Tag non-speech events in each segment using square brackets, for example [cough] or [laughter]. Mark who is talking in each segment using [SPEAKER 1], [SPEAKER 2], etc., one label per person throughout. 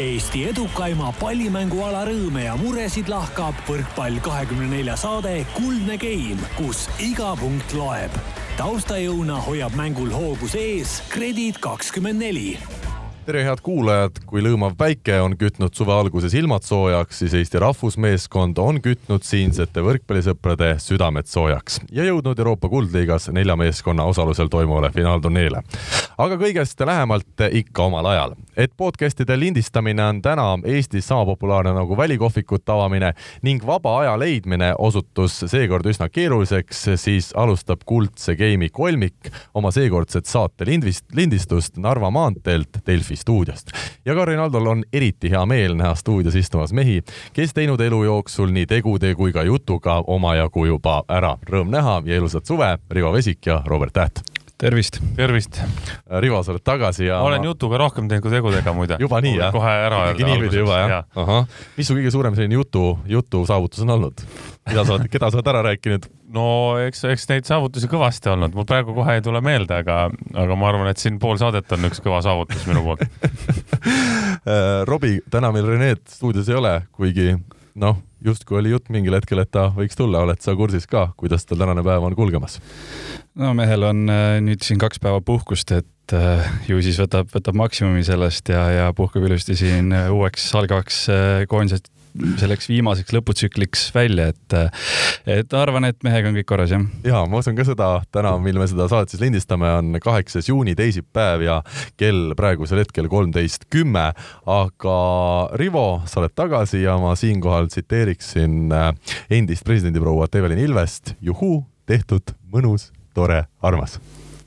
[SPEAKER 1] Eesti edukaima pallimänguala rõõme ja muresid lahkab võrkpall kahekümne nelja saade Kuldne Game, kus iga punkt loeb. taustajõuna hoiab mängul hoogus ees Kredit kakskümmend neli
[SPEAKER 2] tere, head kuulajad, kui lõõmav päike on kütnud suve alguses ilmad soojaks, siis Eesti rahvusmeeskond on kütnud siinsete võrkpallisõprade südamed soojaks ja jõudnud Euroopa Kuldliigas nelja meeskonna osalusel toimuvale finaalturniirile. aga kõigest lähemalt ikka omal ajal. Et podcast'ide lindistamine on täna Eestis sama populaarne nagu välikohvikute avamine ning vaba aja leidmine osutus seekord üsna keeruliseks, siis alustab Kuldse Game'i kolmik oma seekordset saate lindistust Narva maanteelt Delfi stuudiost. ja Karin Aldol on eriti hea meel näha stuudios istumas mehi, kes teinud elu jooksul nii tegude kui ka jutuga omajagu juba ära. Rõõm näha ja ilusat suve, Rivo Vesik ja Robert Täht
[SPEAKER 3] tervist.
[SPEAKER 4] tervist.
[SPEAKER 2] Rivo, sa oled tagasi ja.
[SPEAKER 4] ma olen jutuga rohkem teinud kui tegudega muide.
[SPEAKER 2] juba nii jah?
[SPEAKER 4] kohe ära
[SPEAKER 2] öelda. niipidi juba jah ja.? ahah, mis su kõige suurem selline jutu, jutu saavutus on olnud? mida sa oled, keda sa oled ära rääkinud?
[SPEAKER 4] no eks, eks neid saavutusi kõvasti olnud, mul praegu kohe ei tule meelde, aga, aga ma arvan, et siin pool saadet on üks kõva saavutus minu poolt [laughs]
[SPEAKER 2] äh, Robbie, täna meil Renet stuudios ei ole, kuigi noh, justkui oli jutt mingil hetkel, et ta võiks tulla, oled sa kursis ka, kuidas tal tänane päev on kulgemas?
[SPEAKER 3] no mehel on äh, nüüd siin kaks päeva puhkust, et äh, ju siis võtab, võtab maksimumi sellest ja, ja puhkab ilusti siin äh, uueks algavaks koondise selleks viimaseks lõputsükliks välja, et, et arvan, et mehega on kõik korras, jah.
[SPEAKER 2] ja ma usun ka seda, täna, mil me seda saadet siis lindistame, on kaheksas juuni, teisipäev ja kell praegusel hetkel kolmteist kümme. aga Rivo, sa oled tagasi ja ma siinkohal tsiteeriksin endist presidendiprouat Evelin Ilvest. juhuu, tehtud, mõnus, tore, armas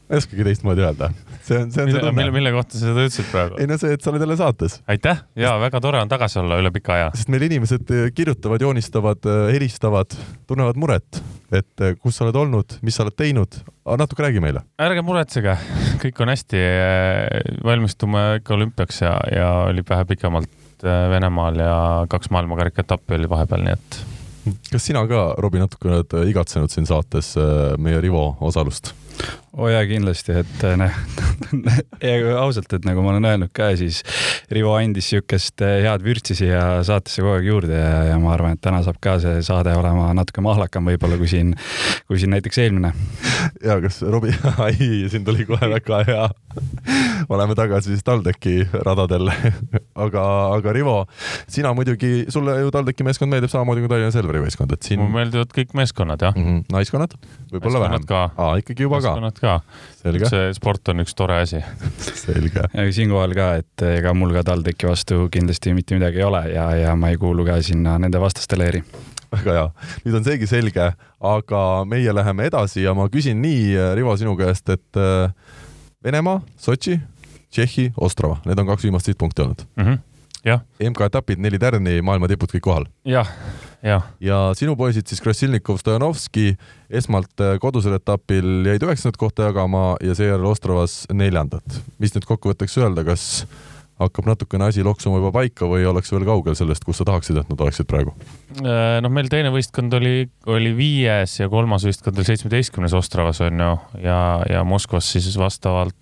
[SPEAKER 2] ma ei oskagi teistmoodi öelda. See on, see on
[SPEAKER 4] mille,
[SPEAKER 2] see tunne.
[SPEAKER 4] mille, mille kohta sa seda ütlesid praegu?
[SPEAKER 2] ei no see, et sa oled jälle saates.
[SPEAKER 4] aitäh ja väga tore on tagasi olla üle pika aja.
[SPEAKER 2] sest meil inimesed eh, kirjutavad, joonistavad, eh, helistavad, tunnevad muret, et eh, kus sa oled olnud, mis sa oled teinud. natuke räägi meile.
[SPEAKER 4] ärge muretsege, [laughs] kõik on hästi. valmistume ikka olümpiaks ja, ja oli vähe pikemalt Venemaal ja kaks maailmakarika etappi oli vahepeal, nii et
[SPEAKER 2] kas sina ka, Robbie, natuke oled igatsenud siin saates meie Rivo osalust?
[SPEAKER 3] Oo oh jaa, kindlasti, et noh, [laughs] ausalt, et nagu ma olen öelnud ka, siis Rivo andis niisugust eh, head vürtsi siia saatesse kogu aeg juurde ja, ja ma arvan, et täna saab ka see saade olema natuke mahlakam võib-olla kui siin, kui siin näiteks eelmine.
[SPEAKER 2] ja kas Robbie, [laughs] ai, siin tuli kohe väga hea. oleme tagasi siis TalTechi radadel [laughs] aga, aga Rivo, sina muidugi, sulle ju TalTechi meeskond meeldib samamoodi kui Tallinna Selveri meeskond, et siin.
[SPEAKER 4] mulle meeldivad kõik meeskonnad, jah mm.
[SPEAKER 2] -hmm. naiskonnad? võib-olla vähem. aa, ikkagi juba
[SPEAKER 4] ka ka. see sport on üks tore asi.
[SPEAKER 2] selge. [laughs]
[SPEAKER 3] siinkohal ka, et ega mul ka TalTechi vastu kindlasti mitte midagi ei ole ja, ja ma ei kuulu ka sinna nende vastaste leeri
[SPEAKER 2] väga hea, nüüd on seegi selge, aga meie läheme edasi ja ma küsin nii, Rivo, sinu käest, et äh, Venemaa, Sotši, Tšehhi, Ostrava, need on kaks viimast sihtpunkti olnud
[SPEAKER 4] mm. -hmm. jah.
[SPEAKER 2] MK-etapid, neli tärni, maailma tipud kõik kohal.
[SPEAKER 4] jah ja,
[SPEAKER 2] ja sinu poisid siis Krasilnikov, Stojanovski esmalt äh, kodusel etapil jäid üheksandat kohta jagama ja seejärel Ostravas neljandat. mis nüüd kokkuvõtteks öelda, kas hakkab natukene asi loksuma juba paika või oleks veel kaugel sellest, kus sa tahaksid, et nad oleksid praegu?
[SPEAKER 4] Äh, noh, meil teine võistkond oli, oli viies ja kolmas võistkond oli seitsmeteistkümnes Ostravas on ju ja, ja Moskvas siis vastavalt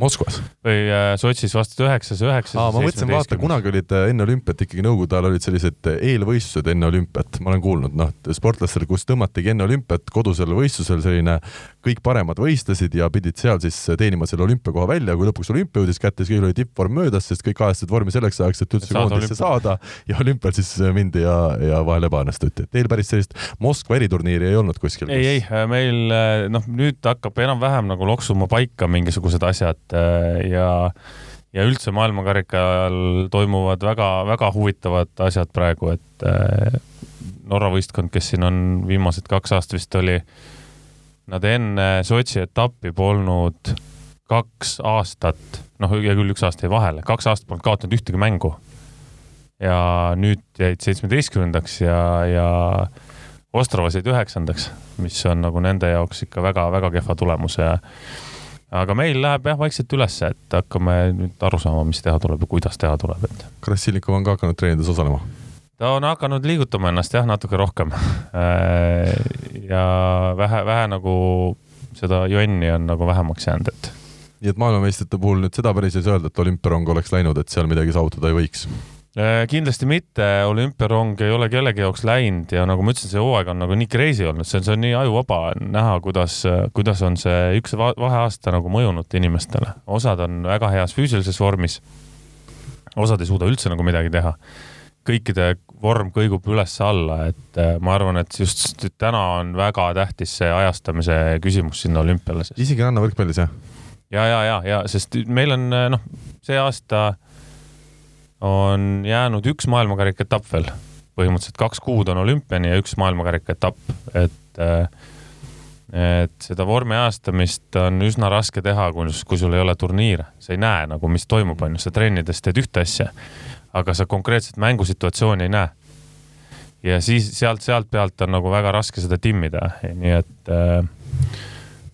[SPEAKER 2] Moskvas?
[SPEAKER 4] või äh, Sotšis vastu üheksas, üheksas.
[SPEAKER 2] ma mõtlesin, vaata, kunagi olid äh, enne olümpiat ikkagi nõukogude ajal olid sellised äh, eelvõistlused enne olümpiat, ma olen kuulnud, noh, sportlastel, kus tõmmatigi enne olümpiat kodusel võistlusel selline, kõik paremad võistlesid ja pidid seal siis teenima selle olümpiakoha välja, kui lõpuks olümpia jõudis kätte, siis kõigil oli tippvorm möödas, sest kõik ajastasid vormi selleks ajaks, et üldse koondisse saada ja olümpial siis mindi ja, ja vahel ebaõnnestuti. Teil päris sellist Moskva eriturniiri ei olnud kuskil?
[SPEAKER 4] ei, ei, meil noh, nüüd hakkab enam-vähem nagu loksuma paika mingisugused asjad et äh, ja ja üldse maailmakarikal toimuvad väga-väga huvitavad asjad praegu, et äh, Norra võistkond, kes siin on viimased kaks aastat vist oli, nad enne Sotši etappi polnud kaks aastat, noh, hea küll, üks aasta jäi vahele, kaks aastat polnud kaotanud ühtegi mängu. ja nüüd jäid seitsmeteistkümnendaks ja, ja Ostravas jäid üheksandaks, mis on nagu nende jaoks ikka väga-väga kehva tulemus ja aga meil läheb jah vaikselt ülesse, et hakkame nüüd aru saama, mis teha tuleb ja kuidas teha tuleb, et.
[SPEAKER 2] Krassilnikov on ka hakanud treenides osalema?
[SPEAKER 4] Ta on hakanud liigutama ennast jah, natuke rohkem. ja vähe, vähe nagu seda jonni on nagu vähemaks jäänud, et.
[SPEAKER 2] nii et maailmameistrite puhul nüüd seda päris ei saa öelda, et olümpiarong oleks läinud, et seal midagi saavutada ei võiks
[SPEAKER 4] Äh, kindlasti mitte, olümpiarong ei ole kellegi jaoks läinud ja nagu ma ütlesin, see hooaeg on nagu nii crazy olnud, see on, see on nii ajuvaba näha, kuidas, kuidas on see üks vaheaasta nagu mõjunud inimestele. osad on väga heas füüsilises vormis. osad ei suuda üldse nagu midagi teha. kõikide vorm kõigub üles-alla, et äh, ma arvan, et just täna on väga tähtis see ajastamise küsimus sinna olümpiale.
[SPEAKER 2] isegi rannavõrkpallis, jah?
[SPEAKER 4] ja, ja, ja, ja sest meil on noh, see aasta on jäänud üks maailmakarika etapp veel. põhimõtteliselt kaks kuud on olümpiani ja üks maailmakarika etapp, et äh, et seda vormi ajastamist on üsna raske teha, kui, kui sul ei ole turniire, sa ei näe nagu, mis toimub, on ju, sa trennides teed ühte asja, aga sa konkreetset mängusituatsiooni ei näe. ja siis sealt, sealt pealt on nagu väga raske seda timmida, nii et äh,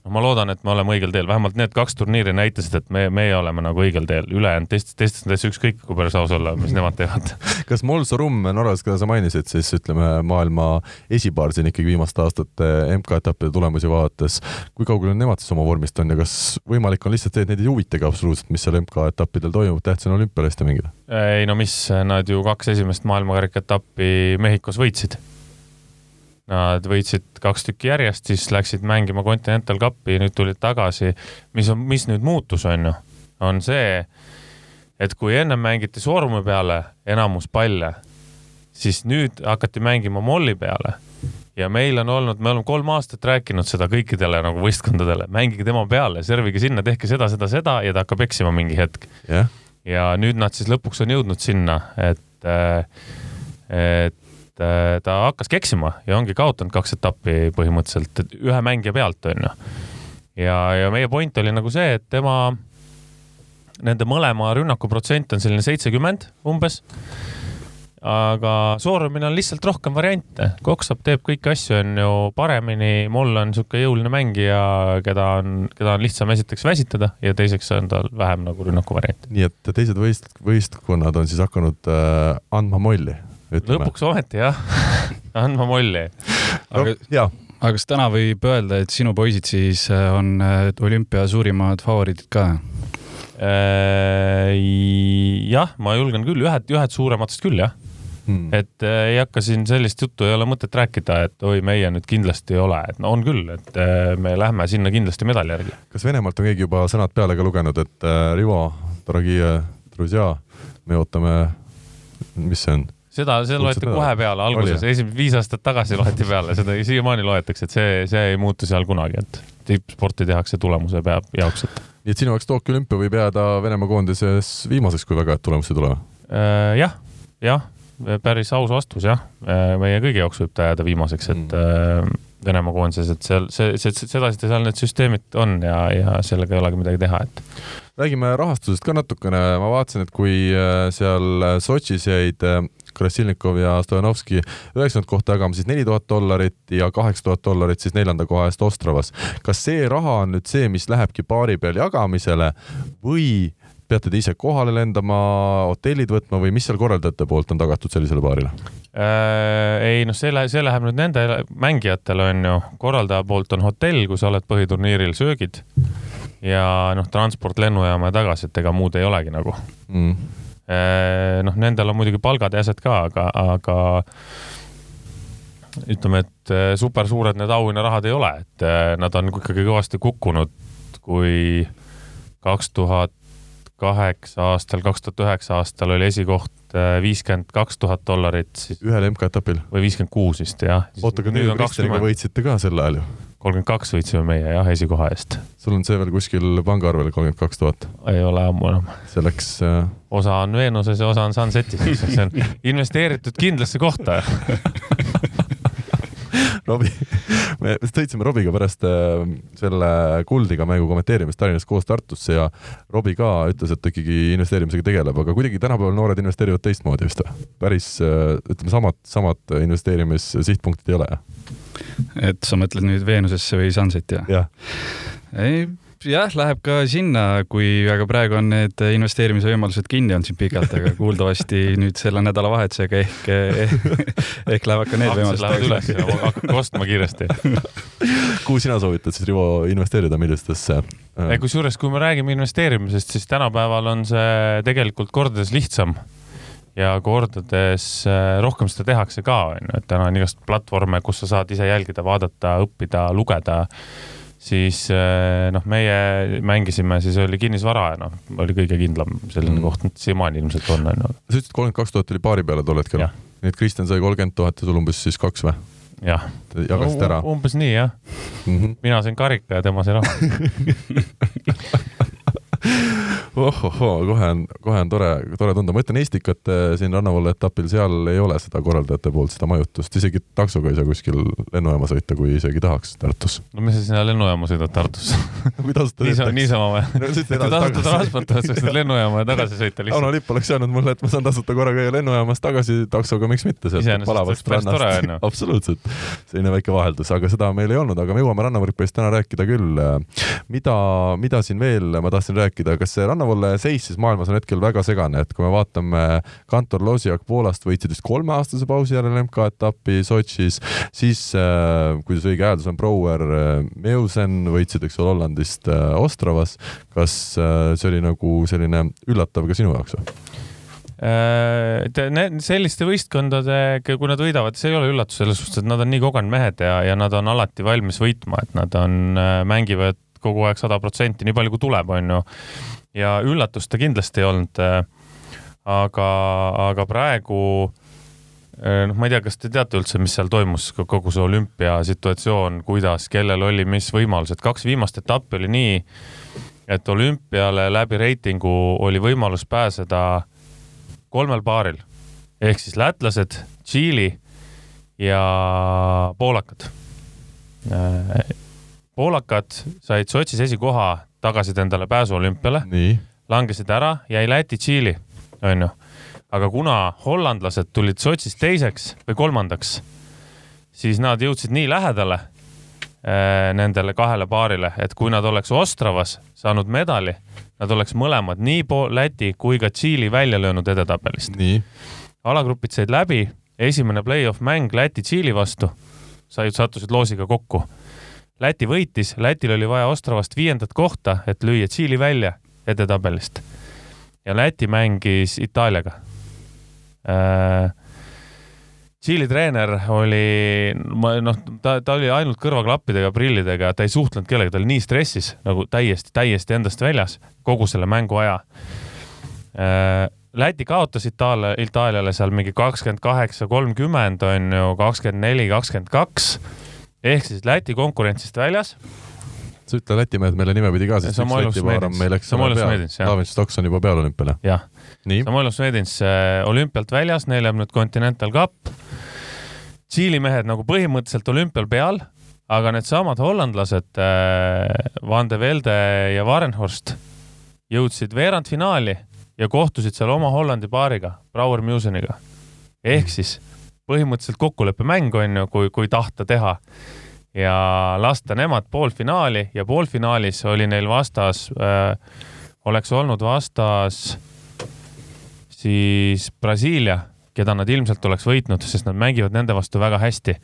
[SPEAKER 4] noh, ma loodan, et me oleme õigel teel, vähemalt need kaks turniiri näitasid, et me, meie oleme nagu õigel teel, ülejäänud teistest, teistest on täitsa ükskõik, kui päris aus olla, mis nemad teevad. [laughs]
[SPEAKER 2] kas Molso Rumm Norras, keda sa mainisid, siis ütleme maailma esipaar siin ikkagi viimaste aastate MK-etappide tulemusi vaadates, kui kaugel nemad siis oma vormist on ja kas võimalik on lihtsalt see, et neid ei huvitagi absoluutselt, mis seal MK-etappidel toimub, tähtis on olümpialiste mängida?
[SPEAKER 4] ei no mis, nad ju kaks esimest maailmakarika etappi Mehhikos võitsid Nad võitsid kaks tükki järjest, siis läksid mängima Continental Cupi, nüüd tulid tagasi. mis on, mis nüüd muutus, on ju, on see, et kui ennem mängiti sormu peale enamus palle, siis nüüd hakati mängima molli peale. Ja meil on olnud, me oleme kolm aastat rääkinud seda kõikidele nagu võistkondadele, mängige tema peale, servige sinna, tehke seda, seda, seda ja ta hakkab eksima mingi hetk.
[SPEAKER 2] Yeah..
[SPEAKER 4] ja nüüd nad siis lõpuks on jõudnud sinna, et, et et äh, ta hakkaski eksima ja ongi kaotanud kaks etappi põhimõtteliselt ühe mängija pealt, onju. ja, ja meie point oli nagu see, et tema, nende mõlema rünnaku protsent on selline seitsekümmend umbes aga soorumine on lihtsalt rohkem variante. Koksap teeb kõiki asju, on ju paremini, Moll on niisugune jõuline mängija, keda on, keda on lihtsam esiteks väsitada ja teiseks on tal vähem nagu rünnakuvariante.
[SPEAKER 2] nii et teised võist-, võistkonnad on siis hakanud äh, andma molli
[SPEAKER 4] lõpuks ometi jah [laughs] andma molli.
[SPEAKER 3] aga no,, aga kas täna võib öelda, et sinu poisid siis äh, on äh, olümpia suurimad favoriidid ka?
[SPEAKER 4] Äh, jah, ma julgen küll, ühed, ühed suurematest küll jah hmm.. et ei hakka siin sellist juttu, ei ole mõtet rääkida, et oi, meie nüüd kindlasti ei ole, et no on küll, et me lähme sinna kindlasti medali järgi.
[SPEAKER 2] kas Venemaalt on keegi juba sõnad peale ka lugenud, et Rivo, Dorogie, Druzja, me ootame, mis see on?
[SPEAKER 4] Seda, see loeti kohe peale alguses, esimesed viis aastat tagasi loeti peale, seda siiamaani loetakse, et see, see ei muutu seal kunagi, et tippsporti tehakse tulemuse peab jaoks, et.
[SPEAKER 2] nii et sinu jaoks Tokyo olümpia võib jääda Venemaa koondises viimaseks, kui väga head tulemusi ei tule?
[SPEAKER 4] Äh, jah, jah, päris aus vastus jah, äh, meie kõigi jaoks võib ta jääda viimaseks, et mm. Venemaa koondises, et seal see, see, sedasi seal need süsteemid on ja, ja sellega ei olegi midagi teha, et.
[SPEAKER 2] räägime rahastusest ka natukene, ma vaatasin, et kui seal Sotšis jäid Krasilnikov ja Stojanovski. üheksakümmend kohta jagama siis neli tuhat dollarit ja kaheksa tuhat dollarit siis neljanda koha eest Ostravas. kas see raha on nüüd see, mis lähebki paari peal jagamisele või peate te ise kohale lendama, hotellid võtma või mis seal korraldajate poolt on tagatud sellisele paarile
[SPEAKER 4] äh,? ei noh, see läheb, see läheb nüüd nende mängijatele on ju, korraldaja poolt on hotell, kui sa oled põhiturniiril, söögid. ja noh, transport lennujaama ja tagasi, et ega muud ei olegi nagu. Mm noh, nendel on muidugi palgad ja asjad ka, aga, aga ütleme, et äh, super suured need auhinnarahad ei ole, et äh, nad on ikkagi kõvasti kukkunud, kui kaks tuhat kaheksa aastal, kaks tuhat üheksa aastal oli esikoht viiskümmend kaks tuhat dollarit, siis.
[SPEAKER 2] ühel MK-etapil?
[SPEAKER 4] või viiskümmend kuus vist, jah.
[SPEAKER 2] oota, aga nüüd Kristjaniga võitsite ka sel ajal ju?
[SPEAKER 4] Kolmkümmend kaks võitsime meie jah, esikoha eest.
[SPEAKER 2] sul on see veel kuskil pangaarvel kolmkümmend kaks tuhat?
[SPEAKER 4] ei ole ammu enam.
[SPEAKER 2] see läks äh....
[SPEAKER 4] osa on Veenuses ja osa on Sunsetis, see on [laughs] investeeritud kindlasse kohta [laughs] [laughs]
[SPEAKER 2] Robbie, me sõitsime Robiga pärast äh, selle Kuldiga mängu kommenteerimist Tallinnast koos Tartusse ja Robbie ka ütles, et ta ikkagi investeerimisega tegeleb, aga kuidagi tänapäeval noored investeerivad teistmoodi vist või? päris äh, ütleme, samad, samad investeerimissihtpunktid ei ole, jah?
[SPEAKER 3] et sa mõtled nüüd Veenusesse või Sunseti,
[SPEAKER 2] jah?
[SPEAKER 3] ei, jah, läheb ka sinna, kui, aga praegu on need investeerimisvõimalused kinni olnud siin pikalt, aga kuuldavasti nüüd selle nädalavahetusega ehk, ehk, ehk lähevad ka need
[SPEAKER 4] aktsiad lähevad üles
[SPEAKER 3] võimalused
[SPEAKER 4] ja hakake ostma kiiresti.
[SPEAKER 2] kuhu sina soovitad siis, Rivo, investeerida, millistesse?
[SPEAKER 4] kusjuures, kui me räägime investeerimisest, siis tänapäeval on see tegelikult kordades lihtsam ja kordades äh, rohkem seda tehakse ka, onju, et täna on igast platvorme, kus sa saad ise jälgida, vaadata, õppida, lugeda siis äh, noh, meie mängisime, siis oli kinnisvara ja noh, oli kõige kindlam selline mm. koht, siiamaani ilmselt on, onju.
[SPEAKER 2] sa ütlesid, kolmkümmend kaks tuhat oli paari peale tol hetkel? nii et Kristjan sai kolmkümmend tuhat ja sul umbes siis kaks või?
[SPEAKER 4] jah.
[SPEAKER 2] jagasite ära?
[SPEAKER 4] umbes nii jah mm. -hmm. mina sain karika ja tema sai raha [laughs]
[SPEAKER 2] ohohoo, kohe on, kohe on tore, tore tunda, ma ütlen Estikat siin rannavalla etapil, seal ei ole seda korraldajate poolt, seda majutust, isegi taksoga ei saa kuskil lennujaama sõita, kui isegi tahaks Tartus.
[SPEAKER 4] no mis sa sinna lennujaama sõidad Tartus
[SPEAKER 2] kui [laughs] tasuta
[SPEAKER 4] niisama, niisama või? kui tasuta transport oleks, võiks lennujaama ja tagasi sõita lihtsalt.
[SPEAKER 2] Auno Lipp oleks öelnud mulle, et ma saan tasuta korra käia lennujaamas tagasi taksoga, miks mitte, sealt palavast rannast. [laughs] absoluutselt, selline väike vaheldus, aga seda meil ei olnud, aga me jõuame rannavõrkpallist täna rääkida küll. mida, mida siin veel ma tahtsin rääkida, kas see rannavõrk rannavalle seis siis maailmas on hetkel väga segane, et kui me vaatame Kantor Losiak Poolast võitsid vist kolmeaastase pausi järel MK-etappi Sotšis, siis äh, kuidas õige hääldus on, Brouwer äh, Meusen võitsid, eks ole, Hollandist äh, Ostravas. kas äh, see oli nagu selline üllatav ka sinu jaoks või?
[SPEAKER 4] Need selliste võistkondadega, kui nad võidavad, see ei ole üllatus selles suhtes, et nad on nii kogenud mehed ja, ja nad on alati valmis võitma, et nad on, mängivad kogu aeg sada protsenti, nii palju kui tuleb, onju ja üllatust ta kindlasti ei olnud. Äh, aga, aga praegu äh, noh, ma ei tea, kas te teate üldse, mis seal toimus, kogu see olümpiasituatsioon, kuidas, kellel oli mis võimalused, kaks viimast etappi oli nii, et olümpiale läbi reitingu oli võimalus pääseda kolmel paaril ehk siis lätlased, Tšiili ja poolakad. Äh, poolakad said Sotšis esikoha tagasid endale pääsu olümpiale, langesid ära, jäi Läti-Tšiili, onju. aga kuna hollandlased tulid Sotšis teiseks või kolmandaks, siis nad jõudsid nii lähedale äh, nendele kahele paarile, et kui nad oleks Ostravas saanud medali, nad oleks mõlemad nii Läti kui ka Tšiili välja löönud edetabelist. alagrupid said läbi, esimene play-off mäng Läti-Tšiili vastu, said, sattusid loosiga kokku Läti võitis, Lätil oli vaja Ostravast viiendat kohta, et lüüa Tšiili välja edetabelist. ja Läti mängis Itaaliaga äh,. Tšiili treener oli, noh, ta, ta oli ainult kõrvaklappidega, prillidega, ta ei suhtlenud kellegagi, ta oli nii stressis nagu täiesti, täiesti endast väljas kogu selle mängu aja äh,. Läti kaotas Itaalia, Itaaliale seal mingi kakskümmend kaheksa, kolmkümmend on ju, kakskümmend neli, kakskümmend kaks ehk siis Läti konkurentsist väljas.
[SPEAKER 2] sa ütle Läti mehed meile nimepidi ka, sest üks Läti paar on meil, eks ole, peal. David Stocks on juba peal olümpiale.
[SPEAKER 4] jah. Samuel Smedins äh, olümpialt väljas, neil jääb nüüd Continental Cup. Tšiili mehed nagu põhimõtteliselt olümpial peal, aga needsamad hollandlased äh, Van de Velde ja Warenhorst jõudsid veerandfinaali ja kohtusid seal oma Hollandi paariga, Brouwer Museniga. ehk siis põhimõtteliselt kokkuleppemäng on ju, kui, kui tahta teha ja lasta nemad poolfinaali ja poolfinaalis oli neil vastas äh,, oleks olnud vastas siis Brasiilia, keda nad ilmselt oleks võitnud, sest nad mängivad nende vastu väga hästi.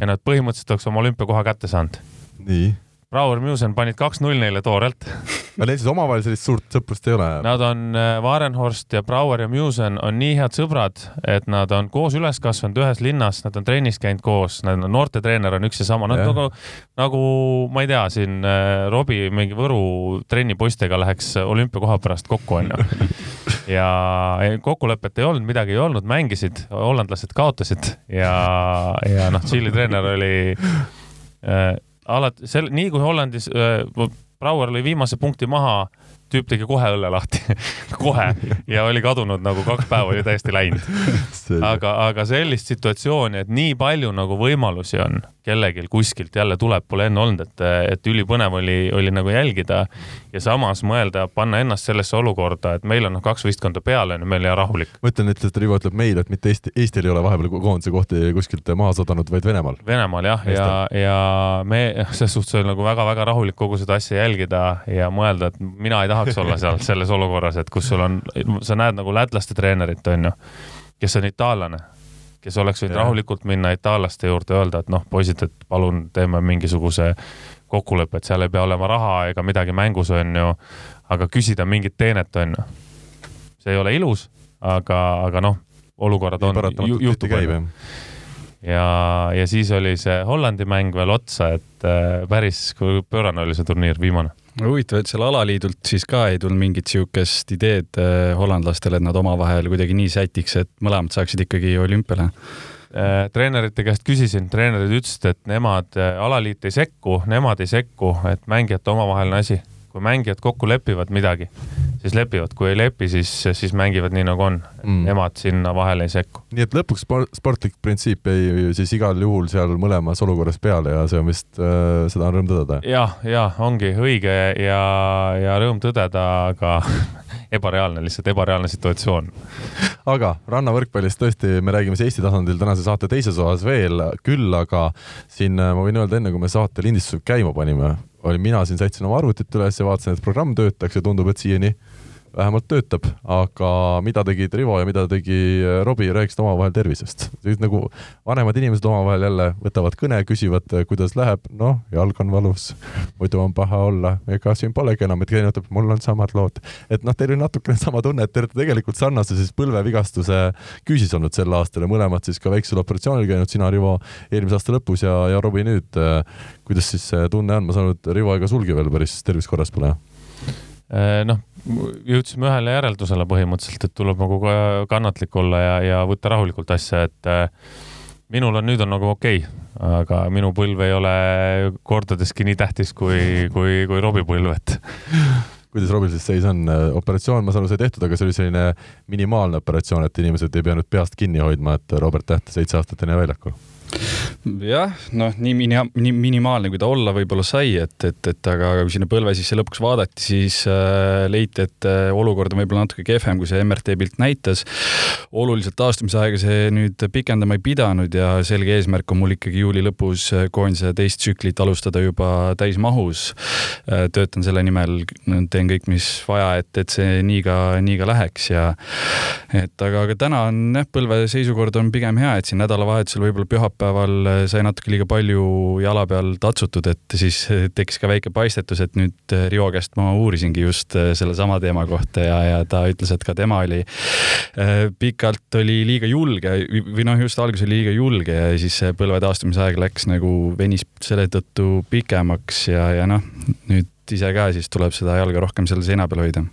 [SPEAKER 4] ja nad põhimõtteliselt oleks oma olümpiakoha kätte saanud.
[SPEAKER 2] nii
[SPEAKER 4] Brouwer Musen panid kaks-null neile toorelt
[SPEAKER 2] aga neil siis omavahel sellist suurt sõprust ei ole?
[SPEAKER 4] Nad on, äh, Varenhorst ja Brouwer ja Musen on nii head sõbrad, et nad on koos üles kasvanud ühes linnas, nad on trennis käinud koos, noortetreener on üks ja sama, noh nagu, nagu ma ei tea, siin äh, Robbie mingi Võru trennipoistega läheks olümpiakoha pärast kokku, onju. [laughs] ja kokkulepet ei olnud, midagi ei olnud, mängisid, hollandlased kaotasid ja, ja noh, Tšiili treener oli äh, alati, sel-, nii kui Hollandis äh, Brouwer lõi viimase punkti maha tüüp tegi kohe õlle lahti [laughs] kohe [laughs] ja oli kadunud nagu kaks päeva oli täiesti läinud. aga, aga sellist situatsiooni, et nii palju nagu võimalusi on kellelgi kuskilt jälle tuleb, pole enne olnud, et, et ülipõnev oli, oli nagu jälgida ja samas mõelda, panna ennast sellesse olukorda, et meil on noh, kaks võistkonda peal on ju, meil on hea rahulik.
[SPEAKER 2] ma ütlen, et Rivo ütleb meile, et mitte Eesti, Eestil ei ole vahepeal koondise kohti kuskilt maha sadanud, vaid Venemaal.
[SPEAKER 4] Venemaal jah, ja, ja, me [laughs] selles suhtes oli nagu väga-väga rahulik kogu seda asja jälgida ja mõelda, et mina ei tahaks olla seal selles olukorras, et kus sul on, sa näed nagu lätlaste treenerit, on ju, kes on itaallane kes oleks võinud rahulikult minna itaallaste juurde, öelda, et noh, poisid, et palun teeme mingisuguse kokkuleppe, et seal ei pea olema raha ega midagi mängus, on ju, aga küsida mingit teenet, on ju. see ei ole ilus, aga, aga noh, olukorrad on, juhtub. ja, ja siis oli see Hollandi mäng veel otsa, et äh, päris pöörane oli see turniir, viimane
[SPEAKER 3] huvitav, et seal alaliidult siis ka ei tulnud mingit sihukest ideed äh, hollandlastele, et nad omavahel kuidagi nii sätiks, et mõlemad saaksid ikkagi olümpiale
[SPEAKER 4] äh, treenerite käest küsisin, treenerid ütlesid, et nemad, äh, alaliit ei sekku, nemad ei sekku, et mängijate omavaheline asi. kui mängijad kokku lepivad midagi, siis lepivad, kui ei lepi, siis, siis mängivad nii, nagu on mm.. Nemad sinna vahele ei sekku.
[SPEAKER 2] nii et lõpuks sportlik printsiip jäi siis igal juhul seal mõlemas olukorras peale ja see on vist äh,, seda on rõõm tõdeda
[SPEAKER 4] ja,. jah, ja ongi õige ja, ja rõõm tõdeda, aga [laughs] ebareaalne, lihtsalt ebareaalne situatsioon.
[SPEAKER 2] aga rannavõrkpallist tõesti, me räägime siis Eesti tasandil tänase saate teises osas veel, küll aga siin äh, ma võin öelda, enne kui me saate lindistuse käima panime, olin mina siin, sättisin oma arvutit üles ja vaatasin, et programm töötaks ja tundub, et siiani vähemalt töötab, aga mida tegid Rivo ja mida tegi äh, Robbie, rääkisid omavahel tervisest. nagu vanemad inimesed omavahel jälle võtavad kõne, küsivad, äh, kuidas läheb, noh, jalg on valus, muidu on paha olla, ega siin polegi enam, et keegi ütleb, mul on samad lood. et noh, teil oli natukene [laughs] sama tunne, et te olete tegelikult sarnase siis põlvevigastuse küüsis olnud sel aastal ja mõlemad siis ka väiksel operatsioonil käinud, sina, Rivo, eelmise aasta lõpus ja, ja Robbie nüüd. Äh, kuidas siis tunne on, ma saan aru, et Rivo, ega sulgi veel päris tervis korras pole?
[SPEAKER 4] noh jõudsime ühele järeldusele põhimõtteliselt, et tuleb nagu kannatlik olla ja, ja võtta rahulikult asja, et äh, minul on nüüd on nagu okei okay,, aga minu põlv ei ole kordadeski nii tähtis kui, kui, kui Robbie põlv, et [laughs]
[SPEAKER 2] kuidas Robil siis seis on? operatsioon, ma saan aru, sai tehtud, aga see oli selline minimaalne operatsioon, et inimesed ei nüüd peast kinni hoidma, et Robert Täht seitse aastat enne väljakul
[SPEAKER 3] jah, noh, nii mini-, nii minimaalne, kui ta olla võib-olla sai, et, et, et aga kui sinna põlve sisse lõpuks vaadati, siis äh, leiti, et äh, olukord on võib-olla natuke kehvem, kui see MRT pilt näitas. oluliselt taastumisaega see nüüd pikendama ei pidanud ja selge eesmärk on mul ikkagi juuli lõpus äh, koondise teist tsüklit alustada juba täismahus äh,. töötan selle nimel, teen kõik, mis vaja, et, et see nii ka, nii ka läheks ja et aga, aga täna on jah, põlve seisukord on pigem hea, et siin nädalavahetusel võib-olla pühapäeval pühapäeval eh, sai natuke liiga palju jala peal tatsutud, et siis eh, tekkis ka väike paistetus, et nüüd eh, Rivo käest ma uurisingi just sellesama teema kohta ja, ja ta ütles, et ka tema oli pikalt oli liiga julge või noh, just alguses oli liiga julge ja siis see põlve taastumise aeg läks nagu venis selle tõttu pikemaks ja, ja noh, nüüd ise ka siis tuleb seda jalga rohkem selle seina peal hoida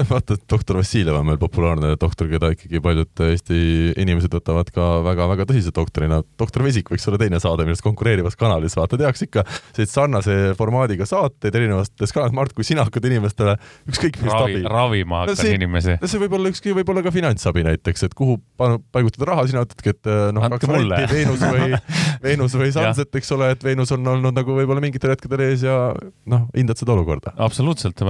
[SPEAKER 3] [laughs]
[SPEAKER 2] vaata, et doktor Vassiljev on meil populaarne doktor, keda ikkagi paljud Eesti inimesed võtavad ka väga-väga tõsise doktorina. doktor Vesik võiks olla teine saade, millest konkureerivas kanalis vaata, tehakse ikka selliseid sarnase formaadiga saateid erinevates kanalites. Mart, kui sina hakkad inimestele ükskõik millist
[SPEAKER 4] Ravi, abi. ravima hakkan no see, inimesi.
[SPEAKER 2] see võib olla ükski, võib olla ka finantsabi näiteks, et kuhu paigutada raha, sina ütledki, et eh, noh, kaks varianti, Veenus või, [laughs] Veenus või Sunset, eks ole, et Veenus on olnud nagu võib-olla mingitel hetkedel ees ja noh, hindad seda olukorda.
[SPEAKER 4] absoluutselt,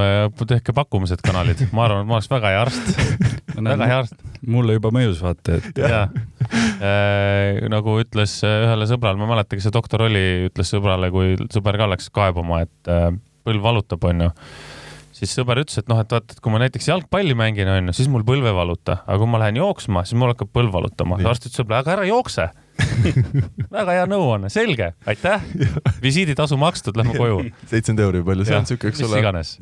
[SPEAKER 4] tehke pakkumised kanalid ma arvan, et ma oleks väga hea arst [laughs] väga hea arst.
[SPEAKER 3] mulle juba mõjus, vaata, et.
[SPEAKER 4] jaa äh,. nagu ütles ühele sõbrale, ma ei mäleta, kes see doktor oli, ütles sõbrale, kui sõber ka läks kaebama, et äh, põlv valutab, onju siis sõber ütles, et noh, et vaata, et kui ma näiteks jalgpalli mängin, onju, siis mul põlv ei valuta, aga kui ma lähen jooksma, siis mul hakkab põlv valutama. arst ütles sõbrale, aga ära jookse [laughs] väga hea nõuanne, selge, aitäh. visiiditasu makstud, lähme koju. [laughs]
[SPEAKER 2] seitsekümmend euri, palju see on siuke, eks ole.
[SPEAKER 4] mis iganes.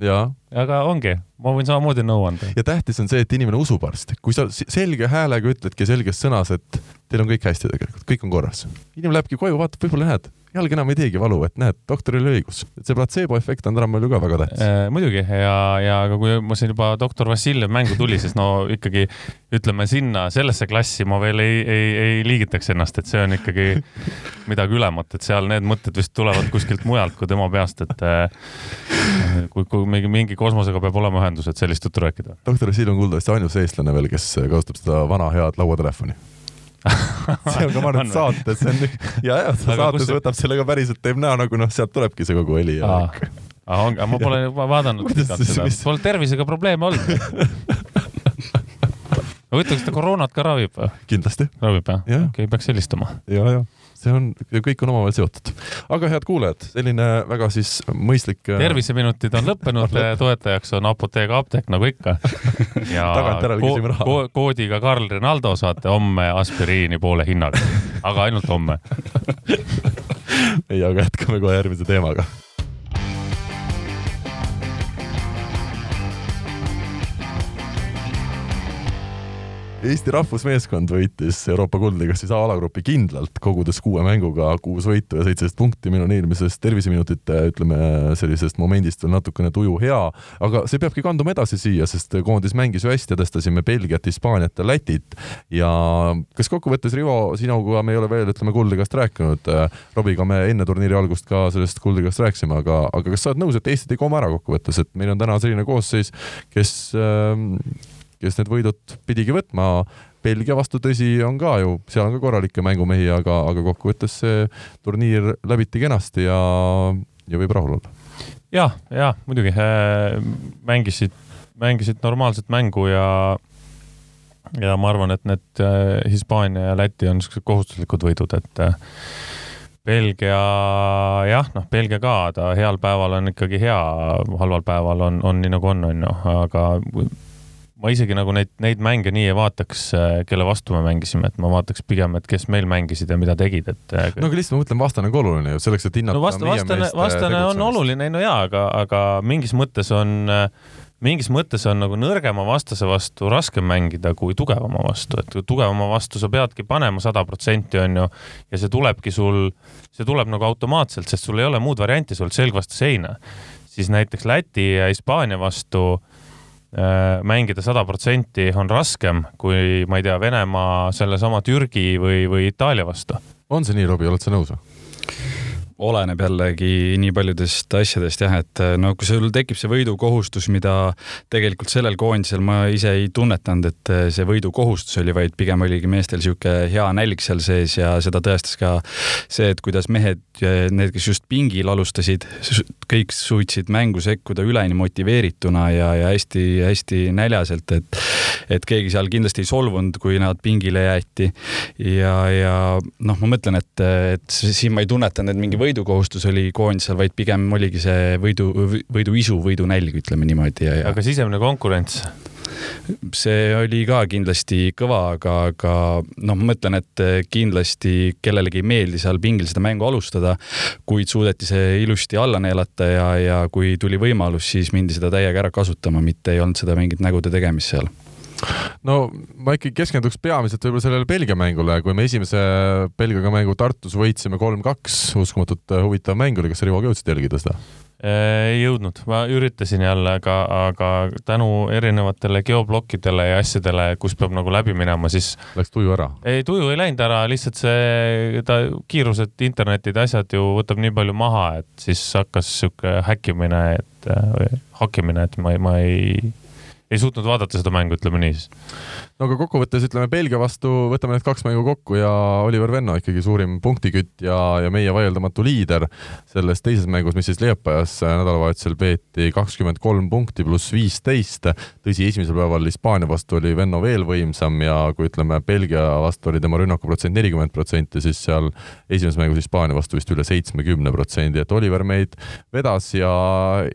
[SPEAKER 4] aga ongi, ma võin samamoodi nõu anda.
[SPEAKER 2] ja tähtis on see, et inimene usub arsti. kui sa selge häälega ütledki selges sõnas, et teil on kõik hästi tegelikult, kõik on korras. inimene lähebki koju, vaatab, võib-olla näed, jalg enam ei teegi valu, et näed, doktoril oli õigus. et see platseeboefekt on tänapäeval ju ka väga tähtis
[SPEAKER 4] äh,. muidugi ja, ja aga kui ma siin juba doktor Vassiljev mängu tuli, siis no ikkagi ütleme sinna, sellesse klassi ma veel ei, ei, ei liigitaks ennast, et see on ikkagi midagi ülemat, et seal need mõtted vist tulevad kuskilt mujalt kui tema peast, et äh, kui, kui mingi, mingi kosmosega peab olema ühendus, et sellist juttu rääkida.
[SPEAKER 2] doktor Vassiljev on kuuldavasti ainus eestlane veel, kes kasutab seda vana head lauatelefoni [laughs] see on ka, ma arvan, et saates, see on ja, ja saates kus... võtab selle ka päriselt, teeb näo nagu noh, sealt tulebki see kogu heli ja värk.
[SPEAKER 4] ah, on, ma pole juba vaadanud seda, pole tervisega probleeme olnud [laughs] ma ütleks, et ta koroonat ka ravib või?
[SPEAKER 2] kindlasti.
[SPEAKER 4] ravib jah ja.? okei okay,, peaks helistama.
[SPEAKER 2] ja, ja see on, kõik on omavahel seotud. aga head kuulajad, selline väga siis mõistlik.
[SPEAKER 4] Äh, terviseminutid on lõppenud [laughs] toetajaks on Apoteek apteek nagu ikka. [laughs] ja ko ko koodiga Karl Rinaldo saate homme aspiriini poole hinnaga, aga ainult homme [laughs]
[SPEAKER 2] ei, aga jätkame kohe järgmise teemaga Eesti rahvusmeeskond võitis Euroopa kuldliigas siis A-alagrupi kindlalt, kogudes kuue mänguga kuus võitu ja seitseteist punkti. meil on eelmisest terviseminutite, ütleme sellisest momendist veel natukene tuju hea, aga see peabki kanduma edasi siia, sest koondis mängis ju hästi, tõstasime Belgiat, Hispaaniat ja Lätit. ja kas kokkuvõttes, Rivo, sinuga me ei ole veel, ütleme, kuldliigast rääkinud. Robiga me enne turniiri algust ka sellest kuldliigast rääkisime, aga, aga kas sa oled nõus, et Eesti tegi oma ära kokkuvõttes, et meil on täna selline koosseis, kes äh, kes need võidud pidigi võtma. Belgia vastu, tõsi, on ka ju, seal on ka korralikke mängumehi, aga, aga kokkuvõttes see turniir läbiti kenasti ja, ja võib rahul olla.
[SPEAKER 4] ja, ja muidugi äh, mängisid, mängisid normaalset mängu ja ja ma arvan, et need äh, Hispaania ja Läti on niisugused kohustuslikud võidud, et äh, Belgia jah, noh, Belgia ka, ta heal päeval on ikkagi hea, halval päeval on, on nii nagu on, on ju, aga ma isegi nagu neid, neid mänge nii ei vaataks, äh, kelle vastu me mängisime, et ma vaataks pigem, et kes meil mängisid ja mida tegid, et.
[SPEAKER 2] Äh, no aga lihtsalt ma mõtlen, vastane on ka oluline ju selleks, et hinnata.
[SPEAKER 4] no vastu, vastane, vastane on oluline, no jaa, aga, aga mingis mõttes on, mingis mõttes on nagu nõrgema vastase vastu raskem mängida kui tugevama vastu, et tugevama vastu sa peadki panema sada protsenti, on ju, ja see tulebki sul, see tuleb nagu automaatselt, sest sul ei ole muud varianti, sa oled selg vastu seina. siis näiteks Läti ja Hispaania vastu Äh, mängida sada protsenti on raskem kui, ma ei tea, Venemaa sellesama Türgi või, või Itaalia vastu.
[SPEAKER 2] on see nii, Robbie, oled sa nõus?
[SPEAKER 3] Oleneb jällegi nii paljudest asjadest jah, et eh, no kui sul tekib see võidukohustus, mida tegelikult sellel koondisel ma ise ei tunnetanud, et eh, see võidukohustus oli, vaid pigem oligi meestel niisugune hea nälg seal sees ja seda tõestas ka see, et kuidas mehed, need, kes just pingil alustasid, kõik suutsid mängu sekkuda üleni motiveerituna ja, ja hästi-hästi näljaselt, et et keegi seal kindlasti ei solvunud, kui nad pingile jäeti. ja, ja noh, ma mõtlen, et, et siin ma ei tunnetanud, et mingi võidu võidukohustus oli koondisel, vaid pigem oligi see võidu, võiduisu, võidunälg, ütleme niimoodi
[SPEAKER 4] aga sisemine konkurents?
[SPEAKER 3] see oli ka kindlasti kõva, aga, aga noh, ma mõtlen, et kindlasti kellelegi ei meeldi seal pingil seda mängu alustada, kuid suudeti see ilusti alla neelata ja, ja kui tuli võimalus, siis mindi seda täiega ära kasutama, mitte ei olnud seda mingit nägude tegemist seal
[SPEAKER 2] no ma ikkagi keskenduks peamiselt võib-olla sellele Belgia mängule, kui me esimese Belgiaga mängu Tartus võitsime kolm-kaks, uskumatult huvitav mäng oli, kas sa, Rivo, ka jõudsid jälgida seda?
[SPEAKER 4] ei jõudnud, ma üritasin jälle, aga, aga tänu erinevatele geoblokkidele ja asjadele, kus peab nagu läbi minema, siis.
[SPEAKER 2] Läks tuju ära?
[SPEAKER 4] ei, tuju ei läinud ära, lihtsalt see, ta kiirused, internetid, asjad ju võtab nii palju maha, et siis hakkas sihuke häkkimine, et või hakkimine, et ma, ma ei ei suutnud vaadata seda mängu, ütleme nii siis.
[SPEAKER 2] No aga kokkuvõttes ütleme Belgia vastu, võtame need kaks mängu kokku ja Oliver Venno ikkagi suurim punktikütt ja, ja meie vaieldamatu liider selles teises mängus, mis siis Liepajas nädalavahetusel peeti kakskümmend kolm punkti pluss viisteist. tõsi, esimesel päeval Hispaania vastu oli Venno veel võimsam ja kui ütleme, Belgia vastu oli tema rünnakuprotsent nelikümmend protsenti, siis seal esimeses mängus Hispaania vastu vist üle seitsmekümne protsendi, et Oliver meid vedas ja,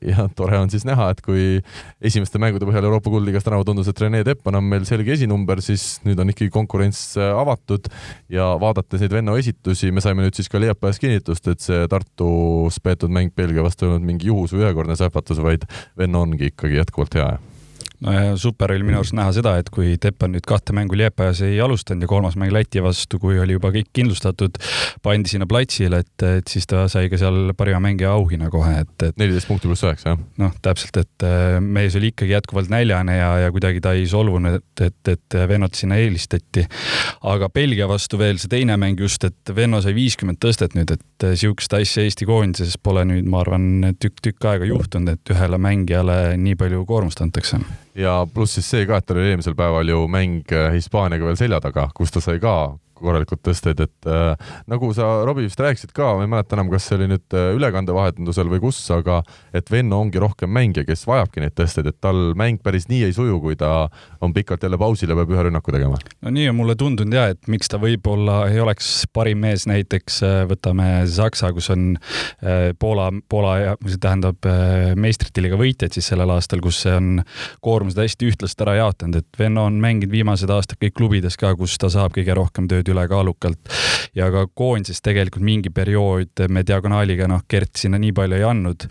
[SPEAKER 2] ja tore on siis näha, et kui esimeste mängude põhjal Euroopa kuldliigas tänavu tundus, et Rene Teppan on meil selge esinumber, siis nüüd on ikkagi konkurents äh, avatud. Ja vaadates neid venno esitusi, me saime nüüd siis ka Liepajas kinnitust, et see Tartus peetud mäng Belgia vastu ei olnud mingi juhus või ühekordne säpatus, vaid venno ongi ikkagi jätkuvalt hea
[SPEAKER 3] no ja super oli minu arust näha seda, et kui Teppan nüüd kahte mängu Liepajas ei alustanud ja kolmas mäng Läti vastu, kui oli juba kõik kindlustatud, pandi sinna platsile, et, et siis ta sai ka seal parima mängija auhinna kohe, et, et
[SPEAKER 2] neliteist punkti pluss üheksa, jah?
[SPEAKER 3] noh, täpselt, et äh, mees oli ikkagi jätkuvalt näljane ja, ja kuidagi ta ei solvunud, et, et, et vennad sinna eelistati. aga Belgia vastu veel see teine mäng just, et Venno sai viiskümmend tõstet nüüd, et sihukest asja Eesti koondises pole nüüd, ma arvan, tükk-tükk aega juhtunud, et ühele mängijale nii palju koormust antakse
[SPEAKER 2] ja pluss siis see ka, et tal oli eelmisel päeval ju mäng äh, Hispaaniaga veel selja taga, kus ta sai ka korralikult tõsteid, et äh, nagu sa, Robbie, vist rääkisid ka, ma ei mäleta enam, kas see oli nüüd äh, ülekande vahendusel või kus, aga et Venno ongi rohkem mängija, kes vajabki neid tõsteid, et tal mäng päris nii ei suju, kui ta on pikalt jälle pausil ja peab ühe rünnaku tegema.
[SPEAKER 3] no nii on mulle tundunud ja, et miks ta võib-olla ei oleks parim mees näiteks, äh, võtame Saksa, kus on äh, Poola, Poola tähendab äh, meistritiiliga võitjaid siis sellel aastal, kus see on koormused hästi ühtlaselt ära jaotanud, et Venno on mänginud viimased aastad kõik klubides ka, kus ta saab kõige rohkem tööd nüüd ülekaalukalt ja ka koondises tegelikult mingi periood me diagonaaliga noh, Gert sinna nii palju ei andnud.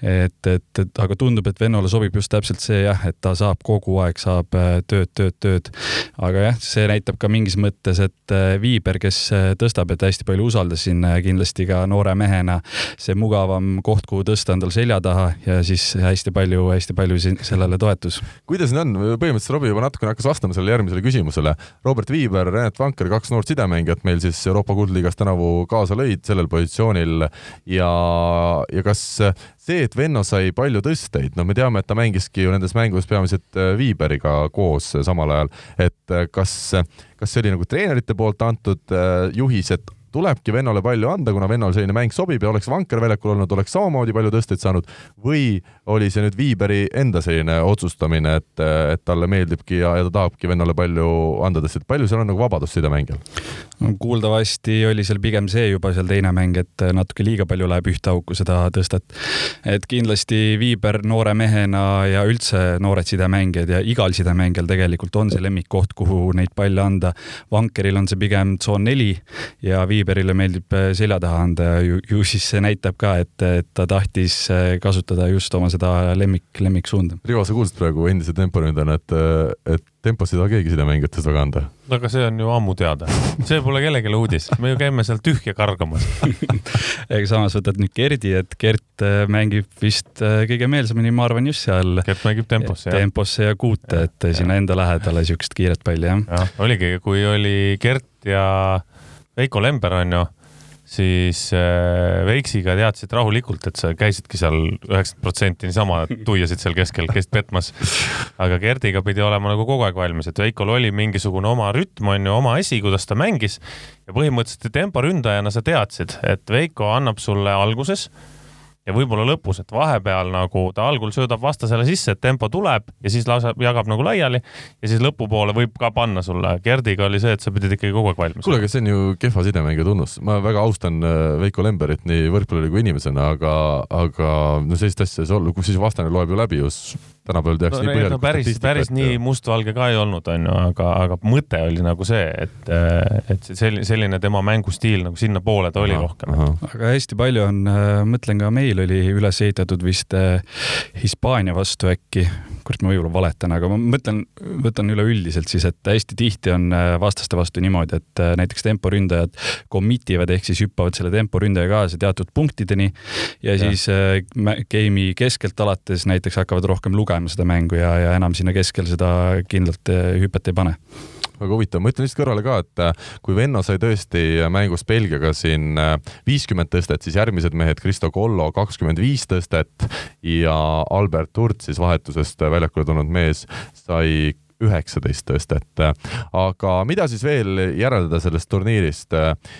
[SPEAKER 3] et, et, et aga tundub, et Vennole sobib just täpselt see jah, et ta saab kogu aeg saab äh, tööd, tööd, tööd. aga jah, see näitab ka mingis mõttes, et äh, Viiber, kes äh, tõstab, et hästi palju usaldas siin kindlasti ka noore mehena, see mugavam koht, kuhu tõsta on tal selja taha ja siis hästi palju, hästi palju sellele toetus.
[SPEAKER 2] kuidas need on, põhimõtteliselt Robbie juba natukene hakkas vastama sellele järgmisele küsimusele. Robert Viiber, Renat Vanker, kaks noort sidemängijat meil siis Euroopa Kuldliigas tänavu kaasa lõid sellel positsioonil ja, ja kas see, et Venno sai palju tõsteid, no me teame, et ta mängiski ju nendes mängudes peamiselt äh, Viiberiga koos samal ajal, et äh, kas, kas see oli nagu treenerite poolt antud äh, juhis, et tulebki vennale palju anda, kuna vennal selline mäng sobib ja oleks Vanker väljakul olnud, oleks samamoodi palju tõsteid saanud või oli see nüüd Viiberi enda selline otsustamine, et, et talle meeldibki ja, ja ta tahabki vennale palju anda tõsteid, palju seal on nagu vabadust sidemängijal?
[SPEAKER 3] kuuldavasti oli seal pigem see juba seal teine mäng, et natuke liiga palju läheb ühte auku seda tõstet. et kindlasti Viiber noore mehena ja üldse noored sidemängijad ja igal sidemängijal tegelikult on see lemmikkoht, kuhu neid palle anda. Vankeril on see pigem tsoon neli ja Viiber Viiberile meeldib äh, selja taha anda ja ju, ju siis see näitab ka, et, et ta tahtis äh, kasutada just oma seda lemmik, lemmiksuunda.
[SPEAKER 2] Rivo, sa kuulsid praegu endise temporündajana, et, äh, et tempost ei taha keegi sidemängijatest väga anda?
[SPEAKER 4] no aga see on ju ammu teada, see pole kellelegi uudis, me ju käime seal tühja kargamas [laughs]
[SPEAKER 3] ega samas võtad nüüd Gerdi, et Gert mängib vist kõige meelsamini, ma arvan, just seal.
[SPEAKER 4] Gert mängib temposse,
[SPEAKER 3] jah. temposse ja kuute, et ja, sinna enda lähedale siukest kiiret palli, jah.
[SPEAKER 4] jah, oligi, kui oli Gert ja Veiko Lember on ju, siis äh, Veiksiga teadsid rahulikult, et sa käisidki seal üheksakümmend protsenti niisama tuiasid seal keskel, keset petmas. aga Gerdiga pidi olema nagu kogu aeg valmis, et Veikol oli mingisugune oma rütm, on ju, oma asi, kuidas ta mängis ja põhimõtteliselt temporündajana sa teadsid, et Veiko annab sulle alguses ja võib-olla lõpus, et vahepeal nagu ta algul söödab vastasele sisse, et tempo tuleb ja siis lausa jagab nagu laiali ja siis lõpupoole võib ka panna sulle. Gerdiga oli see, et sa pidid ikkagi kogu aeg valmis.
[SPEAKER 2] kuule, aga see on ju kehva sidemängija tunnus. ma väga austan äh, Veiko Lemberit nii võrkpalluri kui inimesena, aga, aga no sellist asja ei saa olla, kus siis vastane loeb ju läbi just tänapäeval tehakse
[SPEAKER 4] no, nii põhjalikult no, päris, päris nii mustvalge ka ei olnud, onju, aga, aga mõte oli nagu see, et, et selline, selline tema mängustiil nagu sinnapoole ta oli aha, rohkem.
[SPEAKER 3] aga hästi palju on, äh, mõtlen ka meil oli üles ehitatud vist äh, Hispaania vastu äkki, kurat, ma võib-olla valetan, aga ma mõtlen, võtan üleüldiselt siis, et hästi tihti on äh, vastaste vastu niimoodi, et näiteks temporündajad commit ivad ehk siis hüppavad selle temporündaja kaasa teatud punktideni ja, ja. siis game'i keskelt alates näiteks hakkavad rohkem lugema seda mängu ja, ja enam sinna keskel seda kindlalt eh, hüpet ei pane
[SPEAKER 2] väga huvitav, ma ütlen lihtsalt kõrvale ka, et eh, kui Venno sai tõesti mängus Belgiaga siin eh, viiskümmend tõstet, siis järgmised mehed, Kristo Kollo kakskümmend viis tõstet ja Albert Hurt siis vahetusest väljakule tulnud mees sai üheksateist tõstet. aga mida siis veel järeldada sellest turniirist?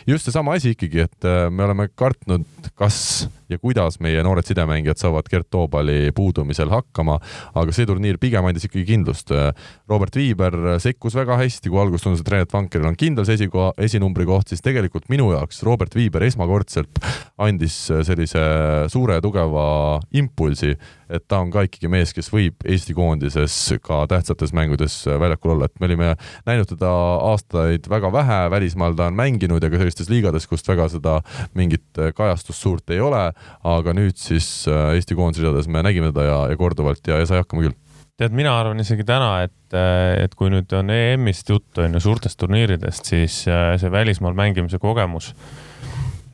[SPEAKER 2] just seesama asi ikkagi, et me oleme kartnud, kas ja kuidas meie noored sidemängijad saavad Gert Toobali puudumisel hakkama, aga see turniir pigem andis ikkagi kindlust. Robert Viiber sekkus väga hästi, kui alguses tundus, et Renat Vankeril on kindel see esikoha, esinumbri koht, siis tegelikult minu jaoks Robert Viiber esmakordselt andis sellise suure ja tugeva impulsi, et ta on ka ikkagi mees, kes võib Eesti koondises ka tähtsates mängudes väljakul olla, et me olime näinud teda aastaid väga vähe, välismaal ta on mänginud ja ka sellistes liigades, kust väga seda mingit kajastust suurt ei ole aga nüüd siis äh, Eesti koondise ridades me nägime teda ja, ja korduvalt ja, ja sai hakkama küll.
[SPEAKER 4] Tead, mina arvan isegi täna, et, et kui nüüd on EM-ist juttu, on ju, suurtest turniiridest, siis äh, see välismaal mängimise kogemus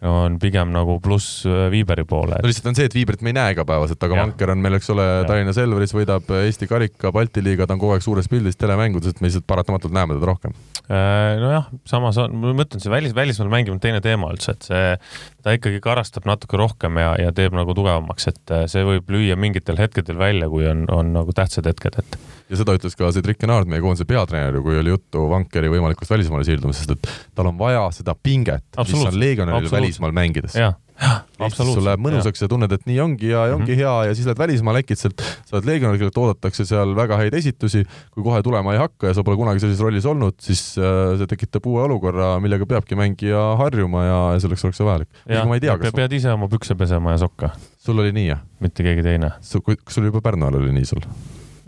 [SPEAKER 4] on pigem nagu pluss äh, Viiberi poole.
[SPEAKER 2] no lihtsalt on see, et Viiberit me ei näe igapäevaselt, aga ja. Vanker on meil, eks ole, Tallinna Selveris võidab Eesti karika, Balti liiga, ta on kogu aeg suures pildis telemängudes, et me lihtsalt paratamatult näeme teda rohkem.
[SPEAKER 4] Äh, nojah, samas on, ma mõtlen, see välis, välismaal mängimine on teine teema üldse, et see, ta ikkagi karastab natuke rohkem ja, ja teeb nagu tugevamaks, et äh, see võib lüüa mingitel hetkedel välja, kui on, on nagu tähtsad hetked, et
[SPEAKER 2] ja seda ütles ka Cedric Enard, meie koondise peatreener, kui oli juttu Vankeri võimalikust välismaale siirdumisest, et tal on vaja seda pinget, mis on legionäril välismaal mängides. Eestis sul läheb mõnusaks ja tunned, et nii ongi ja, ja ongi mm -hmm. hea ja siis lähed välismaale äkitselt, sa oled legionär, kellelt oodatakse seal väga häid esitusi, kui kohe tulema ei hakka ja sa pole kunagi sellises rollis olnud, siis äh, see tekitab uue olukorra, millega peabki mängija harjuma ja, ja selleks oleks see vajalik.
[SPEAKER 4] ma ei tea, kas pead ise oma pükse pesema ja sokka.
[SPEAKER 2] sul oli nii, jah?
[SPEAKER 4] mitte keegi teine.
[SPEAKER 2] sul juba Pärnu ajal oli nii sul?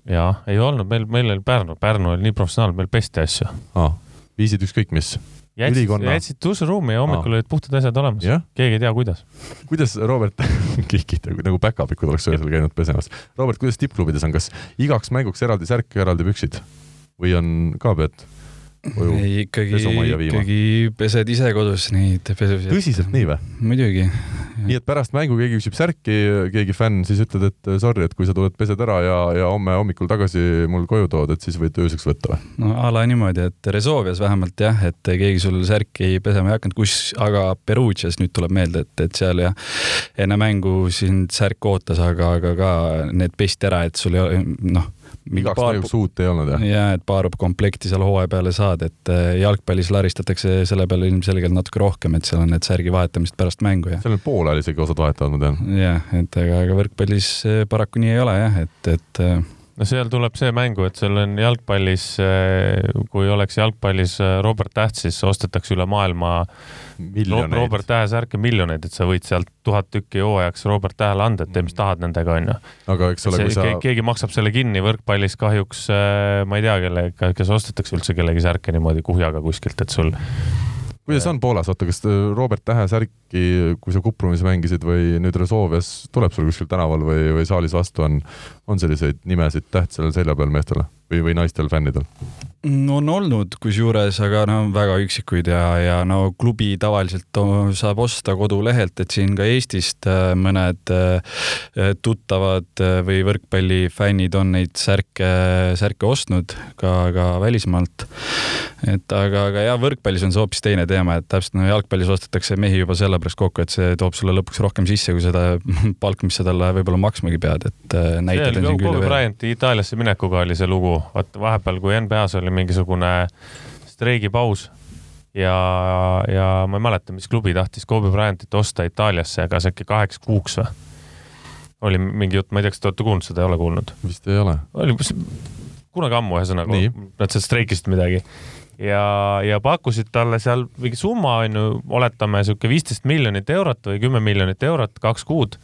[SPEAKER 4] Jaa, ei olnud, meil, meil oli Pärnu, Pärnu oli nii professionaalne, meil pesti asju
[SPEAKER 2] ah,. viisid ükskõik mis?
[SPEAKER 4] jätsid, jätsid duširuumi ja hommikul olid puhtad asjad olemas yeah.. keegi ei tea, kuidas.
[SPEAKER 2] kuidas, Robert [laughs] kihkid nagu päkapikud oleks öösel käinud pesemas. Robert, kuidas tippklubides on, kas igaks mänguks eraldi särk ja eraldi püksid või on ka pead
[SPEAKER 3] koju ei, ikkagi, ikkagi pesed ise kodus neid pesusid.
[SPEAKER 2] tõsiselt nii või?
[SPEAKER 3] muidugi.
[SPEAKER 2] nii et pärast mängu keegi küsib särki, keegi fänn, siis ütled, et sorry, et kui sa tuled, pesed ära ja, ja homme hommikul tagasi mul koju tood, et siis võid ööseks võtta või?
[SPEAKER 3] no a la niimoodi, et Resolvias vähemalt jah, et keegi sul särki pesema ei hakanud, kus aga Perugias nüüd tuleb meelde, et, et seal jah, enne mängu sind särk ootas, aga, aga ka need pesti ära, et sul ei ole noh
[SPEAKER 2] igaks mänguks uut ei olnud jah?
[SPEAKER 3] jaa, et paar komplekti seal hooaja peale saad, et äh, jalgpallis laristatakse selle peale ilmselgelt natuke rohkem, et seal on need särgi vahetamised pärast mängu ja.
[SPEAKER 2] seal on pool ajal isegi osad vahetavad, ma tean.
[SPEAKER 3] jah, et aga, aga võrkpallis äh, paraku nii ei ole jah, et, et äh,
[SPEAKER 4] no seal tuleb see mängu, et sul on jalgpallis, kui oleks jalgpallis Robert Täht, siis ostetakse üle maailma miljoneid. Robert Tähe särke miljoneid, et sa võid sealt tuhat tükki hooajaks Robert Tähele anda, et tee, mis tahad nendega, onju.
[SPEAKER 2] aga eks ole, kui sa
[SPEAKER 4] keegi maksab selle kinni, võrkpallis kahjuks ma ei tea, kellega, kes ostetakse üldse kellegi särke niimoodi kuhjaga kuskilt, et sul
[SPEAKER 2] kuidas on Poolas, oota, kas Robert Tähe särki, kui sa Kuprumis mängisid või nüüd Resolvias tuleb sul kuskil tänaval või, või saalis vastu, on, on selliseid nimesid täht sellel selja peal meestele või, või naistel fännidel?
[SPEAKER 3] on olnud kusjuures, aga no väga üksikuid ja, ja no klubi tavaliselt saab osta kodulehelt, et siin ka Eestist äh, mõned äh, tuttavad äh, või võrkpallifännid on neid särke, särke ostnud ka, ka välismaalt. Et aga, aga jah, võrkpallis on see hoopis teine teema, et täpselt no jalgpallis ostetakse mehi juba sellepärast kokku, et see toob sulle lõpuks rohkem sisse, kui seda [laughs] palk, mis sa talle võib-olla maksmagi pead, et näiteid on siin küll
[SPEAKER 4] ja veel. Bryanti Itaaliasse minekuga oli see lugu, vaata vahepeal, kui NBA-s oli mingisugune streigipaus ja, ja ma ei mäleta, mis klubi tahtis Kobe Bryantit osta Itaaliasse, kas äkki kaheks kuuks või? oli mingi jutt, ma ei tea, kas te olete kuulnud seda, ei ole kuulnud?
[SPEAKER 2] vist ei ole.
[SPEAKER 4] oli kunagi ammu, ühesõnaga, nad sealt streikisid midagi ja, ja pakkusid talle seal mingi summa on ju, oletame sihuke viisteist miljonit eurot või kümme miljonit eurot, kaks kuud.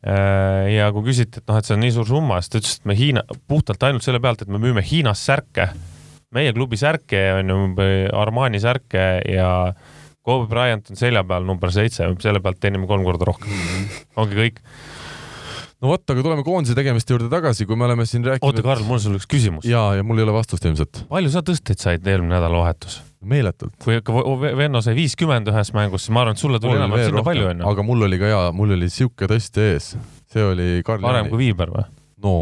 [SPEAKER 4] Äh, ja kui küsiti, et noh, et see on nii suur summa, siis ta ütles, et me Hiina, puhtalt ainult selle pealt, et me müüme Hiinas särke, meie klubi särke on ju, Armani särke ja Kobe Bryant on selja peal number seitse, selle pealt teenime kolm korda rohkem. ongi kõik
[SPEAKER 2] no vot, aga tuleme koondise tegemiste juurde tagasi, kui me oleme siin rääkinud.
[SPEAKER 4] oota, Karl, mul on sulle üks küsimus.
[SPEAKER 2] ja, ja mul ei ole vastust ilmselt.
[SPEAKER 4] palju sa tõsteid said eelmine nädalavahetus?
[SPEAKER 2] meeletult.
[SPEAKER 4] kui ikka Venno sai viiskümmend ühes mängus, siis ma arvan, et sulle tuli enam sinna palju onju.
[SPEAKER 2] aga mul oli ka hea, mul oli sihuke tõesti ees, see oli Karl
[SPEAKER 4] parem kui Viiber või?
[SPEAKER 2] no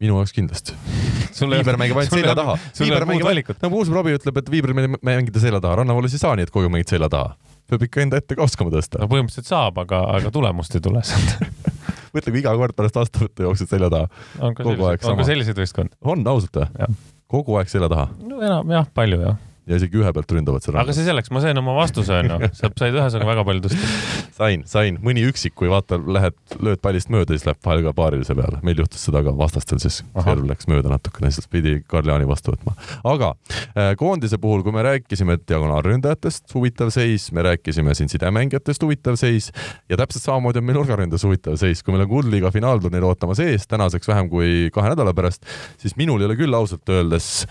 [SPEAKER 2] minu jaoks kindlasti. [laughs] Viiber mängib ainult selja taha. Viiber mängib ainult, nagu uus Robbie ütleb, et Viiber mängida selja taha, rannavoolis ei saa nii, et kogu mängid selja taha. peab ikka enda ette ka oskama tõsta.
[SPEAKER 4] no põhimõtteliselt saab, aga, aga tulemust ei tule sealt [laughs]
[SPEAKER 2] mõtle, kui iga kord pärast vastuvõttu jooksed selja taha.
[SPEAKER 4] on ka selliseid, on ka selliseid võistkondi?
[SPEAKER 2] on, ausalt või? kogu aeg selja taha?
[SPEAKER 4] no enam jah, palju jah
[SPEAKER 2] ja isegi ühe pealt ründavad seda.
[SPEAKER 4] aga see selleks, ma sain oma vastuse onju, [laughs] sa said ühesõnaga väga palju tõsta.
[SPEAKER 2] sain, sain, mõni üksik, kui vaata, lähed, lööd pallist mööda, siis läheb vahel ka paarilise peale. meil juhtus seda ka vastastel, siis serv läks mööda natukene, siis pidi Karl-Jaani vastu võtma. aga äh, koondise puhul, kui me rääkisime diagonaalründajatest, huvitav seis, me rääkisime siin sidemängijatest, huvitav seis ja täpselt samamoodi on meil nurgaründes huvitav seis, kui meil on Kuldliiga finaalturniir ootamas ees tänaseks vähem kui kahe nädala pärast, siis minul ei ole küll ausalt öeldes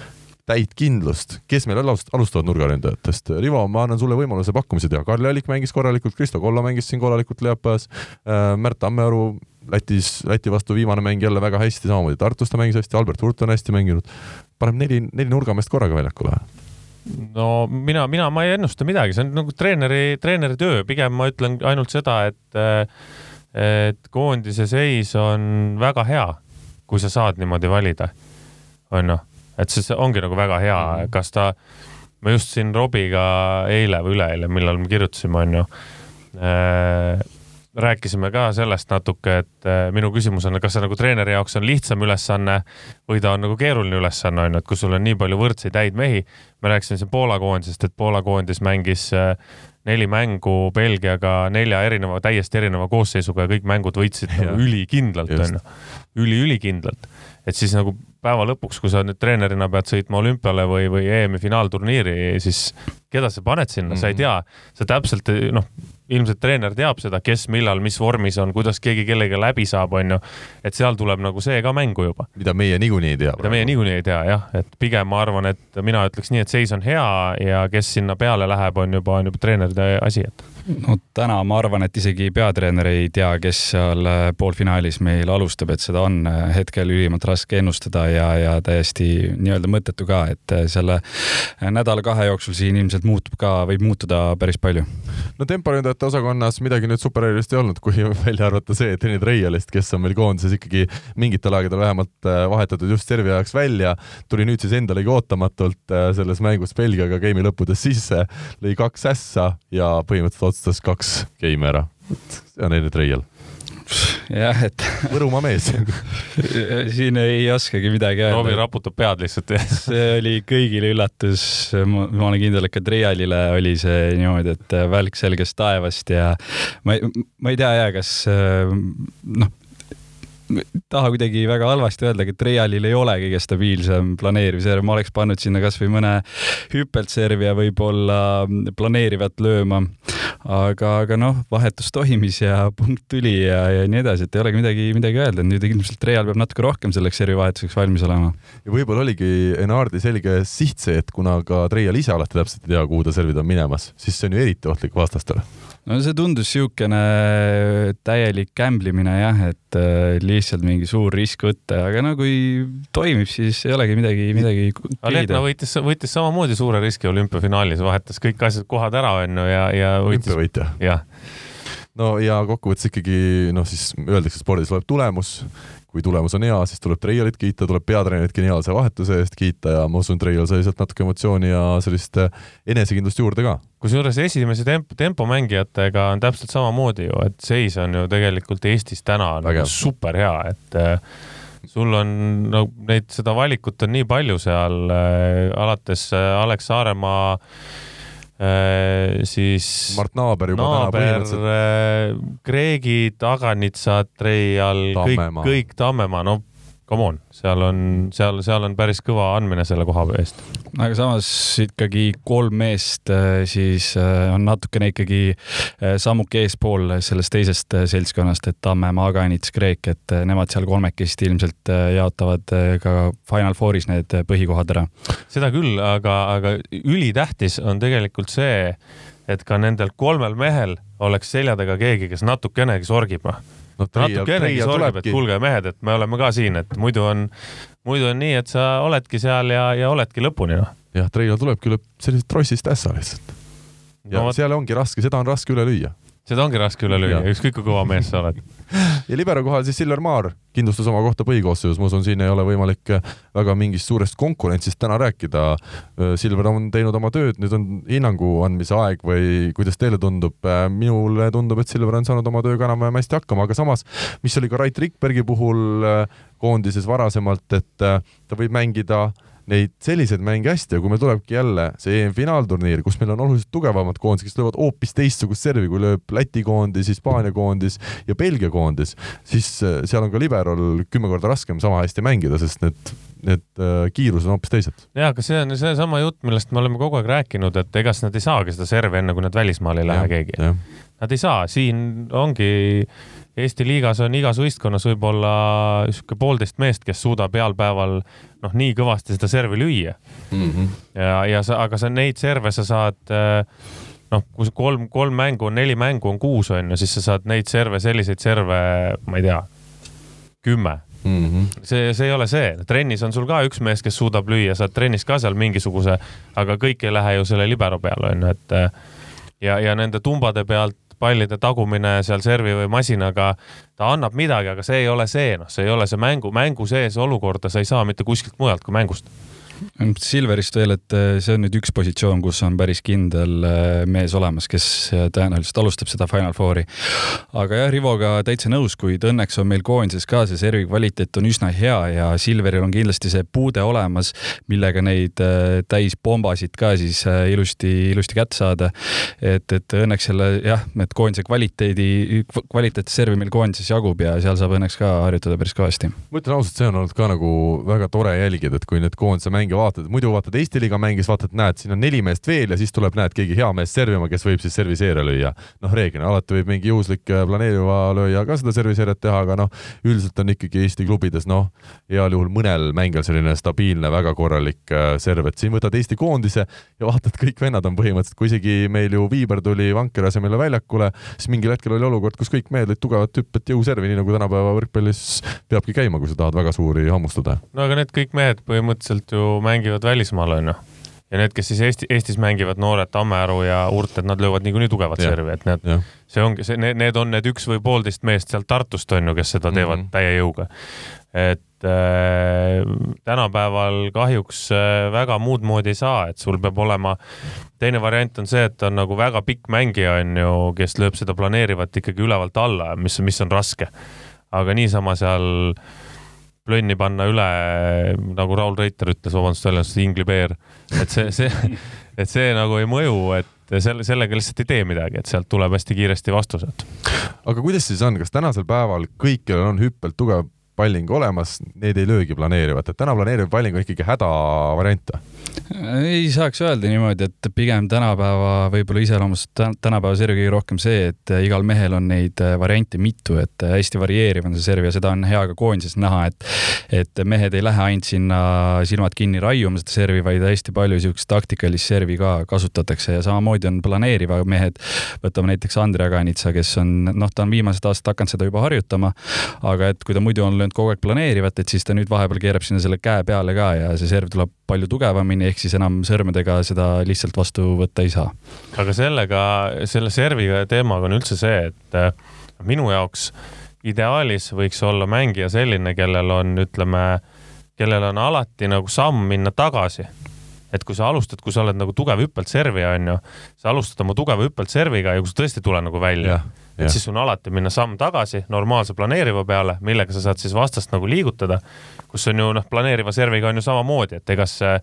[SPEAKER 2] täit kindlust, kes meil alust, alustavad nurgaründajatest. Rivo, ma annan sulle võimaluse pakkumisi teha. Karl Allik mängis korralikult, Kristo Kolla mängis siin korralikult neljapäevas, Märt Tammearu Lätis, Läti vastu viimane mäng jälle väga hästi, samamoodi Tartus ta mängis hästi, Albert Hurt on hästi mänginud. paneb neli, neli nurgameest korraga väljakule
[SPEAKER 4] no mina, mina, ma ei ennusta midagi, see on nagu treeneri, treeneri töö, pigem ma ütlen ainult seda, et et koondise seis on väga hea, kui sa saad niimoodi valida, onju, et see ongi nagu väga hea, mhm. kas ta, ma just siin Robiga eile või üleeile, millal me kirjutasime, onju äh, rääkisime ka sellest natuke, et äh, minu küsimus on, kas see nagu treeneri jaoks on lihtsam ülesanne või ta on nagu keeruline ülesanne on ju, et kui sul on nii palju võrdseid häid mehi. me rääkisime siin Poola koondisest, et Poola koondis mängis äh, neli mängu Belgiaga nelja erineva, täiesti erineva koosseisuga ja kõik mängud võitsid nagu ülikindlalt onju, üli-ülikindlalt. et siis nagu päeva lõpuks, kui sa nüüd treenerina pead sõitma olümpiale või, või EM-i finaalturniiri, siis keda sa paned sinna mm, -hmm. sa ei mhm. tea, sa täpselt noh ilmselt treener teab seda, kes millal, mis vormis on, kuidas keegi kellega läbi saab, onju. et seal tuleb nagu see ka mängu juba.
[SPEAKER 2] mida meie niikuinii ei tea.
[SPEAKER 4] mida meie niikuinii ei tea jah, et pigem ma arvan, et mina ütleks nii, et seis on hea ja kes sinna peale läheb, on juba, on juba treeneride asi, et
[SPEAKER 3] no täna ma arvan, et isegi peatreener ei tea, kes seal äh, poolfinaalis meil alustab, et seda on äh, hetkel ülimalt raske ennustada ja, ja täiesti nii-öelda mõttetu ka, et äh, selle nädala-kahe jooksul siin ilmselt muutub ka, võib muutuda päris palju.
[SPEAKER 2] no temporündajate osakonnas midagi nüüd supererilist ei olnud, kui [laughs] välja arvata see, et Rene Treialist, kes on meil koondises ikkagi mingitel aegadel vähemalt vahetatud just servi ajaks välja, tuli nüüd siis endalegi ootamatult selles mängus Belgiaga game'i lõppudes sisse, lõi kaks ässa ja põhimõtteliselt otsustas kaks game'i ära. see on Ene Treial.
[SPEAKER 3] jah, et.
[SPEAKER 2] Võrumaa mees [laughs]
[SPEAKER 3] siin ei oskagi midagi öelda.
[SPEAKER 4] Robbie raputab pead lihtsalt [laughs]
[SPEAKER 3] see oli kõigile üllatus. ma olen kindel, et ka Treialile oli see niimoodi, et välk selgest taevast ja ma ei, ma ei tea ja kas noh taha kuidagi väga halvasti öelda, aga Realil ei ole kõige stabiilsem planeeriv ma oleks pannud sinna kasvõi mõne hüppeltservija võib-olla planeerivat lööma. aga, aga noh, vahetus toimus ja punkt tuli ja, ja nii edasi, et ei olegi midagi, midagi öelda, et nüüd ilmselt Real peab natuke rohkem selleks servivahetuseks valmis olema.
[SPEAKER 2] ja võib-olla oligi Enardi selge siht see, et kuna ka Real ise alati täpselt ei tea, kuhu ta servid on minemas, siis see on ju eriti ohtlik vastastele
[SPEAKER 3] no see tundus niisugune täielik gämblimine jah, et äh, lihtsalt mingi suur risk võtta, aga no kui toimib, siis ei olegi midagi, midagi.
[SPEAKER 4] Alekna võitis, võitis samamoodi suure riski olümpiafinaalis, vahetas kõik asjad, kohad ära onju ja, ja võitis.
[SPEAKER 2] olümpiavõitja.
[SPEAKER 4] jah
[SPEAKER 2] no ja kokkuvõttes ikkagi noh, siis öeldakse, spordis loeb tulemus kui tulemus on hea, siis tuleb Treialit kiita, tuleb peatreenerit geniaalse vahetuse eest kiita ja ma usun, Treial sai sealt natuke emotsiooni ja sellist eh, enesekindlust juurde ka.
[SPEAKER 4] kusjuures esimese temp-, tempomängijatega on täpselt samamoodi ju, et seis on ju tegelikult Eestis täna nagu super hea, et äh, sul on no neid, seda valikut on nii palju seal äh, alates äh, Alex Saaremaa Äh, siis
[SPEAKER 2] Mart Naaber juba
[SPEAKER 4] Naaber, täna põhimõtteliselt. Äh, Kreegid, Aganitsad, Treial, kõik, kõik Tammemaa, no come on, seal on, seal, seal on päris kõva andmine selle koha eest.
[SPEAKER 3] aga samas ikkagi kolm meest äh, siis äh, on natukene ikkagi äh, sammuke eespool sellest teisest seltskonnast, et Tamme, Maaganits, Kreek, et nemad seal kolmekesti ilmselt jaotavad ka Final Fouris need põhikohad ära.
[SPEAKER 4] seda küll, aga, aga ülitähtis on tegelikult see, et ka nendel kolmel mehel oleks selja taga keegi, kes natukenegi sorgib noh, natukenegi sorgib, et kuulge mehed, et me oleme ka siin, et muidu on, muidu on nii, et sa oledki seal ja, ja oledki lõpuni, noh.
[SPEAKER 2] jah, Treilo tulebki üle sellisest trossist ässa lihtsalt. ja no, seal ongi raske, seda on raske üle lüüa
[SPEAKER 4] seda ongi raske üle lüüa, ükskõik kui kõva mees sa oled. [laughs]
[SPEAKER 2] ja libero kohal siis Silver Maar kindlustas oma kohta põhikoosseisus, ma usun, siin ei ole võimalik väga mingist suurest konkurentsist täna rääkida. Silver on teinud oma tööd, nüüd on hinnangu andmise aeg või kuidas teile tundub? minule tundub, et Silver on saanud oma tööga enam-vähem hästi hakkama, aga samas, mis oli ka Rait Rikbergi puhul koondises varasemalt, et ta võib mängida neid selliseid mänge hästi ja kui meil tulebki jälle see EM-finaalturniir, kus meil on oluliselt tugevamad koondised, kes löövad hoopis teistsugust servi, kui lööb Läti koondis, Hispaania koondis ja Belgia koondis, siis äh, seal on ka liberal kümme korda raskem sama hästi mängida, sest need, need äh, kiirused on hoopis teised.
[SPEAKER 4] ja, aga see on seesama jutt, millest me oleme kogu aeg rääkinud, et ega nad ei saagi seda servi enne, kui nad välismaale ei lähe keegi. Nad ei saa, siin ongi Eesti liigas on igas võistkonnas võib-olla niisugune poolteist meest, kes suudab heal päeval noh, nii kõvasti seda servi lüüa
[SPEAKER 2] mm. -hmm.
[SPEAKER 4] ja, ja sa, aga sa neid serve sa saad äh, noh, kui kolm, kolm mängu on, neli mängu on kuus, on ju, siis sa saad neid serve, selliseid serve, ma ei tea, kümme
[SPEAKER 2] Mm -hmm.
[SPEAKER 4] see, see ei ole see, trennis on sul ka üks mees, kes suudab lüüa, saad trennis ka seal mingisuguse, aga kõik ei lähe ju selle libero peale, on ju, et ja, ja nende tumbade pealt pallide tagumine seal servi või masinaga, ta annab midagi, aga see ei ole see, noh, see ei ole see mängu, mängu sees olukorda sa ei saa mitte kuskilt mujalt kui mängust
[SPEAKER 3] Silverist veel, et äh, see on nüüd üks positsioon, kus on päris kindel äh, mees olemas, kes äh, tõenäoliselt alustab seda Final Fouri. aga jah, Rivoga täitsa nõus, kuid õnneks on meil koondises ka see servi kvaliteet on üsna hea ja Silveril on kindlasti see puude olemas, millega neid täispombasid ka siis ilusti, ilusti kätte saada. et, et õnneks selle jah, et koondise kvaliteedi, kvaliteetset servi meil koondises jagub ja seal saab õnneks ka harjutada päris kõvasti.
[SPEAKER 2] ma ütlen ausalt, see on olnud ka nagu väga tore jälgida, et kui need koondise mängijad mänge vaatad, muidu vaatad Eesti liiga mänge, siis vaatad, näed, siin on neli meest veel ja siis tuleb, näed, keegi hea mees servima, kes võib siis serviseere lüüa. noh, reeglina alati võib mingi juhuslik äh, planeeriva lööja ka seda serviseerijat teha, aga noh, üldiselt on ikkagi Eesti klubides noh, heal juhul mõnel mängijal selline stabiilne, väga korralik äh, serv, et siin võtad Eesti koondise ja vaatad, kõik vennad on põhimõtteliselt, kui isegi meil ju Viiber tuli vankri asemele väljakule, siis mingil hetkel oli olukord, kus kõik mehed lõid tugevat hüppet jõuservi, nii nagu tänapäeva võrkpallis peabki käima, kui sa tahad väga suuri hammustada.
[SPEAKER 4] no aga need kõik mehed põhimõtteliselt ju mängivad välismaal, onju. ja need, kes siis Eesti, Eestis mängivad, noored Tammearu ja Urt, et nad löövad niikuinii tugevat ja. servi, et need, see ongi see, need, need on need üks või poolteist meest sealt Tartust on ju, kes seda teevad mm -hmm. täie jõuga. et äh, tänapäeval kahjuks äh, väga muud moodi ei saa, et sul peab olema, teine variant on see, et on nagu väga pikk mängija on ju, kes lööb seda planeerivat ikkagi ülevalt alla, mis, mis on raske. aga niisama seal äh, plönni panna üle, nagu Raul Reiter ütles, vabandust väljendust, inglibeer, et see, see, [laughs] et see nagu ei mõju, et selle, sellega lihtsalt ei tee midagi, et sealt tuleb hästi kiiresti vastused.
[SPEAKER 2] aga kuidas siis on, kas tänasel päeval kõik, kellel on hüppelt tugev palling olemas, need ei löögi planeerivat, et täna planeeriv palling on ikkagi hädavariant
[SPEAKER 3] ei saaks öelda niimoodi, et pigem tänapäeva võib-olla iseloomustab tänapäeva servi rohkem see, et igal mehel on neid äh, variante mitu, et äh, hästi varieeriv on see serv ja seda on hea ka koondises näha, et et mehed ei lähe ainult sinna silmad kinni raiuma seda servi, vaid hästi palju siukest taktikalist servi ka kasutatakse ja samamoodi on planeeriva mehed. võtame näiteks Andrei Aganitsa, kes on, noh, ta on viimased aastad hakanud seda juba harjutama, aga et kui ta muidu on löönud kogu aeg planeerivat, et siis ta nüüd vahepeal keerab sinna selle käe peale ka ja see serv tuleb palju tugevamini, ehk siis enam sõrmedega seda lihtsalt vastu võtta ei saa.
[SPEAKER 4] aga sellega, selle serviga teemaga on üldse see, et äh, minu jaoks ideaalis võiks olla mängija selline, kellel on, ütleme, kellel on alati nagu samm minna tagasi et kui sa alustad, kui sa oled nagu tugev hüppelt servija, onju, sa alustad oma tugeva hüppelt serviga ja kui sa tõesti ei tule nagu välja, et siis on alati minna samm tagasi normaalse planeeriva peale, millega sa saad siis vastast nagu liigutada kus on ju noh, planeeriva serviga on ju samamoodi, et ega see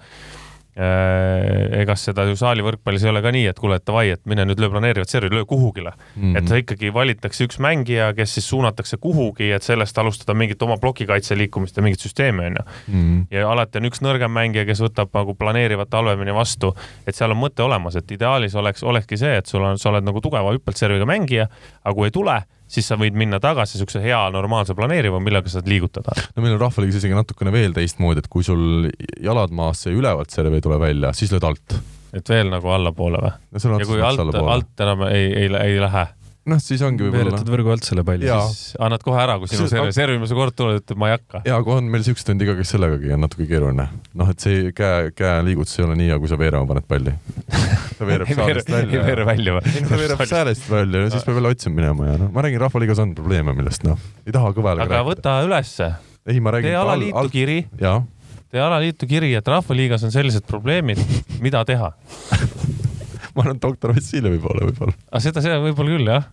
[SPEAKER 4] ega seda ju saali võrkpallis ei ole ka nii, et kuule, et davai, et mine nüüd löö planeerivat servi, löö kuhugile mm. -hmm. et ikkagi valitakse üks mängija, kes siis suunatakse kuhugi, et sellest alustada mingit oma plokikaitse liikumist ja mingit süsteemi onju mm. -hmm. ja alati on üks nõrgem mängija, kes võtab nagu planeerivat halvemini vastu, et seal on mõte olemas, et ideaalis oleks, olekski see, et sul on, sa oled nagu tugeva hüppelt serviga mängija, aga kui ei tule siis sa võid minna tagasi siukse hea normaalse planeeriva, millega saad liigutada.
[SPEAKER 2] no meil on rahvaliigas isegi natukene veel teistmoodi, et kui sul jalad maasse ja ülevalt serv ei tule välja, siis lööd alt.
[SPEAKER 4] et veel nagu allapoole või ja kui alt, alt enam ei, ei, ei lähe
[SPEAKER 2] noh, siis ongi võib-olla.
[SPEAKER 3] veeretad võrgu alt selle palli.
[SPEAKER 4] siis annad kohe ära, kui sinu serv, servimise kord tuleb, ütleb ma ei hakka.
[SPEAKER 2] ja, kui on meil siukest tundi ka, kes sellegagi on natuke keeruline. noh, et see käe, käeliigutus ei ole nii hea, kui sa veerema paned palli.
[SPEAKER 4] ta veereb [laughs] saalist välja. ei veere välja või?
[SPEAKER 2] ta veereb säälest välja ja siis peab jälle otsima minema ja noh, ma räägin, Rahvaliigas on probleeme, millest noh, ei taha kõvale
[SPEAKER 4] aga rääkida. võta ülesse.
[SPEAKER 2] ei, ma räägin.
[SPEAKER 4] tee alaliitu kiri. tee alaliitu kiri, et Rahvaliigas on sellised probleemid, mida teha [laughs] [laughs]
[SPEAKER 2] ma arvan, doktor Vassiljevi poole võib-olla.
[SPEAKER 4] aga seda, seda võib-olla küll, jah.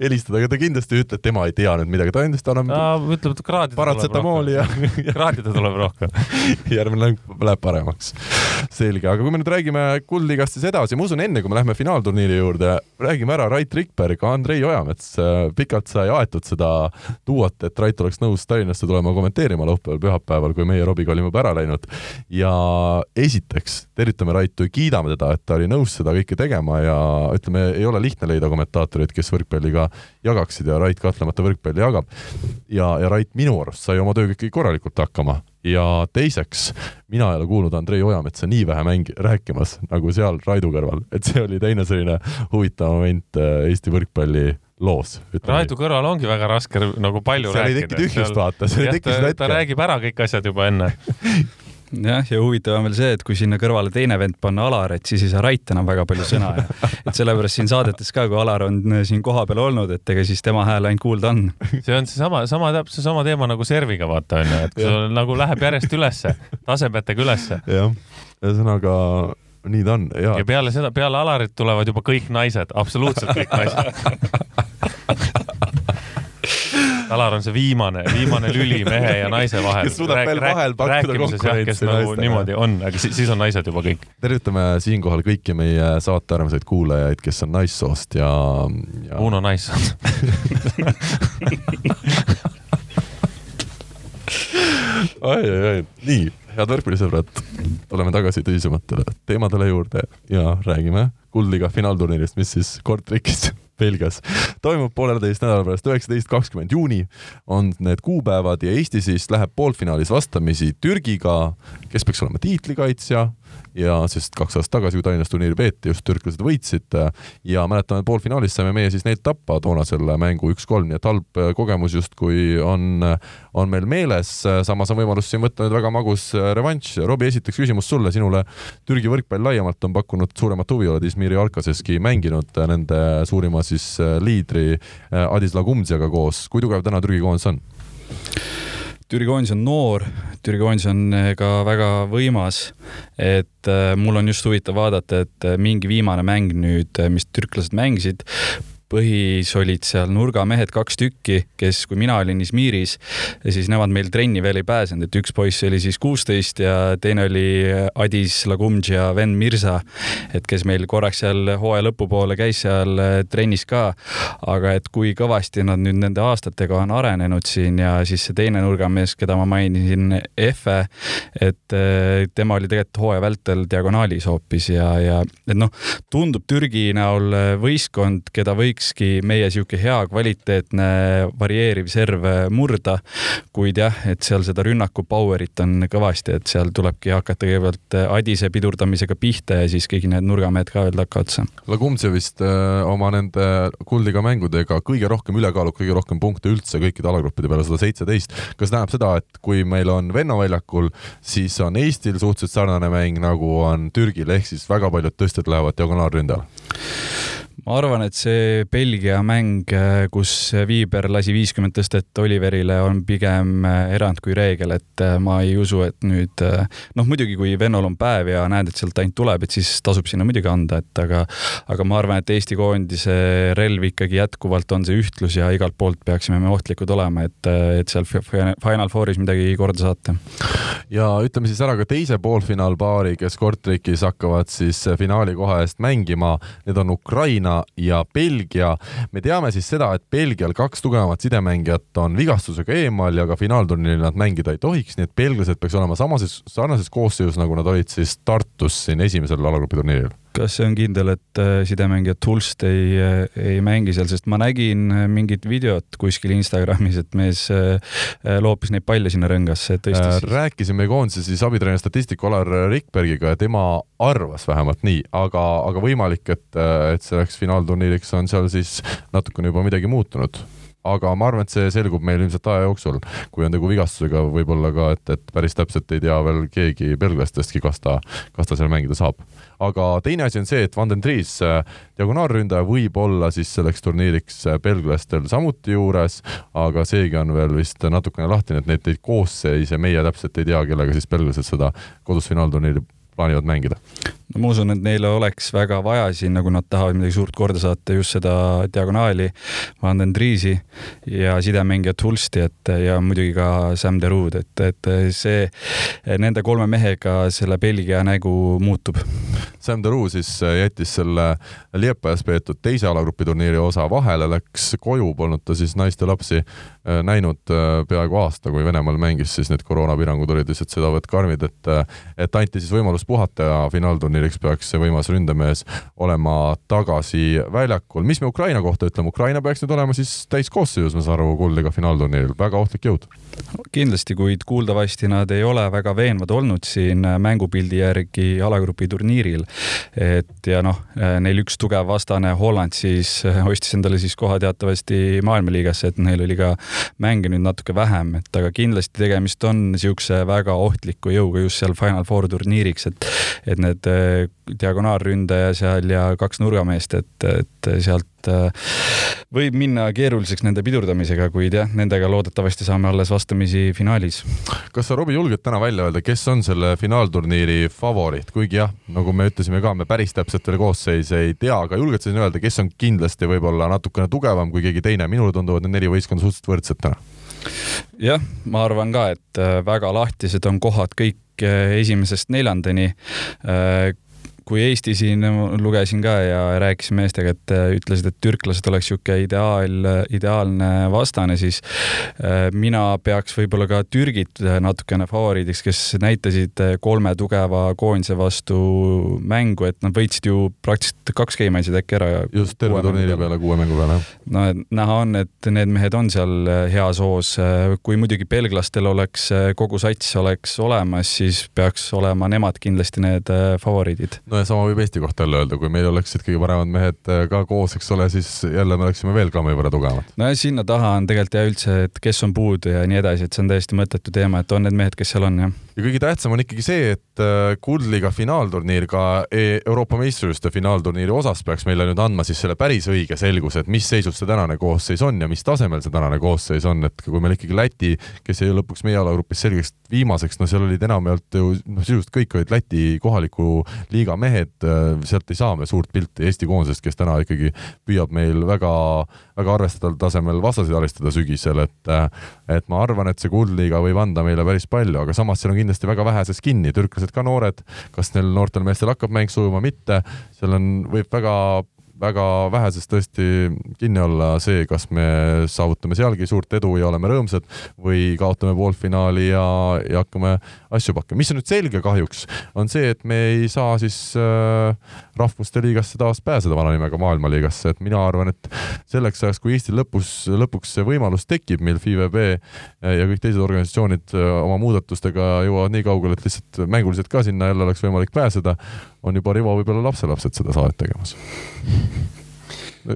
[SPEAKER 2] helistada, aga ta kindlasti ei ütle, et tema ei tea nüüd midagi, ta endast annab
[SPEAKER 4] ütleb, et kraadida
[SPEAKER 2] paratsetamooli ja [laughs]
[SPEAKER 4] kraadida tuleb rohkem [laughs]
[SPEAKER 2] järgmine läheb, paremaks. selge, aga kui me nüüd räägime Kuldliigast siis edasi, ma usun, enne kui me läheme finaalturniiri juurde, räägime ära Rait Rikberg, Andrei Ojamets. pikalt sai aetud seda duot, et Rait oleks nõus Tallinnasse tulema kommenteerima laupäeval, pühapäeval, kui meie Robiga olime juba ära läinud. ja esiteks tervitame Raitu ja kiidame teda, et ta oli nõus seda kõike tegema tegema ja ütleme, ei ole lihtne leida kommentaatoreid, kes võrkpalli ka Raitiga jagaksid ja Rait kahtlemata võrkpalli jagab. ja, ja Rait minu arust sai oma tööga ikkagi korralikult hakkama ja teiseks, mina ei ole kuulnud Andrei Ojametsa nii vähe mängi-, rääkimas nagu seal Raidu kõrval, et see oli teine selline huvitav moment äh, Eesti võrkpalli loos.
[SPEAKER 4] Raidu kõrval ongi väga raske nagu palju
[SPEAKER 2] seal
[SPEAKER 4] rääkida.
[SPEAKER 2] seal ei teki tühjust vaata, seal ei teki seda hetke.
[SPEAKER 4] ta räägib ära kõik asjad juba enne [laughs]
[SPEAKER 3] jah, ja huvitav on veel see, et kui sinna kõrvale teine vend panna Alar, et siis ei saa Rait enam väga palju sõna ja et sellepärast siin saadetes ka, kui Alar on siin kohapeal olnud, et ega siis tema hääl ainult kuulda on.
[SPEAKER 4] see on seesama, sama täpselt seesama teema nagu serviga vaata onju, et sul nagu läheb järjest ülesse, tasemetega ülesse.
[SPEAKER 2] jah, ühesõnaga nii ta on ja.
[SPEAKER 4] ja peale seda, peale Alarit tulevad juba kõik naised, absoluutselt kõik naised [laughs] Alar on see viimane, viimane lüli mehe ja naise vahel.
[SPEAKER 2] kes suudab veel vahel pakkuda konkurentsi
[SPEAKER 4] nagu naistega. niimoodi on, aga siis, on naised juba kõik.
[SPEAKER 2] tervitame siinkohal kõiki meie saate armsaid kuulajaid, kes on naissoost ja,
[SPEAKER 4] ja.... Uno naissoost
[SPEAKER 2] oi, oi, oi, nii, head võrkpallisõbrad, tuleme tagasi tõsisematele teemadele juurde ja räägime Kuldliiga finaalturniirist, mis siis Kortrikis Belgias. toimub pooleteist nädala pärast, üheksateist, kakskümmend juuni on need kuupäevad ja Eesti siis läheb poolfinaalis vastamisi Türgiga, kes peaks olema tiitlikaitsja ja sest kaks aastat tagasi, kui Tallinnas turniiri peeti, just türklased võitsid ja mäletame, poolfinaalis saime meie siis neilt tappa toona selle mängu üks-kolm, nii et halb kogemus justkui on, on meil meeles. samas on võimalus siin võtta nüüd väga magus revanš. Robbie, esiteks küsimus sulle, sinule Türgi võrkpall laiemalt on pakkunud suuremat huvi, oled Izmiri Alkaseski mänginud nende suurima siis liidri Adis Lagumdziaga koos. kui tugev täna Türgi koondis on?
[SPEAKER 3] Türgi koondis on noor, Türgi koondis on eh, ka väga võimas, et eh, mul on just huvitav vaadata, et eh, mingi viimane mäng nüüd, mis türklased mängisid, põhis olid seal nurgamehed kaks tükki, kes, kui mina olin Izmiris, siis nemad meil trenni veel ei pääsenud, et üks poiss oli siis kuusteist ja teine oli Adis Lagumdž ja Ven Mirza, et kes meil korraks seal hooaja lõpupoole käis seal eh, trennis ka. aga et kui kõvasti nad nüüd nende aastatega on arenenud siin ja siis see teine nurgamees, keda ma mainisin, Efe, et eh, tema oli tegelikult hooaja vältel diagonaalis hoopis ja, ja et noh, tundub Türgi näol võistkond, keda võiks võikski meie sihuke hea kvaliteetne varieeriv serv murda. kuid jah, et seal seda rünnaku power'it on kõvasti, et seal tulebki hakata kõigepealt Adise pidurdamisega pihta ja siis kõik need nurgamehed ka veel takkaotsa.
[SPEAKER 2] Lagumtsev vist äh, oma nende kuldiga mängudega kõige rohkem ülekaalub, kõige rohkem punkte üldse kõikide alagruppide peale, sada seitseteist. kas tähendab seda, et kui meil on Venno väljakul, siis on Eestil suhteliselt sarnane mäng nagu on Türgil, ehk siis väga paljud tõstjad lähevad diagonaalründajale?
[SPEAKER 3] Ma arvan, et see Belgia mäng, kus Viiber lasi viiskümmend tõstet Oliverile, on pigem erand kui reegel, et ma ei usu, et nüüd noh, muidugi kui vennal on päev ja näed, et sealt ainult tuleb, et siis tasub sinna muidugi anda, et aga aga ma arvan, et Eesti koondise relv ikkagi jätkuvalt on see ühtlus ja igalt poolt peaksime me ohtlikud olema, et, et seal Final Fouris midagi korda saata.
[SPEAKER 2] ja ütleme siis ära ka teise poolfinaalpaari, kes Kortrikis hakkavad siis finaali koha eest mängima, need on Ukraina Ukraina ja Belgia. me teame siis seda, et Belgial kaks tugevamat sidemängijat on vigastusega eemal ja ka finaalturniiril nad mängida ei tohiks, nii et belglased peaks olema samases, sarnases koosseisus, nagu nad olid siis Tartus siin esimesel alagrupiturniiril
[SPEAKER 3] kas see on kindel, et äh, sidemängija Tulst ei, äh, ei mängi seal, sest ma nägin äh, mingit videot kuskil Instagramis, et mees loopis neid palle sinna rõngasse,
[SPEAKER 2] äh,. rääkisime koondise siis abitreener statistiku Alar Rikbergiga ja tema arvas vähemalt nii, aga, aga võimalik, et, et selleks finaalturniiriks on seal siis natukene juba midagi muutunud aga ma arvan, et see selgub meil ilmselt aja jooksul, kui on tegu vigastusega, võib-olla ka, et, et päris täpselt ei tea veel keegi belglastestki, kas ta, kas ta seal mängida saab. aga teine asi on see, et Van den Dries, äh, diagonaalründaja, võib olla siis selleks turniiriks äh, belglastel samuti juures, aga seegi on veel vist natukene lahtine, et neid, neid koosseise meie täpselt ei tea, kellega siis belglased seda kodus finaalturniiri plaanivad mängida?
[SPEAKER 3] No ma usun, et neile oleks väga vaja siin, nagu nad tahavad midagi suurt korda saata, just seda diagonaali, Van den Driesi ja sidemängijat Hulsti, et ja muidugi ka Sam Derud, et, et see, nende kolme mehega selle Belgia nägu muutub.
[SPEAKER 2] Sam Deru siis jättis selle Liepajas peetud teise alagrupi turniiri osa vahele, läks koju, polnud ta siis naist ja lapsi äh, näinud äh, peaaegu aasta, kui Venemaal mängis, siis need koroonapiirangud olid lihtsalt sedavõrd karmid, et, äh, et anti siis võimalus puhata ja finaalturniir finaalturniiriks peaks see võimas ründamees olema tagasi väljakul. mis me Ukraina kohta ütleme, Ukraina peaks nüüd olema siis täiskoosseisus, ma saan aru, kuldliiga finaalturniiril, väga ohtlik jõud.
[SPEAKER 3] kindlasti, kuid kuuldavasti nad ei ole väga veenvad olnud siin mängupildi järgi alagrupi turniiril. et ja noh, neil üks tugev vastane, Holland siis ostis endale siis koha teatavasti maailmaliigasse, et neil oli ka mänge nüüd natuke vähem, et aga kindlasti tegemist on niisuguse väga ohtliku jõuga just seal Final Four turniiriks, et et need diagonaalründaja seal ja kaks nurgameest, et, et sealt eh, võib minna keeruliseks nende pidurdamisega, kuid jah, nendega loodetavasti saame alles vastamisi finaalis.
[SPEAKER 2] kas sa, Robbie, julged täna välja öelda, kes on selle finaalturniiri favoriit, kuigi jah, nagu me ütlesime ka, me päris täpselt veel koosseise ei tea, aga julged sa siin öelda, kes on kindlasti võib-olla natukene tugevam kui keegi teine, minule tunduvad need neli võistkonda suhteliselt võrdsed täna
[SPEAKER 3] jah, ma arvan ka, et äh, väga lahtised on kohad kõik äh, esimesest neljandani. Äh, kui Eesti siin lugesin ka ja rääkisin meestega, et äh, ütlesid, et türklased oleks niisugune ideaal, ideaalne vastane, siis äh, mina peaks võib-olla ka Türgit natukene favoriidiks, kes näitasid äh, kolme tugeva koondise vastu mängu, et nad võitsid ju praktiliselt kaks game andsid äkki ära.
[SPEAKER 2] just, terve turniiri peale, kuue mängu peale, jah.
[SPEAKER 3] no näha on, et need mehed on seal heas hoos. kui muidugi belglastel oleks kogu sats oleks olemas, siis peaks olema nemad kindlasti need favoriidid
[SPEAKER 2] no ja sama võib Eesti kohta jälle öelda, kui meil oleksid kõige paremad mehed äh, ka koos, eks ole, siis jälle me oleksime veel grammi võrra tugevamad.
[SPEAKER 3] no ja sinna taha on tegelikult ja üldse, et kes on puudu ja nii edasi, et see on täiesti mõttetu teema, et on need mehed, kes seal on, jah.
[SPEAKER 2] ja kõige tähtsam on ikkagi see, et äh, Kuldliiga finaalturniir ka e-, Euroopa meistrivõistluste finaalturniiri osas peaks meile nüüd andma siis selle päris õige selguse, et mis seisus see tänane koosseis on ja mis tasemel see tänane koosseis on, et kui meil ikkagi Läti, kes jäi lõpuks meie alagrupis selgeks viimaseks, no seal olid enamjaolt ju noh, sisuliselt kõik olid Läti kohaliku liiga mehed, äh, sealt ei saa me suurt pilti Eesti koondisest, kes täna ikkagi püüab meil väga, väga arvestataval tasemel vastaseid alistada sügisel, et äh, et ma arvan, et see kuldliiga võib anda meile päris palju, aga samas seal on kindlasti väga väheses kinni, türklased ka noored, kas neil noortel meestel hakkab mäng sujuma, mitte, seal on, võib väga väga väheses tõesti kinni olla see, kas me saavutame sealgi suurt edu ja oleme rõõmsad või kaotame poolfinaali ja, ja hakkame asju pakkima. mis on nüüd selge kahjuks, on see, et me ei saa siis äh, rahvuste liigasse taas pääseda vana nimega maailmaliigasse, et mina arvan, et selleks ajaks, kui Eestil lõpus, lõpuks see võimalus tekib, mil FIVB ja kõik teised organisatsioonid äh, oma muudatustega jõuavad nii kaugele, et lihtsalt mänguliselt ka sinna jälle oleks võimalik pääseda, on juba Rivo võib-olla lapselapsed seda saadet tegemas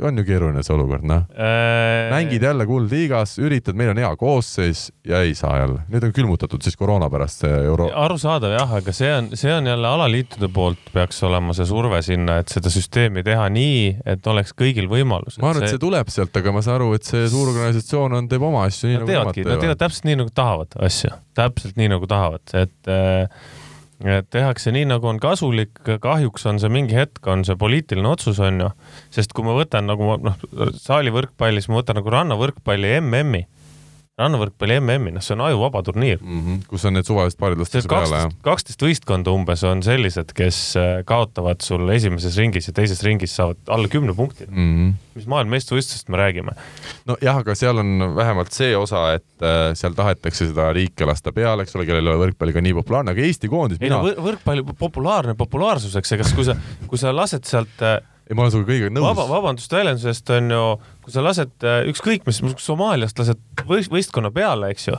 [SPEAKER 2] on ju keeruline see olukord, noh äh.... mängid jälle kuldliigas, üritad, meil on hea koosseis ja ei saa jälle. nüüd on külmutatud siis koroona pärast see euro.
[SPEAKER 4] arusaadav jah, aga see on, see on jälle alaliitude poolt peaks olema see surve sinna, et seda süsteemi teha nii, et oleks kõigil võimalus.
[SPEAKER 2] ma arvan, et see tuleb sealt, aga ma saan aru, et see suur organisatsioon on, teeb oma asju nii
[SPEAKER 4] nad nagu nemad teevad. Nad teevad täpselt nii, nagu tahavad asju, täpselt nii, nagu tahavad, et äh, tehakse nii, nagu on kasulik, kahjuks on see mingi hetk, on see poliitiline otsus, on ju. sest kui ma võtan nagu noh, saali võrkpallis, ma võtan nagu rannavõrkpalli MM-i rannavõrkpalli MM-i, noh, see on ajuvaba turniir
[SPEAKER 2] mm. -hmm. kus on need suvalised paarid lastakse
[SPEAKER 4] peale, jah? kaksteist võistkonda umbes on sellised, kes äh, kaotavad sul esimeses ringis ja teises ringis saavad alla kümne punkti mm. -hmm. mis maailmameistrivõistlustest me räägime?
[SPEAKER 2] nojah, aga seal on vähemalt see osa, et äh, seal tahetakse seda riike lasta peale, eks ole, kellel ei ole võrkpalliga nii populaarne, aga Eesti koondis
[SPEAKER 4] ei mina... no võrkpall populaarne populaarsuseks, ega kui sa, kui sa lased sealt äh,
[SPEAKER 2] ei, ma olen sinuga kõigega nõus
[SPEAKER 4] Vaba,. vabandust väljendusest on ju, kui sa lased äh, ükskõik mis, Somaaliast lased võistkonna peale, eks ju,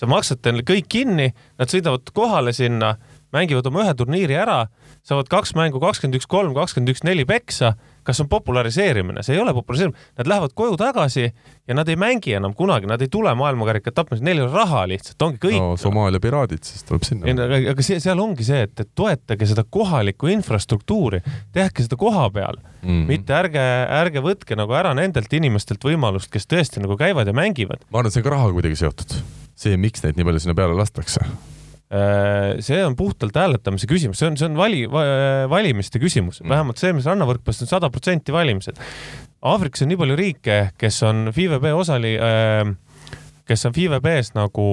[SPEAKER 4] sa maksad neile kõik kinni, nad sõidavad kohale sinna, mängivad oma ühe turniiri ära, saavad kaks mängu kakskümmend üks, kolm, kakskümmend üks, neli peksa kas on populariseerimine, see ei ole populariseerimine, nad lähevad koju tagasi ja nad ei mängi enam kunagi, nad ei tule maailmakarikat tapma, neil ei ole raha lihtsalt, ongi kõik
[SPEAKER 2] no,. Somaalia piraadid, siis tuleb sinna.
[SPEAKER 4] aga, see, seal ongi see, et, et toetage seda kohalikku infrastruktuuri, tehke seda koha peal mm, -hmm. mitte ärge, ärge võtke nagu ära nendelt inimestelt võimalust, kes tõesti nagu käivad ja mängivad.
[SPEAKER 2] ma arvan, et see on ka rahaga kuidagi seotud. see, miks neid nii palju sinna peale lastakse
[SPEAKER 4] see on puhtalt hääletamise küsimus, see on, see on vali, valimiste küsimus mm., vähemalt see, mis rannavõrkpallist on sada protsenti valimised. Aafrikas on nii palju riike, kes on FIVB osali, äh, kes on FIVB-s nagu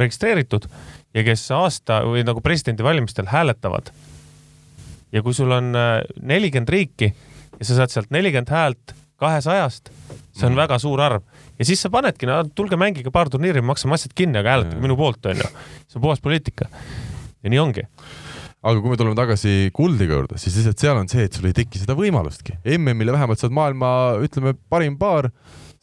[SPEAKER 4] registreeritud ja kes aasta või nagu presidendivalimistel hääletavad. ja kui sul on äh, nelikümmend riiki ja sa saad sealt nelikümmend häält kahesajast, see on mm. väga suur arv ja siis sa panedki, no tulge mängige paar turniiri, maksame asjad kinni, aga hääletage minu poolt, onju. see on puhas poliitika. ja nii ongi
[SPEAKER 2] aga kui me tuleme tagasi Kuldliga juurde, siis lihtsalt seal on see, et sul ei teki seda võimalustki. MM-ile vähemalt sa oled maailma, ütleme, parim paar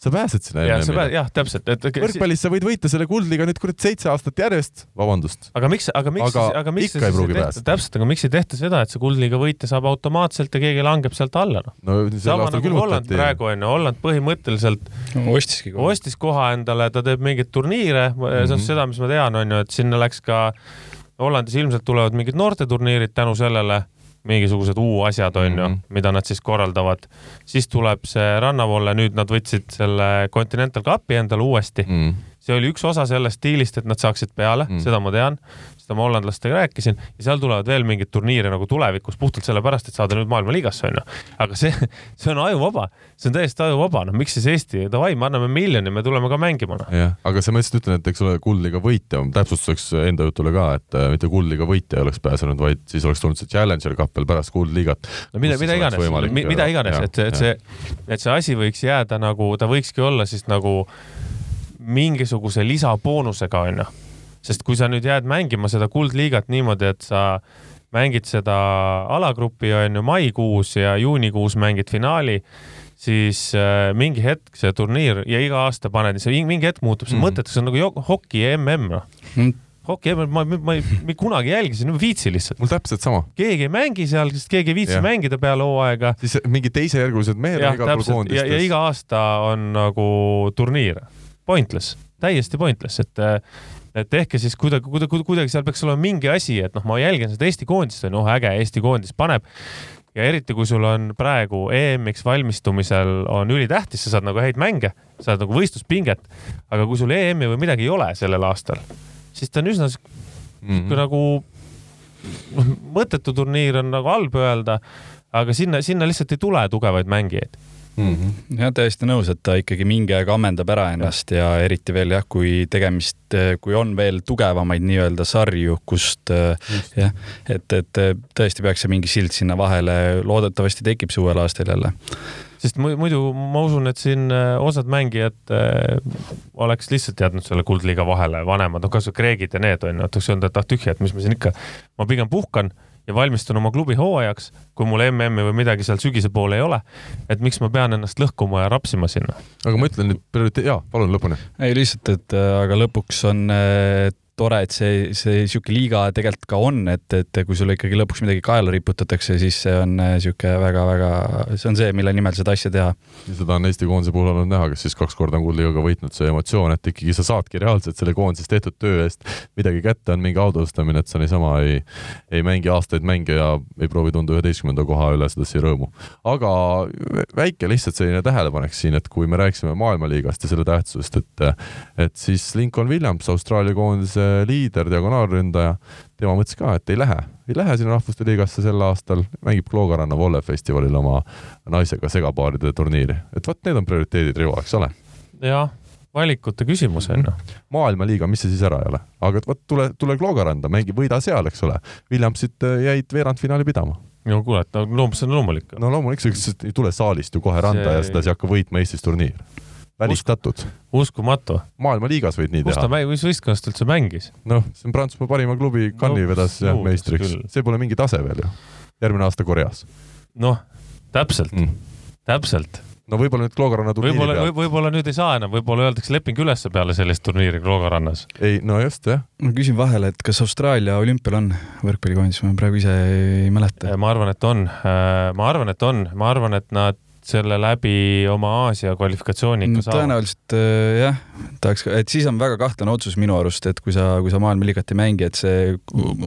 [SPEAKER 2] sa pääsed sinna
[SPEAKER 4] jah, sa
[SPEAKER 2] MM-ile.
[SPEAKER 4] jah, täpselt, et
[SPEAKER 2] võrkpallis sa võid võita selle Kuldliga nüüd kurat seitse aastat järjest, vabandust.
[SPEAKER 4] aga miks, aga miks,
[SPEAKER 2] Aga
[SPEAKER 4] aga miks
[SPEAKER 2] ikka ei pruugi pääseda.
[SPEAKER 4] täpselt, aga miks ei tehta seda, et see Kuldliiga võitja saab automaatselt ja keegi langeb sealt alla, noh.
[SPEAKER 2] no sel
[SPEAKER 4] sama
[SPEAKER 2] aastal
[SPEAKER 4] nagu Holland praegu onju, Holland põhimõtteliselt
[SPEAKER 3] ostiski kohe.
[SPEAKER 4] ostis koha endale, ta teeb mingeid turniire mm, -hmm. see on
[SPEAKER 2] Mhm.
[SPEAKER 4] seda, mis ma tean, onju, et sinna läks ka, Hollandis ilmselt tulevad mingid noorteturniirid tänu sellele, mingisugused U-asjad onju mm,
[SPEAKER 2] Mhm.
[SPEAKER 4] -hmm. mida nad siis korraldavad. siis tuleb see rannavolle, nüüd nad võtsid selle Continental Cupi endale uuesti.
[SPEAKER 2] mm..
[SPEAKER 4] see oli üks osa sellest stiilist, et nad saaksid peale
[SPEAKER 2] Mm.
[SPEAKER 4] mm., seda ma tean, seda ma hollandlastega rääkisin ja seal tulevad veel mingeid turniire nagu tulevikus puhtalt sellepärast, et saada nüüd maailmaliigasse onju. aga see, see on ajuvaba, see on täiesti ajuvaba, no miks siis Eesti, davai, me anname miljoni, me tuleme ka mängima noh.
[SPEAKER 2] jah, aga see ma lihtsalt ütlen, et eks ole, Kuldliga võitja, täpsustuseks enda jutule ka, et äh, mitte Kuldliga võitja ei oleks pääsenud, vaid siis oleks tulnud see Challenger Cup veel pärast Kuldliigat.
[SPEAKER 4] no mida, mida iganes, mida iganes, et, et see, et see asi võiks jääda nagu, ta võikski olla siis nagu mingisuguse lisaboonusega onju. Sest kui sa nüüd jääd mängima seda kuldliigat niimoodi, et sa mängid seda alagrupi onju maikuus ja juunikuus mängid finaali, siis äh, mingi hetk see turniir ja iga aasta paned, see mingi hetk muutub see mm. mõttetuks, see on nagu hoki MM noh.
[SPEAKER 3] Mm.
[SPEAKER 4] hoki MM, ma, ma, ma ei ma ei kunagi jälgisin, ei viitsi lihtsalt.
[SPEAKER 2] mul täpselt sama,
[SPEAKER 4] keegi ei mängi seal, sest keegi ei viitsi
[SPEAKER 2] Jah.
[SPEAKER 4] mängida peale hooaega
[SPEAKER 2] siis mingi teisejärgulised mehed on igal pool
[SPEAKER 4] täpselt ja, ja
[SPEAKER 2] koondistes.
[SPEAKER 4] iga aasta on nagu turniir, pointless, täiesti pointless, et et tehke siis kuidagi, kuidagi, kuidagi seal peaks olema mingi asi, et noh, ma jälgin seda Eesti koondist on ju, oh äge, Eesti koondis paneb ja eriti kui sul on praegu EM-iks valmistumisel on ülitähtis, sa saad nagu häid mänge, saad nagu võistluspinget, aga kui sul EM-i või midagi ei ole sellel aastal, siis ta on üsna sihuke
[SPEAKER 2] Mhm.
[SPEAKER 4] nagu noh, mõttetu turniir on nagu halb öelda, aga sinna, sinna lihtsalt ei tule tugevaid mängijaid.
[SPEAKER 2] Mhm.
[SPEAKER 3] jah, täiesti nõus, et ta ikkagi mingi aeg ammendab ära ennast ja eriti veel jah, kui tegemist, kui on veel tugevamaid nii-öelda sarju, kust äh, jah, et, et tõesti peaks see mingi sild sinna vahele, loodetavasti tekib see uuel aastal jälle.
[SPEAKER 4] sest mu- muidu ma usun, et siin äh, osad mängijad äh, oleks lihtsalt jätnud selle kuldliiga vahele, vanemad, no kasvõi Kreegid ja need on ju, et oleks öelnud, et ah tühja, et mis ma siin ikka, ma pigem puhkan ja valmistun oma klubi hooajaks, kui mul MM-i või midagi seal sügise poole ei ole. et miks ma pean ennast lõhkuma ja rapsima sinna.
[SPEAKER 2] aga ma ütlen nüüd prioriteet, jaa, palun lõpuni.
[SPEAKER 3] ei lihtsalt, et äh, aga lõpuks on äh, tore, et see, see sihuke liiga tegelikult ka on, et, et kui sulle ikkagi lõpuks midagi kaela riputatakse, siis see on äh, sihuke väga-väga, see on see, mille nimel seda asja teha.
[SPEAKER 2] ja seda on Eesti koondise puhul olnud näha, kes siis kaks korda on Kuldliigaga võitnud, see emotsioon, et ikkagi sa saadki reaalselt selle koondises tehtud töö eest midagi kätte, on mingi autostamine, et sa niisama ei, ei mängi aastaid mänge ja ei proovi tunda üheteistkümnenda koha üle sedasi rõõmu. aga väike lihtsalt selline tähelepanek siin, et kui me rääkisime maailmaliigast ja selle tähtsusest, et et siis Lincoln Williams, Austraalia koondise liider, diagonaalründaja, tema mõtles ka, et ei lähe, ei lähe sinna rahvuste liigasse sel aastal, mängib Kloogaranna vollefestivalil oma naisega segapaaride turniiri, et vot need on prioriteedid, Rivo, eks ole.
[SPEAKER 4] jah, valikute küsimus on ju.
[SPEAKER 2] maailmaliiga, mis see siis ära ei ole, aga vot tule, tule Kloogaranda, mängi, võida seal, eks ole. Williamsid äh, jäid veerandfinaali pidama.
[SPEAKER 4] no kuule, et no loom-, see on loomulik.
[SPEAKER 2] no loomulikult, sest ei tule saalist ju kohe randa
[SPEAKER 4] See-
[SPEAKER 2] ja sedasi hakka võitma Eestis turniir. välistatud.
[SPEAKER 4] uskumatu.
[SPEAKER 2] maailmaliigas võid nii
[SPEAKER 4] kus
[SPEAKER 2] teha.
[SPEAKER 4] mis võistkonnas ta üldse mängis?
[SPEAKER 2] noh, see on Prantsusmaa parima klubi, Cannes'i
[SPEAKER 4] No,
[SPEAKER 2] vedas jah meistriks see pole mingi tase veel ju. järgmine aasta Koreas
[SPEAKER 4] noh, täpselt mm., täpselt.
[SPEAKER 2] no võib-olla nüüd Kloogaranna turniiri
[SPEAKER 4] võib, võib-olla nüüd ei saa enam, võib-olla öeldakse leping ülesse peale sellist turniiri Kloogarannas.
[SPEAKER 2] ei, no just jah.
[SPEAKER 3] ma küsin vahele, et kas Austraalia olümpial on võrkpallikoondis, ma praegu ise ei mäleta.
[SPEAKER 4] ma arvan, et on, ma arvan, et on, ma arvan, et nad selle läbi oma Aasia kvalifikatsiooni ikka saavad.
[SPEAKER 3] tõenäoliselt äh, jah, tahaks, et siis on väga kahtlane otsus minu arust, et kui sa, kui sa maailmaliigat ei mängi, et see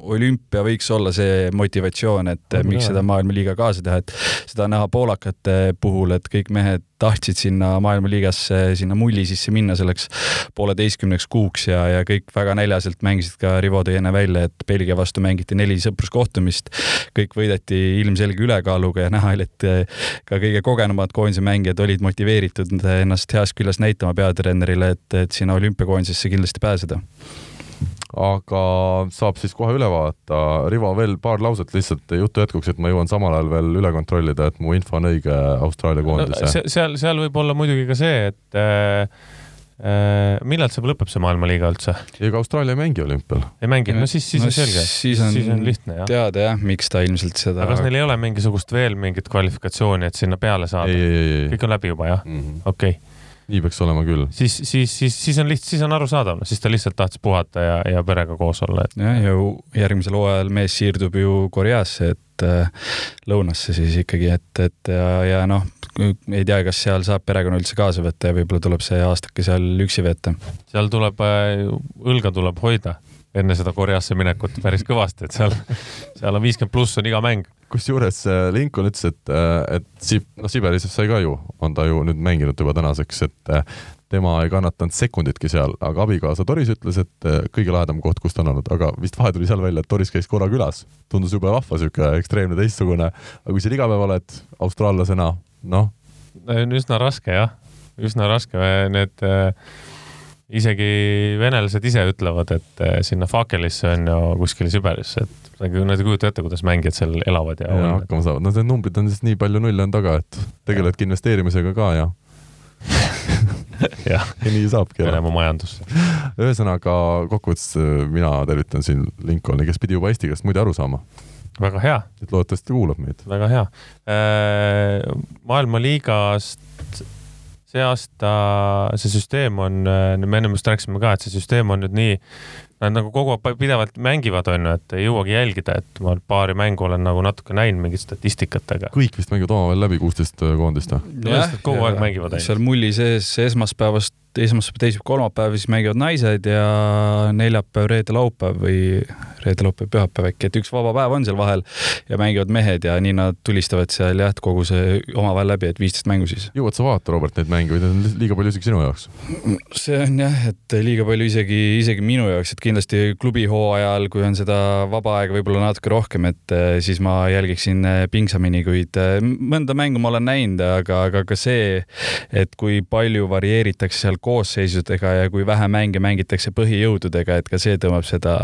[SPEAKER 3] olümpia võiks olla see motivatsioon, et miks seda maailmaliiga kaasa teha, et seda näha poolakate puhul, et kõik mehed tahtsid sinna maailmaliigasse, sinna mulli sisse minna selleks pooleteistkümneks kuuks ja, ja kõik väga näljaselt mängisid ka Rivo tõi enne välja, et Belgia vastu mängiti neli sõpruskohtumist, kõik võideti ilmselge ülekaaluga ja näha oli, et ka kõige kogenumad koondise mängijad olid motiveeritud ennast heast küljest näitama peatreenerile, et, et sinna olümpiakoondisesse kindlasti pääseda.
[SPEAKER 2] Aga saab siis kohe üle vaadata. Rivo, veel paar lauset lihtsalt jutu jätkuks, et ma jõuan samal ajal veel üle kontrollida, et mu info on õige Austraalia koondise.
[SPEAKER 4] seal, seal võib olla muidugi ka see, et Äh, millal see lõpeb, see maailmaliiga üldse?
[SPEAKER 2] ega Austraalia ei mängi olümpial.
[SPEAKER 4] ei mängi, no siis, siis
[SPEAKER 3] no,
[SPEAKER 4] on selge.
[SPEAKER 3] siis on,
[SPEAKER 4] siis on lihtne, jah.
[SPEAKER 3] teada jah, miks ta ilmselt seda.
[SPEAKER 4] aga kas neil ei ole mingisugust veel mingit kvalifikatsiooni, et sinna peale saada? kõik on läbi juba, jah mm -hmm.? okei okay
[SPEAKER 2] nii peaks olema küll.
[SPEAKER 4] siis, siis, siis, siis on lihtsalt, siis on arusaadav, siis ta lihtsalt tahtis puhata ja, ja perega koos olla et....
[SPEAKER 3] jah, ja järgmisel hooajal mees siirdub ju Koreasse, et äh, lõunasse siis ikkagi, et, et ja, ja noh, ei tea, kas seal saab perekonna üldse kaasa võtta ja võib-olla tuleb see aastake seal üksi veeta.
[SPEAKER 4] seal tuleb, äh, õlga tuleb hoida enne seda Koreasse minekut päris kõvasti, et seal, seal on viiskümmend pluss on iga mäng.
[SPEAKER 2] kusjuures äh, Lincoln ütles, et, äh, et Sib-, noh, Siberis sai ka ju, on ta ju nüüd mänginud juba tänaseks, et tema ei kannatanud sekunditki seal, aga abikaasa Doris ütles, et kõige lahedam koht, kus ta on olnud, aga vist vahe tuli seal välja, et Doris käis korra külas. tundus jube vahva, sihuke ekstreemne, teistsugune. aga kui seal iga päev oled austraallasena, noh.
[SPEAKER 4] üsna raske jah, üsna raske, need äh, isegi venelased ise ütlevad, et äh, sinna Fakelisse on ju kuskil Siberis, et nad ei kujuta ette, kuidas mängijad seal elavad ja,
[SPEAKER 2] ja hakkama saavad, no need numbrid on lihtsalt nii palju nulle on taga, et tegeledki investeerimisega ka ja [laughs]
[SPEAKER 4] ja
[SPEAKER 2] nii saabki.
[SPEAKER 4] Venemaa majandus.
[SPEAKER 2] ühesõnaga kokkuvõttes äh, mina tervitan siin Lincolni, kes pidi juba eesti keelest muide aru saama
[SPEAKER 4] väga hea.
[SPEAKER 2] et loodetavasti kuulab meid.
[SPEAKER 4] väga hea. Äh, maailmaliigast see aasta, see süsteem on, me ennem just rääkisime ka, et see süsteem on nüüd nii, nad nagu kogu aeg pidevalt mängivad, on ju, et ei jõuagi jälgida, et ma paari mängu olen nagu natuke näinud mingit statistikat, aga.
[SPEAKER 2] kõik vist mängivad omavahel läbi kuusteist koondist
[SPEAKER 4] või? kogu aeg mängivad.
[SPEAKER 3] seal mulli sees esmaspäevast esmaspäev, teisipäev, kolmapäev, siis mängivad naised ja neljapäev, reede, laupäev või reede, laupäev, pühapäev äkki, et üks vaba päev on seal vahel ja mängivad mehed ja nii nad tulistavad seal jah, kogu see omavahel läbi, et viisteist mängu siis.
[SPEAKER 2] jõuad sa vaadata, Robert, neid mänge või need on liiga palju isegi sinu jaoks?
[SPEAKER 3] see on jah, et liiga palju isegi, isegi minu jaoks, et kindlasti klubi hooajal, kui on seda vaba aega võib-olla natuke rohkem, et eh, siis ma jälgiksin eh, pingsamini, kuid eh, mõnda mängu ma olen näinud, aga, aga ka see, et kui palju varieeritakse seal koosseisudega ja kui vähe mänge mängitakse põhijõududega, et ka see tõmbab seda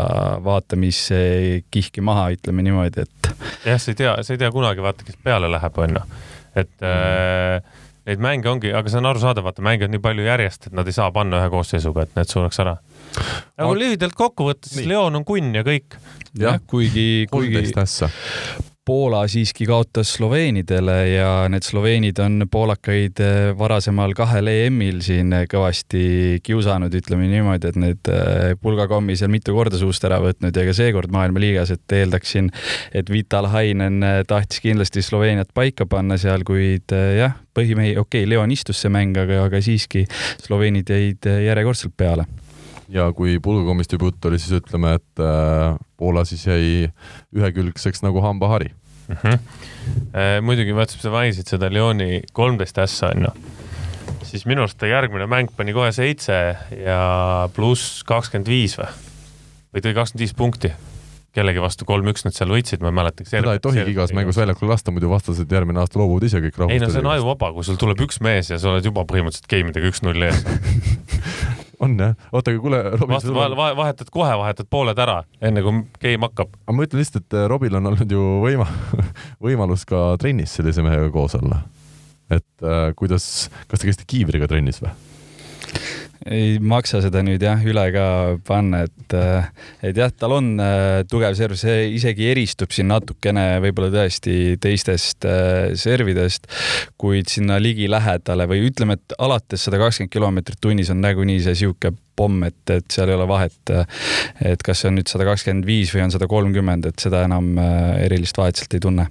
[SPEAKER 3] vaatamiskihki maha, ütleme niimoodi, et.
[SPEAKER 4] jah, sa ei tea, sa ei tea kunagi, vaata, kes peale läheb, onju. et mm. äh, neid mänge ongi, aga see on arusaadav, vaata mänge on nii palju järjest, et nad ei saa panna ühe koosseisuga, et need sureks ära. aga kui lühidalt kokku võtta, siis Leon on kunn ja kõik.
[SPEAKER 3] jah, kuigi, kuigi Poola siiski kaotas sloveenidele ja need sloveenid on poolakaid eh, varasemal kahel EM-il siin kõvasti kiusanud, ütleme niimoodi, et need eh, pulgakommi seal mitu korda suust ära võtnud ja ka seekord maailmaliigas, et eeldaksin, et Vital Hainen eh, tahtis kindlasti Sloveeniat paika panna seal, kuid jah, põhimehi, okei okay,, Leon istus see mäng, aga, aga siiski sloveenid jäid järjekordselt peale
[SPEAKER 2] ja kui pulgakommist juba juttu oli, siis ütleme, et äh, Poola siis jäi ühekülgseks nagu hambahari mm.
[SPEAKER 4] -hmm. muidugi, vaata, sa mainisid seda Lyoni kolmteist ässa, onju. siis minu arust ta järgmine mäng pani kohe seitse ja pluss kakskümmend viis või? või tõi kakskümmend viis punkti kellegi vastu kolm-üks nad seal võitsid, ma ei mäleta.
[SPEAKER 2] seda ei tohigi igas mängus väljakule lasta, muidu vastased järgmine aasta loobuvad ise kõik rahust.
[SPEAKER 4] ei no see on ajuvaba, kui sul tuleb üks mees ja sa oled juba põhimõtteliselt game'idega üks-null ees [laughs]
[SPEAKER 2] on jah, oota, aga kuule,
[SPEAKER 4] Robin. sul... vahetad kohe, vahetad pooled ära, enne kui game hakkab.
[SPEAKER 2] aga ma ütlen lihtsalt, et Robil on olnud ju võima-, [laughs] võimalus ka trennis sellise mehega koos olla. et äh, kuidas, kas te käisite kiivriga trennis või?
[SPEAKER 3] Ei maksa seda nüüd jah üle ka panna, et, äh, et jah, tal on äh, tugev serv, see isegi eristub siin natukene võib-olla tõesti teistest äh, servidest, kuid sinna ligilähedale või ütleme, et alates sada kakskümmend kilomeetrit tunnis on nagunii see sihuke pomm, et, et seal ei ole vahet, et kas see on nüüd sada kakskümmend viis või on sada kolmkümmend, et seda enam erilist vahet sealt ei tunne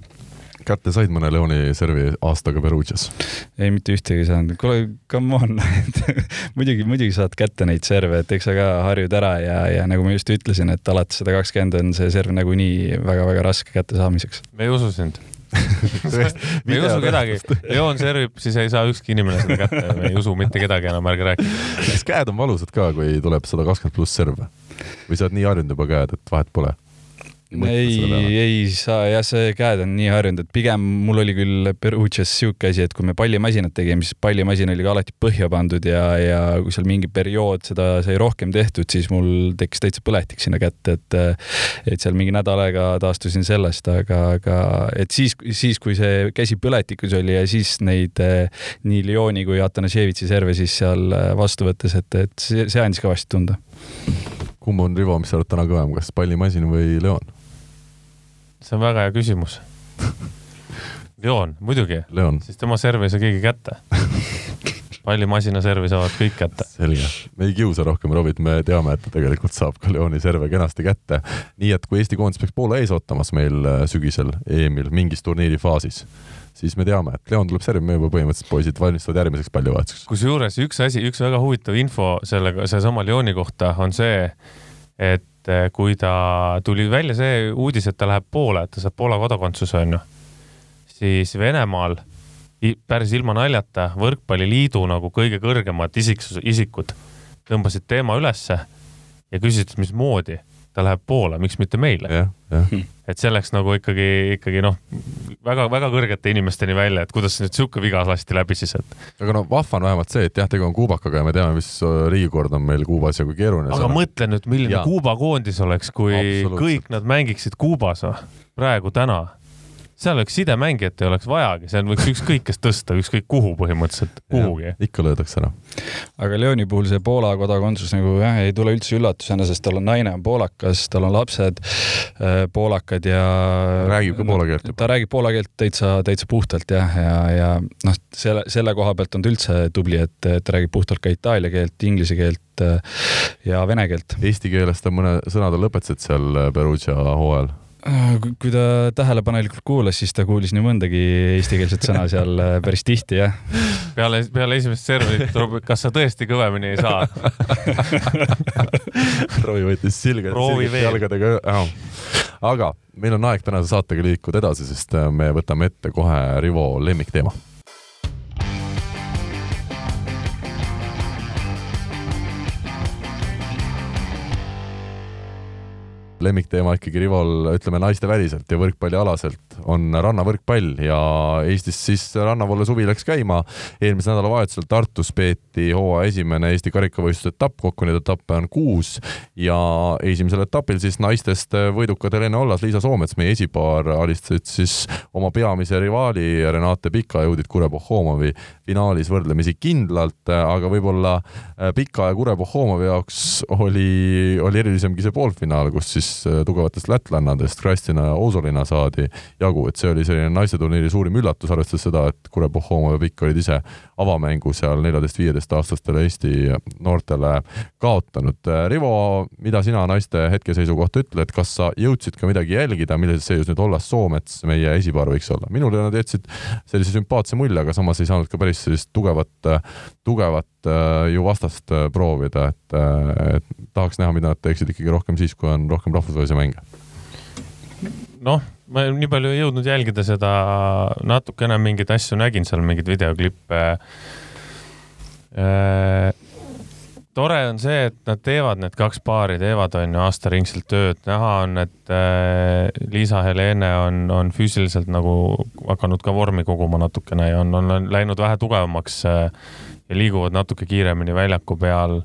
[SPEAKER 2] kätte said mõne Leoni servi aastaga Perugias?
[SPEAKER 3] ei, mitte ühtegi saanud. kuule, come on [laughs] muidugi, muidugi saad kätte neid serve, et eks sa ka harjud ära ja, ja nagu ma just ütlesin, et alates sada kakskümmend on see serv nagunii väga-väga raske kättesaamiseks.
[SPEAKER 4] me ei usu sind [laughs] [laughs] me ei usu kedagi, Leon servib, siis ei saa ükski inimene seda kätte, me ei usu mitte kedagi enam, ärge rääkige.
[SPEAKER 2] kas käed on valusad ka, kui tuleb sada kakskümmend pluss serv või sa oled nii harjunud juba käed, et vahet pole?
[SPEAKER 3] Ei, ei saa jah, see käed on nii harjunud, et pigem mul oli küll Perugias sihuke asi, et kui me pallimasinat tegime, siis pallimasin oli ka alati põhja pandud ja, ja kui seal mingi periood seda sai rohkem tehtud, siis mul tekkis täitsa põletik sinna kätte, et et seal mingi nädal aega taastusin sellest, aga, aga et siis, siis kui see käsi põletikus oli ja siis neid nii Lyoni kui Atanasjevitsi serve siis seal vastu võttes, et, et see, see andis kõvasti tunda.
[SPEAKER 2] kumb on Rivo, mis sa arvad täna kõvem, kas pallimasin või Leon?
[SPEAKER 4] See on väga hea küsimus Leon, muidugi. siis tema servi ei saa keegi kätte pallimasina servi saavad kõik kätte.
[SPEAKER 2] selge, me ei kiusa rohkem Robit, me teame, et ta tegelikult saab ka Leoni serve kenasti kätte. nii et kui Eesti koondis peaks Poola ees ootamas meil äh, sügisel EM-il mingis turniiri faasis, siis me teame, et Leon tuleb servi, me juba põhimõtteliselt poisid valmistuvad järgmiseks pallivahetuseks.
[SPEAKER 4] kusjuures üks asi, üks väga huvitav info sellega, sellesama Leoni kohta on see, et et eh, kui ta tuli välja see uudis, et ta läheb Poola, et ta saab Poola kodakondsuse, onju, siis Venemaal päris ilma naljata võrkpalliliidu nagu kõige kõrgemad isiksus, isikud tõmbasid teema ülesse ja küsisid, mismoodi ta läheb Poola, miks mitte meile. Et see läks nagu ikkagi, ikkagi noh, väga-väga kõrgete inimesteni välja, et kuidas nüüd sihuke viga lasti läbi siis, et.
[SPEAKER 2] aga no vahva on vähemalt see, et jah, tegu on Kuubakaga ja me teame, mis riigikord on meil Kuubas ja kui keeruline
[SPEAKER 4] aga mõtle nüüd, milline ja. Kuuba koondis oleks, kui kõik nad mängiksid Kuubas praegu täna seal oleks sidemängijat ei oleks vajagi, seal võiks ükskõik kes tõsta, ükskõik kuhu põhimõtteliselt, kuhugi.
[SPEAKER 2] ikka löödakse ära.
[SPEAKER 3] aga Leoni puhul see Poola kodakondsus nagu jah, ei tule üldse üllatusena, sest tal on naine on poolakas, tal on lapsed äh, poolakad ja.
[SPEAKER 2] räägib ka poola keelt
[SPEAKER 3] ta räägib poola keelt täitsa, täitsa puhtalt jah, ja, ja, ja noh, selle, selle koha pealt on ta üldse tubli, et ta räägib puhtalt ka itaalia keelt, inglise keelt äh, ja vene keelt.
[SPEAKER 2] Eesti keeles ta mõne sõna ta lõpetasid seal Perugia hooajal
[SPEAKER 3] kui ta tähelepanelikult kuulas, siis ta kuulis nii mõndagi eestikeelset sõna seal äh, päris tihti, jah.
[SPEAKER 4] peale, peale esimest serverit tuleb, kas sa tõesti kõvemini ei saa? [laughs]
[SPEAKER 2] Rovi võttis silged, silged jalgadega oh.. aga meil on aeg tänase saatega liikuda edasi, sest äh, me võtame ette kohe Rivo lemmikteema lemmikteema ikkagi Rivol, ütleme naisteväliselt ja võrkpallialaselt on rannavõrkpall ja Eestis siis rannavoole suvi läks käima. eelmise nädalavahetusel Tartus peeti hooaja esimene Eesti karikavõistluse etapp, kokku neid etappe on kuus ja esimesel etapil siis naistest võidukad Helene Ollas, Liisa Soomets, meie esipaar alistasid siis oma peamise rivaali Renate Pika, jõudid Kure Pohhomovi finaalis võrdlemisi kindlalt, aga võib-olla Pika ja Kure Pohhomovi jaoks oli, oli erilisemgi see poolfinaal, kus siis äh, tugevatest lätlannadest Krastina ja Ozolina saadi jagu, et see oli selline naisteturniiri suurim üllatus, arvestades seda, et Kure Pohhomo ja Pikk olid ise avamängu seal neljateist-viieteistaastastele Eesti noortele kaotanud. Äh, Rivo, mida sina naiste hetkeseisu kohta ütled, kas sa jõudsid ka midagi jälgida, milles seis nüüd Ollas Soomets meie esipaar võiks olla? minule nad jätsid sellise sümpaatse mulje, aga samas ei saanud ka päris sellist tugevat, tugevat äh, ju vastast proovida, et, et tahaks näha, mida nad teeksid ikkagi rohkem siis, kui on rohkem rahvusvahelisi mänge.
[SPEAKER 4] noh, ma nii palju ei jõudnud jälgida seda, natukene mingeid asju nägin seal, mingeid videoklippe. Äh, tore on see, et nad teevad, need kaks paari teevad, on ju, aastaringselt tööd, näha on, et äh, Liisa-Helene on, on füüsiliselt nagu hakanud ka vormi koguma natukene ja on, on, läinud vähe tugevamaks äh, ja liiguvad natuke kiiremini väljaku peal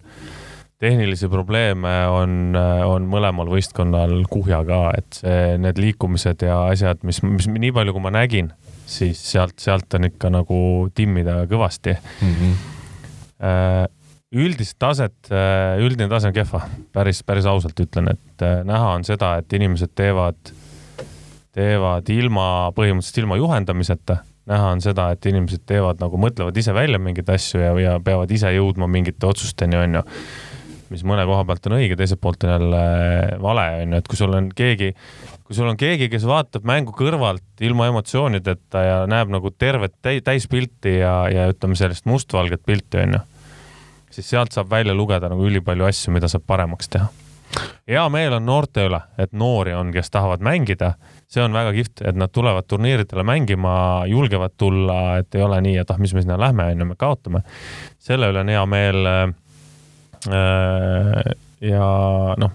[SPEAKER 4] tehnilisi probleeme on, on mõlemal võistkonnal kuhja ka, et see, need liikumised ja asjad, mis, mis nii palju, kui ma nägin, siis sealt, sealt on ikka nagu timmida kõvasti mm. -hmm. üldist taset, äh, üldine tase on kehva, päris, päris ausalt ütlen, et äh, näha on seda, et inimesed teevad, teevad ilma, põhimõtteliselt ilma juhendamiseta näha on seda, et inimesed teevad nagu, mõtlevad ise välja mingeid asju ja, ja peavad ise jõudma mingite otsusteni, onju mis mõne koha pealt on õige, teiselt poolt on jälle vale, on ju, et kui sul on keegi, kui sul on keegi, kes vaatab mängu kõrvalt ilma emotsioonideta ja näeb nagu tervet täispilti ja, ja ütleme sellist mustvalget pilti, on ju, siis sealt saab välja lugeda nagu ülipalju asju, mida saab paremaks teha. hea meel on noorte üle, et noori on, kes tahavad mängida, see on väga kihvt, et nad tulevad turniiridele mängima, julgevad tulla, et ei ole nii, et ah, mis me sinna lähme, on ju, me kaotame. selle üle on hea meel Äh, ja noh,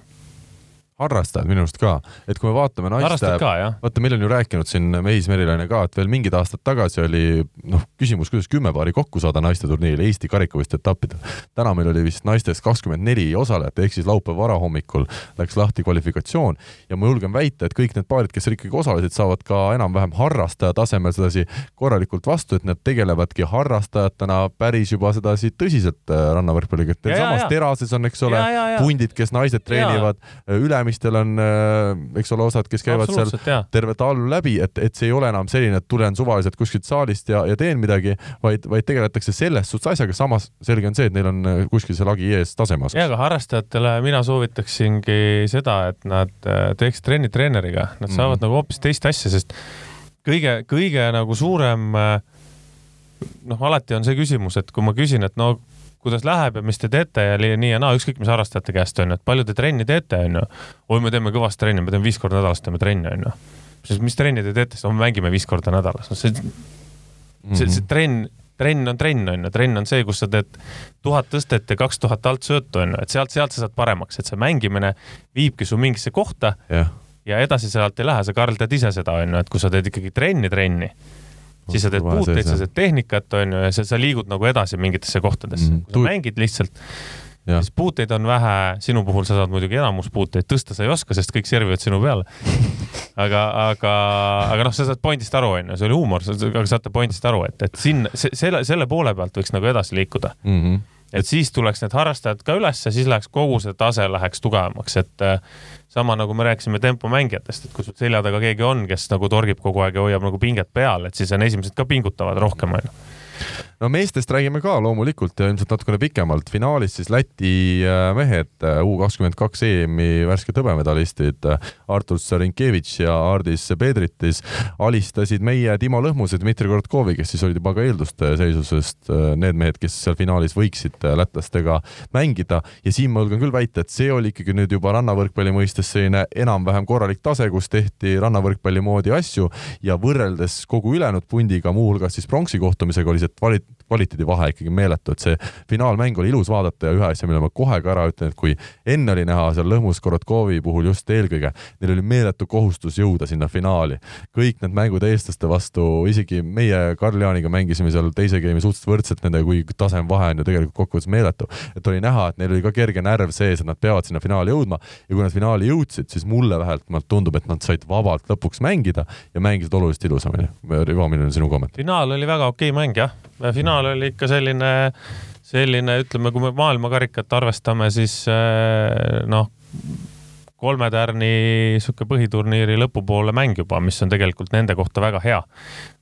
[SPEAKER 2] harrastajad minu arust ka, et kui me vaatame naiste, vaata, meil on ju rääkinud siin Meis Merilaine ka, et veel mingid aastad tagasi oli noh, küsimus, kuidas kümme paari kokku saada naiste turniiril Eesti karikavõistluste etappidel. täna meil oli vist naistes kakskümmend neli osalejat, ehk siis laupäeva varahommikul läks lahti kvalifikatsioon. Ja ma julgen väita, et kõik need paarid, kes seal ikkagi osalesid, saavad ka enam-vähem harrastaja tasemel sedasi korralikult vastu, et nad tegelevadki harrastajatena päris juba sedasi tõsiselt äh, rannavõrkpalliga, et samas terases on, eks ole, pundid, kes naised treenivad, Ülemisel teistel on, äh, eks ole, osad, kes käivad seal jah. terve talv läbi, et, et see ei ole enam selline, et tulen suvaliselt kuskilt saalist ja, ja teen midagi, vaid, vaid tegeletakse selles suhtes asjaga, samas selge on see, et neil on äh, kuskil see lagi ees taseme osas.
[SPEAKER 4] ja, aga harrastajatele mina soovitaksingi seda, et nad äh, teeks trenni treeneriga, nad mhm. saavad mm. nagu hoopis teist asja, sest kõige, kõige nagu suurem noh, alati on see küsimus, et kui ma küsin, et no kuidas läheb ja mis te teete ja nii ja naa, ükskõik mis harrastajate käest on ju, et palju te trenni teete, on ju. oi, me teeme kõvasti trenni, me teeme viis korda nädalas teeme trenni, on ju. siis mis trenni te teete, siis no me mängime viis korda nädalas, no see, see, see trenn trenn on trenn, on ju, trenn on see, kus sa teed tuhat tõstet ja kaks tuhat altsöötu, on ju, et sealt, sealt sa saad paremaks, et see mängimine viibki su mingisse kohta yeah. ja edasi sealt ei lähe, sa, Karl, tead ise seda, on ju, et kui sa teed ikkagi trenni, trenni siis sa teed puuteid, sa teed tehnikat, on ju, ja sa, sa liigud nagu edasi mingitesse kohtadesse mm. -hmm. kui sa mängid lihtsalt, siis puuteid on vähe, sinu puhul sa saad muidugi enamus puuteid, tõsta sa ei oska, sest kõik servivad sinu peale. [laughs] aga, aga, aga noh, sa saad pointist aru, on ju, see oli huumor, aga saate pointist aru, et, et sinna, selle, selle poole pealt võiks nagu edasi liikuda mm. -hmm et siis tuleks need harrastajad ka ülesse, siis läheks kogu see tase läheks tugevamaks, et sama nagu me rääkisime tempomängijatest, et kui sul selja taga keegi on, kes nagu torgib kogu aeg ja hoiab nagu pinget peal, et siis on esimesed ka pingutavad rohkem, onju
[SPEAKER 2] no meestest räägime ka loomulikult ja ilmselt natukene pikemalt. finaalis siis Läti äh, mehed, äh, U kakskümmend kaks EM-i värsked hõbemedalistid äh, Artur Sarinkevitš ja Ardis Pedritis alistasid meie Timo Lõhmuse, Dmitri Korotkovi, kes siis olid juba ka eelduste seisusest need mehed, kes seal finaalis võiksid lätlastega mängida ja siin ma julgen küll väita, et see oli ikkagi nüüd juba rannavõrkpalli mõistes selline enam-vähem korralik tase, kus tehti rannavõrkpalli moodi asju ja võrreldes kogu ülejäänud pundiga, muuhulgas siis pronksi kohtumisega oli see kvali-, kvaliteedivahe ikkagi meeletu, et see finaalmäng oli ilus vaadata ja ühe asja, mille ma kohe ka ära ütlen, et kui enne oli näha seal Lõhmus Korotkovi puhul just eelkõige, neil oli meeletu kohustus jõuda sinna finaali. kõik need mängud eestlaste vastu, isegi meie Karl-Jaaniga mängisime seal teise game'i suhteliselt võrdselt nendega, kui tasemevahe on ju tegelikult kokkuvõttes meeletu. et oli näha, et neil oli ka kerge närv sees, et nad peavad sinna finaali jõudma ja kui nad finaali jõudsid, siis mulle vähemalt tundub, et nad said vabalt lõpuks mängida ja mängisid oluliselt ilusamini. Rivo, milline on sinu kommentaar?
[SPEAKER 4] finaal oli väga okei mäng jah, finaal oli ikka selline, selline, ütleme, kui me maailmakarikat arvestame, siis eh, noh, kolme tärni sihuke põhiturniiri lõpupoole mäng juba, mis on tegelikult nende kohta väga hea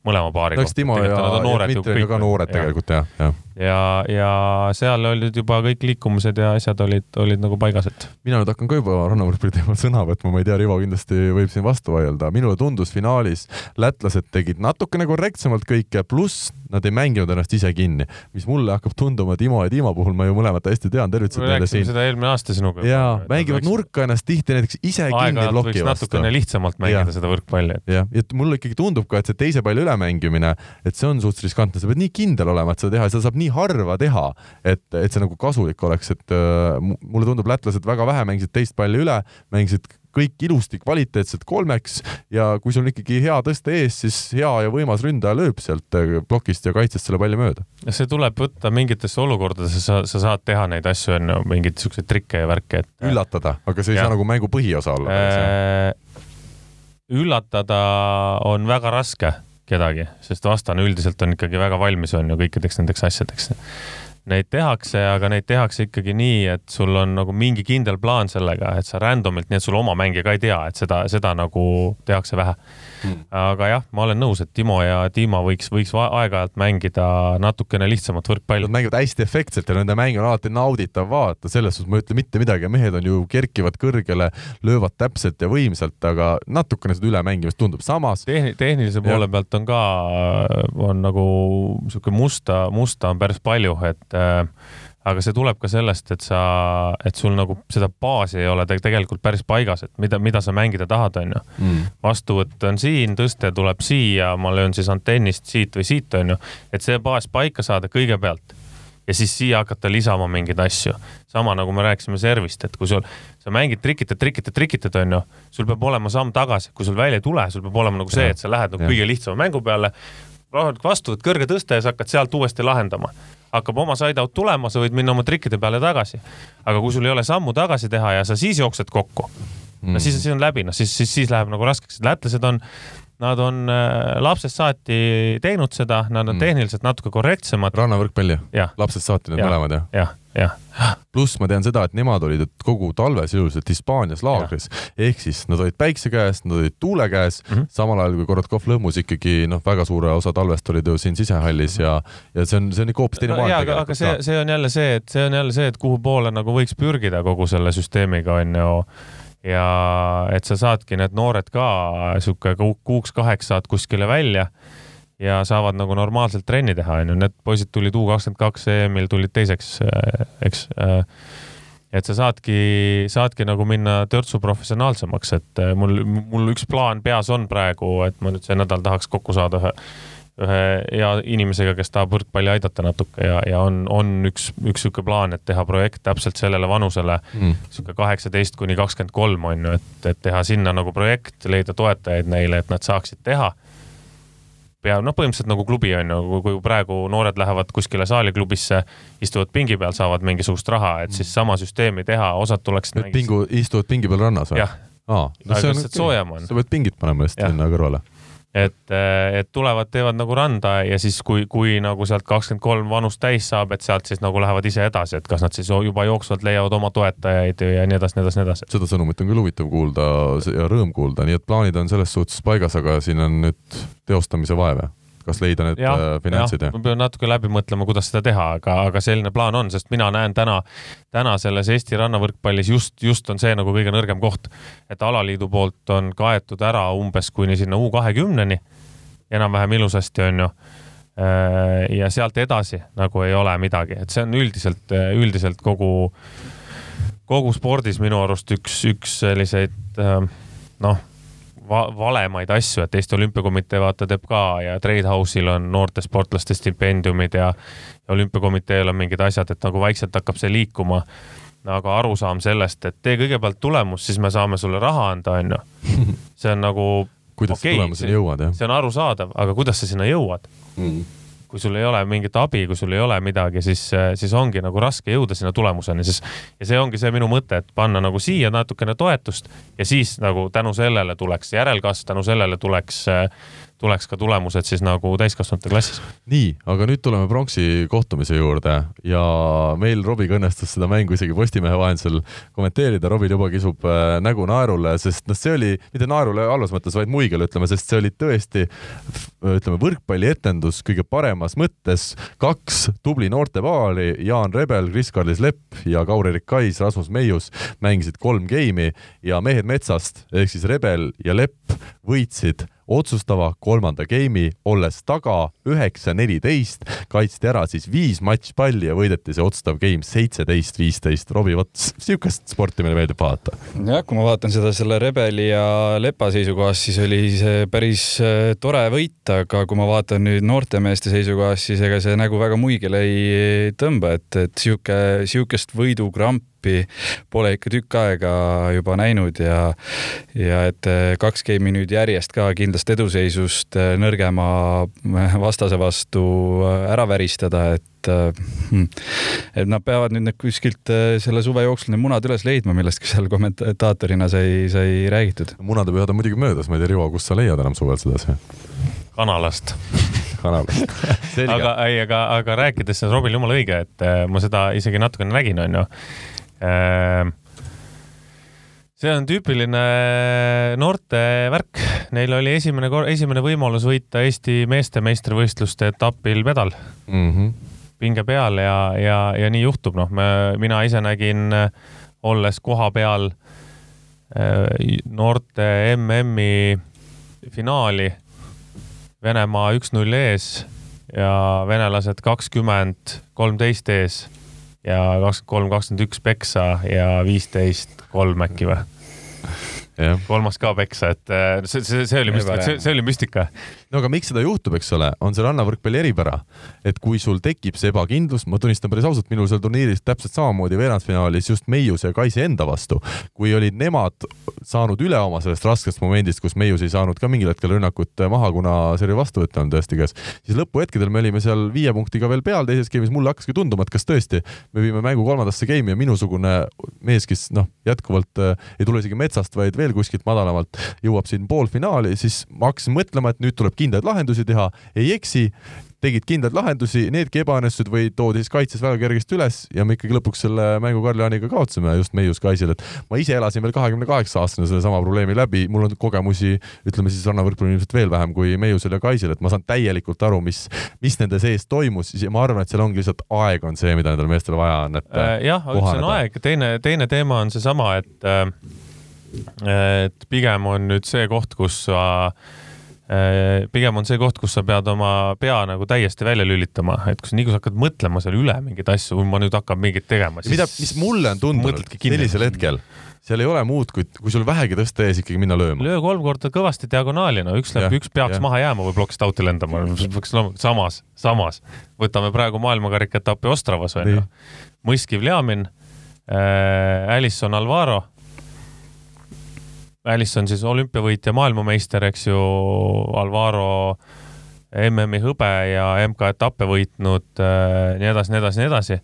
[SPEAKER 4] mõlema paari
[SPEAKER 2] kohta. Timo ja, ja Dmitri ka noored tegelikult jah, jah.
[SPEAKER 4] ja, ja seal olid juba kõik liikumised ja asjad olid, olid nagu paigas, et.
[SPEAKER 2] mina nüüd hakkan ka juba rannavõrkpalli teemal sõna võtma, ma ei tea, Rivo kindlasti võib siin vastu vaielda. minule tundus finaalis lätlased tegid natukene korrektsemalt kõike, pluss nad ei mänginud ennast ise kinni, mis mulle hakkab tunduma Timo ja Timo puhul, ma ju mõlemat hästi tean, tervitused
[SPEAKER 4] neile siin. seda eelmine aasta sinuga.
[SPEAKER 2] jaa, mängivad võiks... nurka ennast tihti näiteks ise kinni ploki vastu.
[SPEAKER 4] natukene lihtsamalt mängida ja. seda võrkpalli.
[SPEAKER 2] jah, ja mulle ikkagi tundub ka, et see teise palli ülemängimine, et see on suhteliselt riskantne, sa pead nii kindel olema, et seda teha ja seda saab nii harva teha, et, et see nagu kasulik oleks, et äh, mulle tundub, lätlased väga vähe mängisid teist palli üle, mängisid kõik ilusti kvaliteetselt kolmeks ja kui sul on ikkagi hea tõste ees, siis hea ja võimas ründaja lööb sealt äh, plokist ja kaitsest selle palli mööda.
[SPEAKER 4] see tuleb võtta mingitesse olukordadesse, sa, sa saad teha neid asju, on ju, mingeid siukseid trikke ja värke, et.
[SPEAKER 2] üllatada, aga see ei ja. saa nagu mängu põhiosa olla
[SPEAKER 4] äh,. üllatada on väga raske kedagi, sest vastane üldiselt on ikkagi väga valmis, on ju, kõikideks nendeks asjadeks. Neid tehakse, aga neid tehakse ikkagi nii, et sul on nagu mingi kindel plaan sellega, et sa random'ilt, nii et sul oma mängija ka ei tea, et seda, seda nagu tehakse vähe hmm.. aga jah, ma olen nõus, et Timo ja Dima võiks, võiks aeg-ajalt mängida natukene lihtsamat võrkpalli.
[SPEAKER 2] Nad mängivad hästi efektselt ja nende mäng on alati nauditav vaadata, selles suhtes ma ei ütle mitte midagi, mehed on ju, kerkivad kõrgele, löövad täpselt ja võimsalt, aga natukene seda ülemängimist tundub, samas
[SPEAKER 4] Tehni. tehnilise poole ja. pealt on ka, on nagu sihuke musta, musta on päris palju, et äh, aga see tuleb ka sellest, et sa, et sul nagu seda baasi ei ole tegelikult päris paigas, et mida, mida sa mängida tahad, onju mm.. vastuvõtt on siin, tõste tuleb siia, ma löön siis antennist siit või siit, onju, et see baas paika saada kõigepealt ja siis siia hakata lisama mingeid asju. sama nagu me rääkisime servist, et kui sul, sa mängid trikitad, trikitad, trikitad, onju, sul peab olema samm tagasi, kui sul välja ei tule, sul peab olema nagu see, et sa lähed nagu kõige lihtsama mängu peale, rahulikult vastu, võtad kõrge tõste ja sa hakkad sealt uuesti lahendama hakkab oma side-out tulema, sa võid minna oma trikkide peale tagasi. aga kui sul ei ole sammu tagasi teha ja sa siis jooksed kokku mm., no siis, siis on läbi, noh siis, siis, siis läheb nagu raskeks. lätlased on, nad on äh, lapsest saati teinud seda, nad on mm. tehniliselt natuke korrektsemad.
[SPEAKER 2] rannavõrkpalli? lapsest saati need mõlemad jah?
[SPEAKER 4] jah, jah
[SPEAKER 2] pluss ma tean seda, et nemad olid kogu talve sisuliselt Hispaanias laagris, ehk siis nad olid päikse käes, nad olid tuule käes mm, -hmm. samal ajal kui Korotkov lõhmus ikkagi noh, väga suure osa talvest olid ju siin sisehallis ja, ja see on, see on ikka hoopis teine
[SPEAKER 4] no, maailm tegelikult. aga see, see on jälle see, et see on jälle see, et kuhu poole nagu võiks pürgida kogu selle süsteemiga onju ja et sa saadki need noored ka sihuke kuuks-kaheks saad kuskile välja ja saavad nagu normaalselt trenni teha, onju. Need poisid tulid U kakskümmend kaks EM-il tulid teiseks, äh, eks. Äh, et sa saadki, saadki nagu minna törtsu professionaalsemaks, et äh, mul, mul üks plaan peas on praegu, et ma nüüd see nädal tahaks kokku saada ühe, ühe hea inimesega, kes tahab võrkpalli aidata natuke ja, ja on, on üks, üks sihuke plaan, et teha projekt täpselt sellele vanusele mm., sihuke kaheksateist kuni kakskümmend kolm on ju, et, et teha sinna nagu projekt, leida toetajaid neile, et nad saaksid teha pea, noh, põhimõtteliselt nagu klubi on ju, kui praegu noored lähevad kuskile saaliklubisse, istuvad pingi peal, saavad mingisugust raha, et siis sama süsteemi teha, osad tuleksid.
[SPEAKER 2] Need pingu, istuvad pingi peal rannas või?
[SPEAKER 4] jah.
[SPEAKER 2] aa, no see on,
[SPEAKER 4] soojem on.
[SPEAKER 2] sa pead pingid panema lihtsalt sinna kõrvale
[SPEAKER 4] et, et tulevad, teevad nagu randa ja siis, kui, kui nagu sealt kakskümmend kolm vanust täis saab, et sealt siis nagu lähevad ise edasi, et kas nad siis juba jooksvalt leiavad oma toetajaid ja nii edasi, nii edasi, nii edasi.
[SPEAKER 2] seda sõnumit on küll huvitav kuulda ja rõõm kuulda, nii et plaanid on selles suhtes paigas, aga siin on nüüd teostamise vaev kas leida need ja, äh, finantsid
[SPEAKER 4] ma pean natuke läbi mõtlema, kuidas seda teha, aga, aga selline plaan on, sest mina näen täna, täna selles Eesti rannavõrkpallis just, just on see nagu kõige nõrgem koht. et alaliidu poolt on kaetud ära umbes kuni sinna U kahekümneni, enam-vähem ilusasti, on ju. Äh, ja sealt edasi nagu ei ole midagi, et see on üldiselt, üldiselt kogu, kogu spordis minu arust üks, üks selliseid äh, noh va valemaid asju, et Eesti Olümpiakomitee vaata teeb ka ja Tradehouse'il on noorte sportlaste stipendiumid ja, ja olümpiakomiteel on mingid asjad, et nagu vaikselt hakkab see liikuma. aga arusaam sellest, et tee kõigepealt tulemus, siis me saame sulle raha anda, onju. [laughs] see on nagu.
[SPEAKER 2] kuidas okay, tulemuseni jõuad, jah?
[SPEAKER 4] see on arusaadav, aga kuidas sa sinna jõuad mm.? Kui sul ei ole mingit abi, kui sul ei ole midagi, siis, siis ongi nagu raske jõuda sinna tulemuseni, siis ja see ongi see minu mõte, et panna nagu siia natukene toetust ja siis nagu tänu sellele tuleks järelkasv, tänu sellele tuleks tuleks ka tulemused siis nagu täiskasvanute klassis.
[SPEAKER 2] nii, aga nüüd tuleme pronksi kohtumise juurde ja meil Robiga õnnestus seda mängu isegi Postimehe vahendusel kommenteerida. Robil juba kisub äh, nägu naerule, sest noh, see oli mitte naerule halvas mõttes, vaid muigele ütleme, sest see oli tõesti ütleme, võrkpallietendus kõige paremas mõttes. kaks tubli noortepaari, Jaan Rebel, Kris-Karlis Lepp ja Kaur-Erik Kais, Rasmus Meius mängisid kolm geimi ja mehed metsast ehk siis Rebel ja Lepp võitsid otsustava kolmanda game'i, olles taga üheksa, neliteist, kaitsti ära siis viis matšpalli ja võideti see otsustav game seitseteist, viisteist. Robbie, vot sihukest sporti meile meeldib vaadata.
[SPEAKER 3] jah, kui ma vaatan seda selle Rebeli ja Lepa seisukohast, siis oli see päris äh, tore võit, aga kui ma vaatan nüüd noortemeeste seisukohast, siis ega see nägu väga muigele ei tõmba, et, et sihuke, sihukest võidukrampi appi pole ikka tükk aega juba näinud ja, ja et eh, kaks game'i nüüd järjest ka kindlast eduseisust eh, nõrgema eh, vastase vastu ära väristada, et hmm, et nad peavad nüüd kuskilt selle suve jooksul need munad üles leidma, millest ka seal kommentaatorina sai, sai räägitud.
[SPEAKER 2] munadepühad on muidugi möödas, ma ei tea, Rivo, kust sa leiad enam suvel sedasi?
[SPEAKER 4] kanalast [laughs]
[SPEAKER 2] kanalast [laughs]
[SPEAKER 4] aga ei, aga, aga rääkides, see on Robil jumala õige, et ma seda isegi natukene nägin, onju see on tüüpiline noorte värk, neil oli esimene, esimene võimalus võita Eesti meeste meistrivõistluste etapil medal mm. -hmm. pinge peal ja, ja, ja nii juhtub, noh, mina ise nägin, olles koha peal eh, noorte MM-i finaali Venemaa üks-null ees ja venelased kakskümmend, kolmteist ees ja kakskümmend kolm, kakskümmend üks peksa ja viisteist kolm äkki või? Kolmas ka peksa, et äh, see, see, see oli müstika, see, see oli müstika.
[SPEAKER 2] no aga miks seda juhtub, eks ole, on see rannavõrkpalli eripära, et kui sul tekib see ebakindlus, ma tunnistan päris ausalt, minul seal turniiris täpselt samamoodi veerandfinaalis just Meiuse ja Kaisi enda vastu, kui olid nemad saanud üle oma sellest raskest momendist, kus Meius ei saanud ka mingil hetkel rünnakut maha, kuna servi vastuvõtt on tõesti käes, siis lõpuhetkedel me olime seal viie punktiga veel peal teises game'is, mulle hakkaski tunduma, et kas tõesti me viime mängu kolmandasse game'i ja minusugune mees, kes noh, jätkuvalt äh, ei tule isegi metsast, vaid veel kuskilt madalamalt, jõuab siin poolfinaali, siis ma hakkasin mõtlema, et nüüd tuleb kindlaid lahendusi teha, ei eksi, tegid kindlaid lahendusi, needki ebaõnnestusid või toodi siis kaitses väga kergesti üles ja me ikkagi lõpuks selle mängu Karl Jaaniga kaotasime just Meius Kaisil, et ma ise elasin veel kahekümne kaheksa aastane sellesama probleemi läbi, mul on kogemusi, ütleme siis rannavõrkpallil ilmselt veel vähem kui Meiusel ja Kaisil, et ma saan täielikult aru, mis, mis nende sees toimus ja ma arvan, et seal ongi lihtsalt aeg on see, mida nendel meestel vaja on, et
[SPEAKER 4] Äh, jah, üks on aeg, teine, teine teema on seesama, et, et pigem on nüüd see koht, kus sa, pigem on see koht, kus sa pead oma pea nagu täiesti välja lülitama, et kui sa nii kui sa hakkad mõtlema seal üle mingeid asju, ma nüüd hakkan mingit tegema,
[SPEAKER 2] mida, mis mulle on tundunud sellisel hetkel, seal ei ole muud, kui, kui sul vähegi tõsta ees ikkagi minna lööma.
[SPEAKER 4] löö kolm korda kõvasti diagonaali, no üks läheb, üks peaks
[SPEAKER 2] jah.
[SPEAKER 4] maha jääma või plokist out'i lendama, peaks loomulikult samas, samas võtame praegu maailmakarika etapi Ostravas onju. Mõiskiv Ljamin äh,, Alison Alvaro. Alison siis olümpiavõitja, maailmameister, eks ju, Alvaro MM-i hõbe ja MK-etappe võitnud äh,, nii edasi, nii edasi, nii edasi.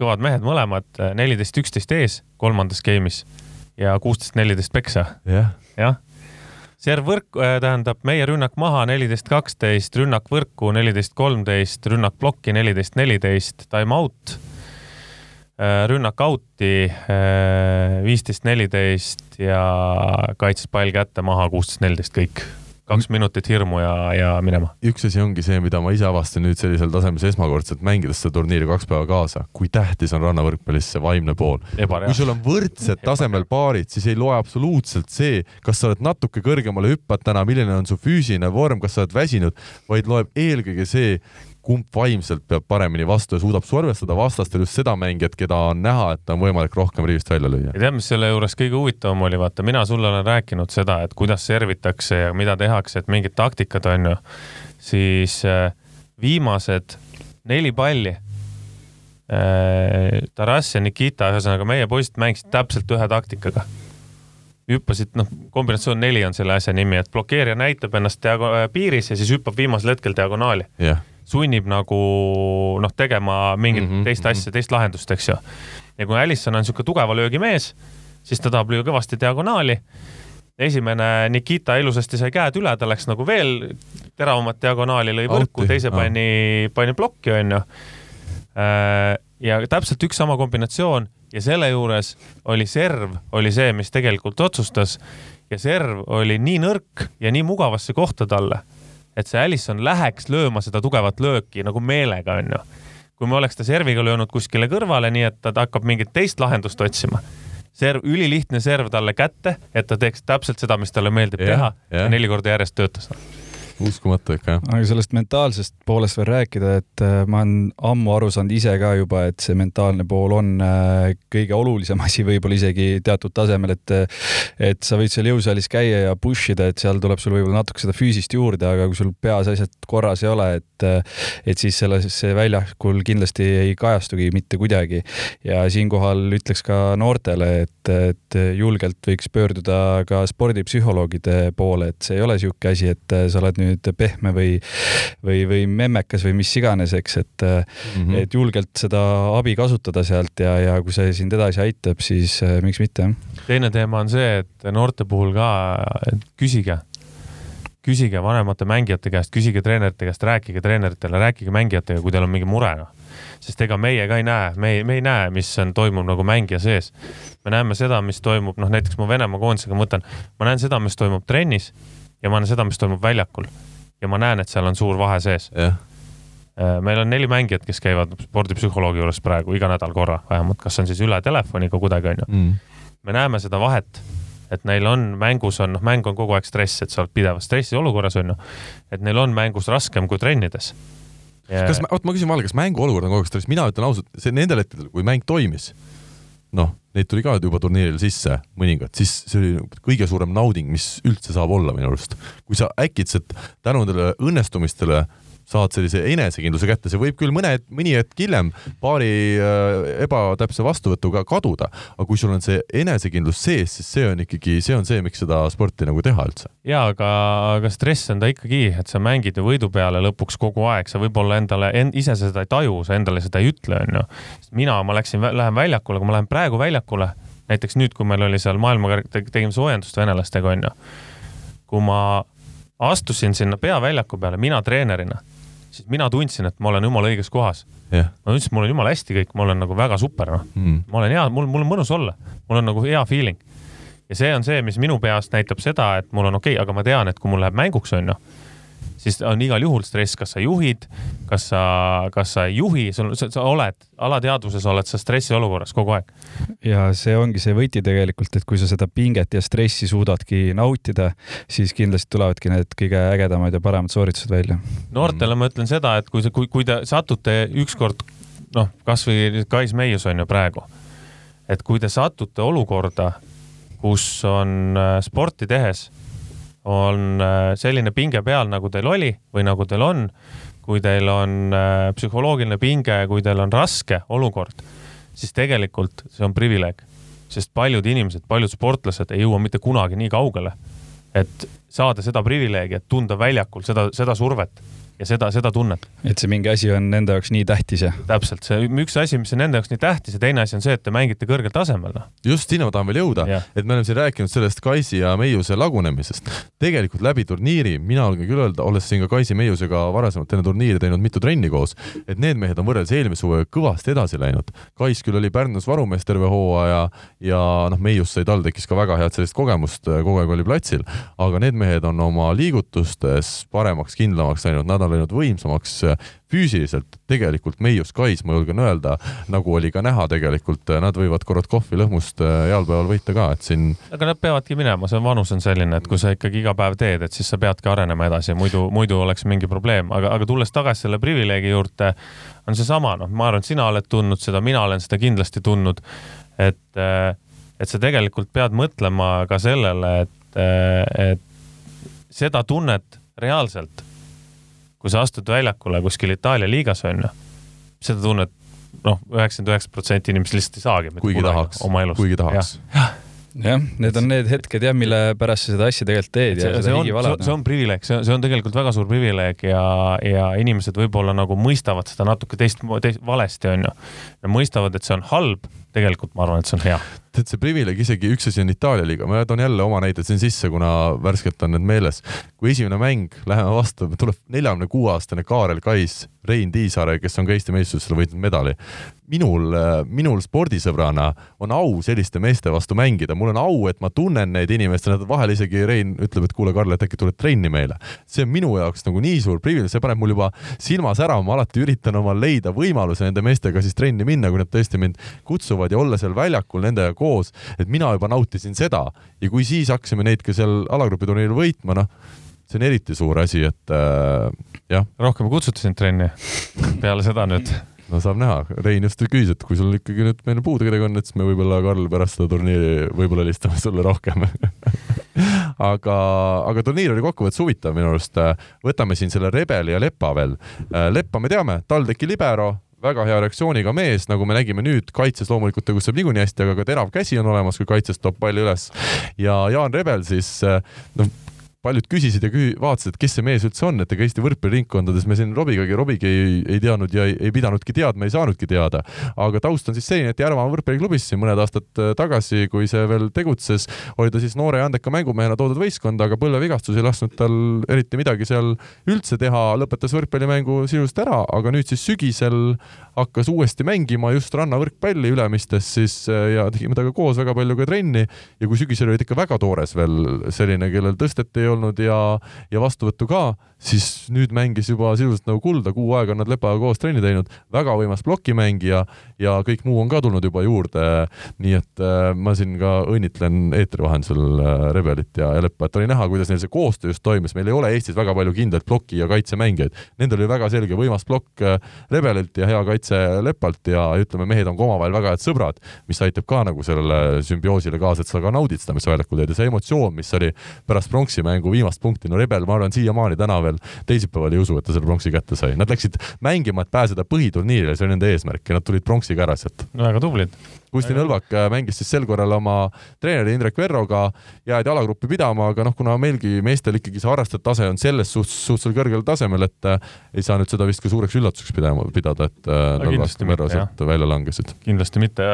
[SPEAKER 4] kõvad mehed mõlemad, neliteist, üksteist ees kolmandas game'is ja kuusteist, neliteist peksa
[SPEAKER 2] jah,
[SPEAKER 4] jah. serv võrk äh, tähendab meie rünnak maha neliteist, kaksteist, rünnak võrku neliteist, kolmteist, rünnak plokki neliteist, neliteist, time out. Rünnak out'i viisteist, neliteist ja kaitses pall kätte maha kuusteist, neliteist kõik. kaks minutit hirmu ja, ja minema.
[SPEAKER 2] üks asi ongi see, mida ma ise avastasin nüüd sellisel tasemel esmakordselt mängides seda turniiri kaks päeva kaasa, kui tähtis on rannavõrkpallis see vaimne pool. kui sul on võrdsed tasemel paarid, siis ei loe absoluutselt see, kas sa oled natuke kõrgemale hüppad täna, milline on su füüsiline vorm, kas sa oled väsinud, vaid loeb eelkõige see, kumb vaimselt peab paremini vastu ja suudab survestada vastastel just seda mängijat, keda on näha, et on võimalik rohkem riivist välja lüüa.
[SPEAKER 4] ja tead, mis selle juures kõige huvitavam oli, vaata, mina sulle olen rääkinud seda, et kuidas servitakse ja mida tehakse, et mingid taktikad on ju, siis äh, viimased neli palli äh,. Taras ja Nikita, ühesõnaga meie poisid mängisid täpselt ühe taktikaga. hüppasid, noh, kombinatsioon neli on selle asja nimi, et blokeerija näitab ennast diago-, piiris ja siis hüppab viimasel hetkel diagonaali
[SPEAKER 2] jah,
[SPEAKER 4] sunnib nagu noh, tegema mingit mm -hmm, teist
[SPEAKER 2] mhm.
[SPEAKER 4] asja, teist lahendust, eks ju. ja kui Alisson on niisugune tugeva löögi mees, siis ta tahab lüüa kõvasti diagonaali. esimene Nikita ilusasti sai käed üle, ta läks nagu veel teravamat diagonaali, lõi võrku, teise pani, pani plokki, onju. ja täpselt üks sama kombinatsioon ja selle juures oli serv, oli see, mis tegelikult otsustas ja serv oli nii nõrk ja nii mugavasse kohta talle et see Alisson läheks lööma seda tugevat lööki nagu meelega, onju. kui me oleks ta serviga löönud kuskile kõrvale, nii et ta hakkab mingit teist lahendust otsima. serv, ülilihtne serv talle kätte, et ta teeks täpselt seda, mis talle meeldib
[SPEAKER 2] Jah,
[SPEAKER 4] teha
[SPEAKER 2] jah.
[SPEAKER 4] ja neli korda järjest töötas.
[SPEAKER 2] Uskumatu ikka jah.
[SPEAKER 3] aga sellest mentaalsest poolest veel rääkida, et äh, ma olen ammu aru saanud ise ka juba, et see mentaalne pool on äh, kõige olulisem [laughs] asi, võib-olla isegi teatud tasemel, et et sa võid seal jõusaalis käia ja push ida, et seal tuleb sul võib-olla natuke seda füüsist juurde, aga kui sul peas asjad korras ei ole, et et siis selles, väljakul kindlasti ei kajastugi mitte kuidagi. ja siinkohal ütleks ka noortele, et, et julgelt võiks pöörduda ka spordipsühholoogide poole, et see ei ole niisugune asi, et sa oled nüüd pehme või, või, või memmekas või mis iganes, eks, et mm, -hmm. et julgelt seda abi kasutada sealt ja, ja kui see sind edasi aitab, siis äh, miks mitte,
[SPEAKER 4] teine teema on see, et noorte puhul ka et küsige, küsige vanemate mängijate käest, küsige treenerite käest, rääkige treeneritele, rääkige mängijatega, kui teil on mingi mure, noh. sest ega meie ka ei näe, me ei, me ei näe, mis on, toimub nagu mängija sees. me näeme seda, mis toimub, noh näiteks ma Venemaa koondisega mõtlen, ma näen seda, mis toimub trennis ja ma näen seda, mis toimub väljakul. ja ma näen, et seal on suur vahe sees.
[SPEAKER 2] jah,
[SPEAKER 4] meil on neli mängijat, kes käivad spordipsühholoogi juures praegu iga nädal korra vähemalt, kas on siis üle telefoniga kuidagi onju.
[SPEAKER 2] Mm.
[SPEAKER 4] me näeme seda vahet, et neil on mängus on, noh, mäng on kogu aeg stress, et sa oled pidevas stressi olukorras onju. et neil on mängus raskem kui trennides.
[SPEAKER 2] kas, oot ma küsin vahele, kas mänguolukord on kogu aeg stress, mina ütlen ausalt, see nendel hetkedel, kui mäng toimis, noh, neid tuli ka juba turniiril sisse mõningad, siis see oli kõige suurem nauding, mis üldse saab olla minu arust. kui sa äkitselt tänu nendele õnnestumistele saad sellise enesekindluse kätte, see võib küll mõne, mõni hetk hiljem paari äh, ebatäpse vastuvõtuga kaduda, aga kui sul on see enesekindlus sees, siis see on ikkagi, see on see, miks seda sporti nagu teha üldse.
[SPEAKER 4] ja aga, aga stress on ta ikkagi, et sa mängid ju võidu peale lõpuks kogu aeg, sa võib-olla endale en,, ise seda ei taju, sa endale seda ei ütle, onju. mina, ma läksin, lähen väljakule, kui ma lähen praegu väljakule, näiteks nüüd, kui meil oli seal maailmakarg, tegime soojendust venelastega, onju. kui ma astusin sinna peaväljaku peale, mina treenerina. Siis mina tundsin, et ma olen jumala õiges kohas.
[SPEAKER 2] Yeah..
[SPEAKER 4] ma tundsin, et mul on jumala hästi kõik, ma olen nagu väga super, noh. Mm.. ma olen hea, mul, mul on mõnus olla, mul on nagu hea feeling. ja see on see, mis minu peas näitab seda, et mul on okei okay,, aga ma tean, et kui mul läheb mänguks, on ju siis on igal juhul stress, kas sa juhid, kas sa, kas sa ei juhi, sul, sa oled, alateadvuses oled sa stressiolukorras kogu aeg.
[SPEAKER 3] ja see ongi see võti tegelikult, et kui sa seda pinget ja stressi suudadki nautida, siis kindlasti tulevadki need kõige ägedamad ja paremad sooritused välja.
[SPEAKER 4] noortele ma ütlen seda, et kui, kui, kui te satute ükskord noh, kasvõi Kais Meius on ju praegu, et kui te satute olukorda, kus on äh, sporti tehes on äh, selline pinge peal, nagu teil oli või nagu teil on, kui teil on äh, psühholoogiline pinge, kui teil on raske olukord, siis tegelikult see on privileeg, sest paljud inimesed, paljud sportlased ei jõua mitte kunagi nii kaugele, et saada seda privileegi, et tunda väljakul seda, seda survet ja seda, seda tunnet.
[SPEAKER 3] et see mingi asi on nende jaoks nii tähtis ja?
[SPEAKER 4] täpselt, see üks asi, mis on nende jaoks nii tähtis ja teine asi on see, et te mängite kõrgel tasemel. Noh.
[SPEAKER 2] just sinna ma tahan veel jõuda, et me oleme siin rääkinud sellest Kaisi ja Meiuse lagunemisest. tegelikult läbi turniiri, mina julgen küll öelda, olles siin ka Kaisi Meiusega varasemalt enne turniiri teinud mitu trenni koos, et need mehed on võrreldes eelmise hooajaga kõvasti edasi läinud. Kais küll oli Pärnus varumees terve hooaja ja noh, Meius sai TalTechis ka väga head sellist kogemust, kogu aeg oli platsil, aga need mehed on oma liigutustes paremaks, kindlamaks läinud, nad on on läinud võimsamaks äh, füüsiliselt, tegelikult Meiu Skys, ma julgen öelda, nagu oli ka näha tegelikult, äh, nad võivad Korotkovi lõhmust äh, jalgpäeval võita ka, et siin.
[SPEAKER 4] aga nad peavadki minema, see vanus on selline, et kui sa ikkagi iga päev teed, et siis sa peadki arenema edasi, muidu, muidu oleks mingi probleem, aga, aga tulles tagasi selle privileegi juurde, on seesama, noh, ma arvan, et sina oled tundnud seda, mina olen seda kindlasti tundnud, et, et sa tegelikult pead mõtlema ka sellele, et, et seda tunnet reaalselt kui sa astud väljakule kuskil Itaalia liigas onju, seda tunnet noh, üheksakümmend üheksa protsenti inimesi lihtsalt ei saagi.
[SPEAKER 2] kuigi tahaks, kuigi tahaks.
[SPEAKER 3] jah, need on need hetked jah, mille pärast sa seda asja tegelikult teed
[SPEAKER 4] ja see, see on, see on privileeg, see on, see on tegelikult väga suur privileeg ja, ja inimesed võib-olla nagu mõistavad seda natuke teist, teist, valesti onju. Nad mõistavad, et see on halb, tegelikult ma arvan, et see on hea
[SPEAKER 2] tead, see privileeg, isegi üks asi on Itaalia liiga, ma toon jälle oma näited siin sisse, kuna värskelt on need meeles. kui esimene mäng, läheme vastu, tuleb neljakümne kuue aastane Kaarel Kais, Rein Tiisaare, kes on ka Eesti meistrivõistlustel võitnud medali. minul, minul spordisõbrana on au selliste meeste vastu mängida, mul on au, et ma tunnen neid inimesi, nad vahel isegi Rein ütleb, et kuule, Karl, et äkki tuled trenni meile. see on minu jaoks nagu nii suur privileeg, see paneb mul juba silma särama, ma alati üritan omal leida võimaluse nende meestega siis trenni minna, kui nad tõesti mind kutsuvad ja olla seal väljakul nendega koos, et mina juba nautisin seda ja kui siis hakkasime neid ka seal alagrupi turniiril võitma, noh, see on eriti suur asi, et äh, jah.
[SPEAKER 4] rohkem ei kutsuta sind trenni peale seda nüüd?
[SPEAKER 2] no saab näha, Rein just küsis, et kui sul ikkagi nüüd meil puudu kedagi on, et siis me võib-olla, Karl, pärast seda turniiri võib-olla helistame sulle rohkem [laughs] aga, aga turniir oli kokkuvõttes huvitav minu arust. võtame siin selle Rebeli ja Lepa veel. Leppa me teame, TalTechi libero, väga hea reaktsiooniga mees, nagu me nägime nüüd, kaitses loomulikult tegutseb niikuinii hästi, aga ka terav käsi on olemas, kui kaitses toob palli üles. ja Jaan Rebel siis noh, paljud küsisid ja kü-, vaatasid, et kes see mees üldse on, et ega Eesti võrkpalliringkondades me siin Robigagi, Robigi ei, ei teadnud ja ei, ei pidanudki teadma, ei saanudki teada. aga taust on siis selline, et Järva võrkpalliklubis siin mõned aastad äh, tagasi, kui see veel tegutses, oli ta siis noore ja andeka mängumehena toodud võistkonda, aga põlvevigastus ei lasknud tal eriti midagi seal üldse teha, lõpetas võrkpallimängu sisuliselt ära, aga nüüd siis sügisel hakkas uuesti mängima just rannavõrkpalli Ülemistes siis äh, ja tegime temaga koos väga palju ka trenni. Ja kui sügisel olid ikka väga toores veel selline, kellel tõstet ei olnud ja, ja vastuvõttu ka, siis nüüd mängis juba sisuliselt nagu kulda, kuu aega on nad Lepaga koos trenni teinud, väga võimas plokimängija ja kõik muu on ka tulnud juba juurde. nii et äh, ma siin ka õnnitlen eetri vahendusel äh, Rebelit ja, ja Leppa, et oli näha, kuidas neil see koostöö just toimis, meil ei ole Eestis väga palju kindlaid ploki ja kaitsemängijaid. Nendel oli väga selge võimas plokk äh, Rebelilt ja hea kaitse lepalt ja ütleme, mehed on ka omavahel väga head sõbrad, mis aitab ka nagu sellele sümbioosile kaasa, et sa ka naudid seda, mis väljakul teed ja see emotsioon, mis oli pärast pronksi mängu viimast punkti, no Rebel, ma arvan, siiamaani täna veel teisipäeval ei usu, et ta selle pronksi kätte sai. Nad läksid mängima, et pääseda põhiturniirile, see oli nende eesmärk ja nad tulid pronksiga ära sealt.
[SPEAKER 4] väga tublid.
[SPEAKER 2] Kusti Nõlvak äh, mängis siis sel korral oma treeneri Indrek Verroga, jäädi alagruppi pidama, aga noh, kuna meilgi meestel ikkagi see harrastajate tase on selles suhtes suhteliselt kõrgel tasemel, et äh, ei saa nüüd seda vist ka suureks üllatuseks pidama, pidada, et äh, Nõlvak ja Verro sealt välja langesid.
[SPEAKER 4] kindlasti mitte.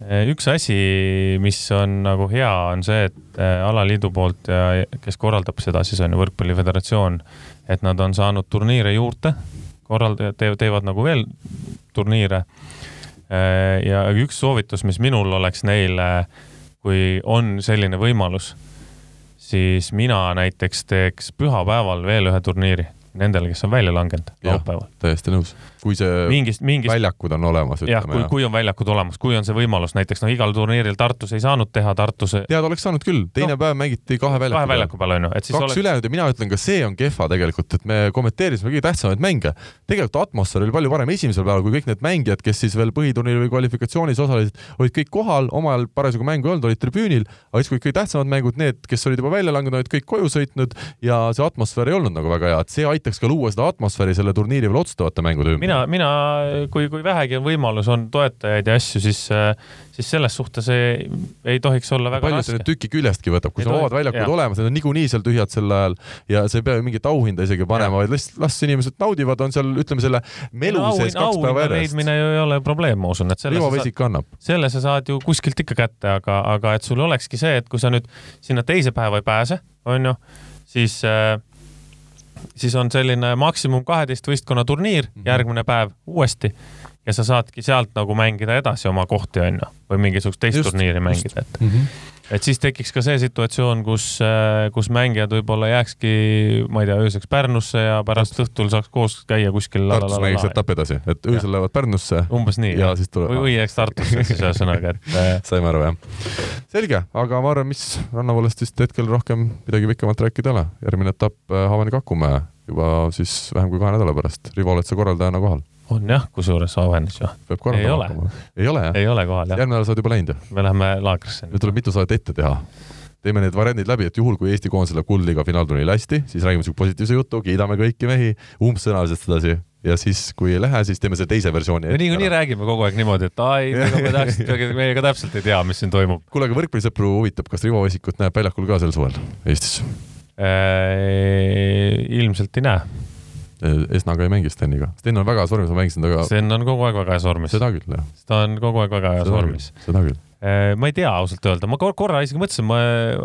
[SPEAKER 4] Üks asi, mis on nagu hea, on see, et alaliidu poolt ja kes korraldab seda, siis on ju Võrkpalli Föderatsioon, et nad on saanud turniire juurde, korraldajad teevad, teevad nagu veel turniire. Äh, ja üks soovitus, mis minul oleks neile, kui on selline võimalus, siis mina näiteks teeks pühapäeval veel ühe turniiri nendele, kes on välja langenud laupäeval.
[SPEAKER 2] täiesti nõus kui see mingist, mingist... väljakud on olemas.
[SPEAKER 4] jah, kui, kui on väljakud olemas, kui on see võimalus, näiteks noh, igal turniiril Tartus ei saanud teha, Tartus.
[SPEAKER 2] tead, oleks saanud küll, teine no, päev mängiti kahe väljaku
[SPEAKER 4] kahe väljaku peal on ju, et siis
[SPEAKER 2] kaks oleks... ülejäänud ja mina ütlen, ka see on kehva tegelikult, et me kommenteerisime kõige tähtsamaid mänge. tegelikult atmosfäär oli palju parem esimesel päeval, kui kõik need mängijad, kes siis veel põhiturniiri või kvalifikatsioonis osalesid, olid kõik kohal, omal parasjagu mängu ei olnud, olid tribüünil, aga siis, kui kõige tähtsamad mängud, need, kes olid juba välja langenud, olid kõik koju sõitnud ja see atmosfäär ei olnud nagu väga hea, et see aitaks ka luua seda atmosfääri selle turniiri veel otsustavate mängude ümber.
[SPEAKER 4] Mina, mina kui, kui vähegi on võimalus, on toetajaid ja asju, siis, siis selles suhtes ei, ei tohiks olla väga
[SPEAKER 2] palju see nüüd tüki küljestki võtab, kui sul vabad väljakud olemas, need on niikuinii seal tühjad sel ajal ja sa ei pea mingit auhinda isegi panema, vaid las, las inimesed naudivad, on seal, ütleme selle melu no, sees kaks päeva järjest.
[SPEAKER 4] leidmine ju ei ole probleem, ma usun, et selle
[SPEAKER 2] Rivo Vesik annab.
[SPEAKER 4] selle sa saad ju kuskilt ikka kätte, aga, aga et sul olekski see, et kui sa nüüd sinna teise päeva ei pääse, on ju, siis äh, siis on selline maksimum kaheteist võistkonna turniir mm, -hmm. järgmine päev uuesti ja sa saadki sealt nagu mängida edasi oma kohti, onju, või mingisugust teist just, turniiri mängida, et mm. -hmm et siis tekiks ka see situatsioon, kus, äh, kus mängijad võib-olla jääkski, ma ei tea, ööseks Pärnusse ja pärast õhtul saaks koos käia kuskil.
[SPEAKER 2] Tartus mängiks etapp edasi, et öösel lähevad Pärnusse.
[SPEAKER 4] umbes nii.
[SPEAKER 2] ja siis tuleb.
[SPEAKER 4] või, jääks Tartusse siis ühesõnaga, et
[SPEAKER 2] äh, [laughs] saime aru, jah. selge, aga ma arvan, mis Rannavallast vist hetkel rohkem midagi pikemalt rääkida ei ole. järgmine etapp äh, Haavani-Kakumäe juba siis vähem kui kahe nädala pärast. Rivo, oled sa korraldajana kohal?
[SPEAKER 4] On jah, kusjuures Auvenis ju.
[SPEAKER 2] peab korraldama
[SPEAKER 4] hakkama. ei ole jah? ei ole kohal jah.
[SPEAKER 2] järgmine nädal sa oled juba läinud ju?
[SPEAKER 4] me läheme laagrisse.
[SPEAKER 2] nüüd tuleb mitu saadet ette teha. teeme need variandid läbi, et juhul, kui Eesti koondis läheb kuldliiga finaalturniiril hästi, siis räägime siukse positiivse jutu, kiidame kõiki mehi, umbsõnaliselt sedasi ja siis, kui ei lähe, siis teeme selle teise versiooni.
[SPEAKER 4] me niikuinii räägime kogu aeg niimoodi, et ai, me tahaks ikkagi, meie ka täpselt ei tea, mis siin toimub.
[SPEAKER 2] kuule, aga võrkpallisõpru huvitab, kas Rivo Vesikut näeb väljakul ka sel suvel Eestis
[SPEAKER 4] äh,? ilmselt ei näe
[SPEAKER 2] Esnaga ei mängi Steniga. Sten on väga heas vormis, ma mängisin temaga.
[SPEAKER 4] Sten on kogu aeg väga heas vormis.
[SPEAKER 2] seda küll, jah.
[SPEAKER 4] ta on kogu aeg väga heas vormis.
[SPEAKER 2] seda küll.
[SPEAKER 4] Äh, ma ei tea ausalt öelda, ma korra isegi mõtlesin, ma,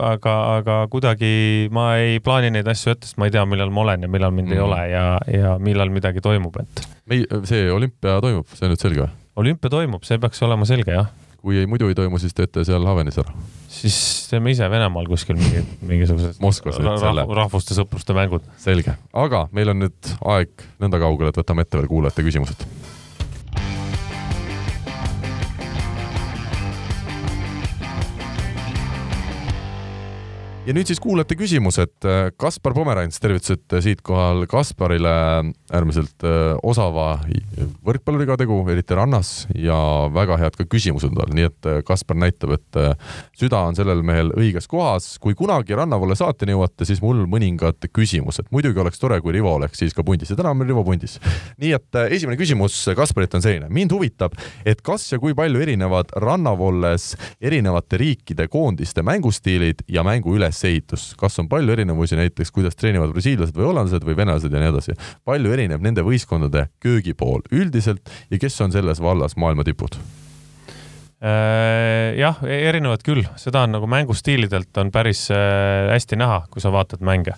[SPEAKER 4] aga, aga kuidagi ma ei plaani neid asju ette, sest ma ei tea, millal ma olen ja millal mind mm. ei mhm. ole ja, ja millal midagi toimub, et.
[SPEAKER 2] me ei, see olümpia toimub, see on nüüd selge või?
[SPEAKER 4] olümpia toimub, see peaks olema selge, jah
[SPEAKER 2] kui ei, muidu ei toimu, siis teete seal Havenis ära?
[SPEAKER 4] siis teeme ise Venemaal kuskil mingi, mingisugused
[SPEAKER 2] Moskvas
[SPEAKER 4] nüüd selle. rahvuste sõpruste mängud.
[SPEAKER 2] selge, aga meil on nüüd aeg nõnda kaugel, et võtame ette veel kuulajate küsimused ja nüüd siis kuulajate küsimused. Kaspar Pomerants, tervitused siinkohal Kasparile, äärmiselt äh, osava võrkpalluriga tegu, eriti rannas ja väga head ka küsimused on tal, nii et äh, Kaspar näitab, et äh, süda on sellel mehel õiges kohas. kui kunagi Rannavalle saateni jõuate, siis mul mõningad küsimused. muidugi oleks tore, kui Rivo oleks siis ka pundis ja täna on meil Rivo pundis. nii et esimene küsimus Kasparilt on selline. mind huvitab, et kas ja kui palju erinevad Rannavolles erinevate riikide koondiste mängustiilid ja mängu üles ülesehitus, kas on palju erinevusi näiteks, kuidas treenivad brasiillased või hollandlased või venelased ja nii edasi. palju erineb nende võistkondade köögipool üldiselt ja kes on selles vallas maailma tipud?
[SPEAKER 4] Äh, jah, e-, erinevad küll, seda on nagu mängustiilidelt on päris äh, hästi näha, kui sa vaatad mänge.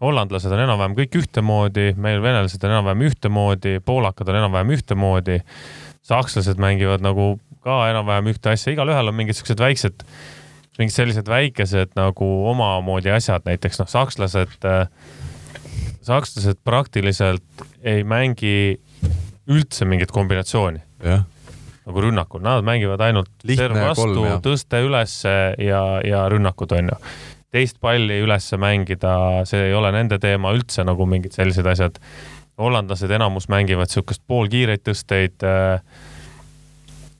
[SPEAKER 4] Hollandlased on enam-vähem kõik ühtemoodi, meil venelased on enam-vähem ühtemoodi, poolakad on enam-vähem ühtemoodi, sakslased mängivad nagu ka enam-vähem ühte asja, igalühel on mingid siuksed väiksed mingid sellised väikesed nagu omamoodi asjad, näiteks noh, sakslased, äh, sakslased praktiliselt ei mängi üldse mingit kombinatsiooni. nagu rünnakul, nad mängivad ainult serv vastu, tõste ülesse ja, ja rünnakud on ju. teist palli ülesse mängida, see ei ole nende teema üldse nagu mingid sellised asjad hollandlased enamus mängivad niisugust poolkiireid tõsteid äh,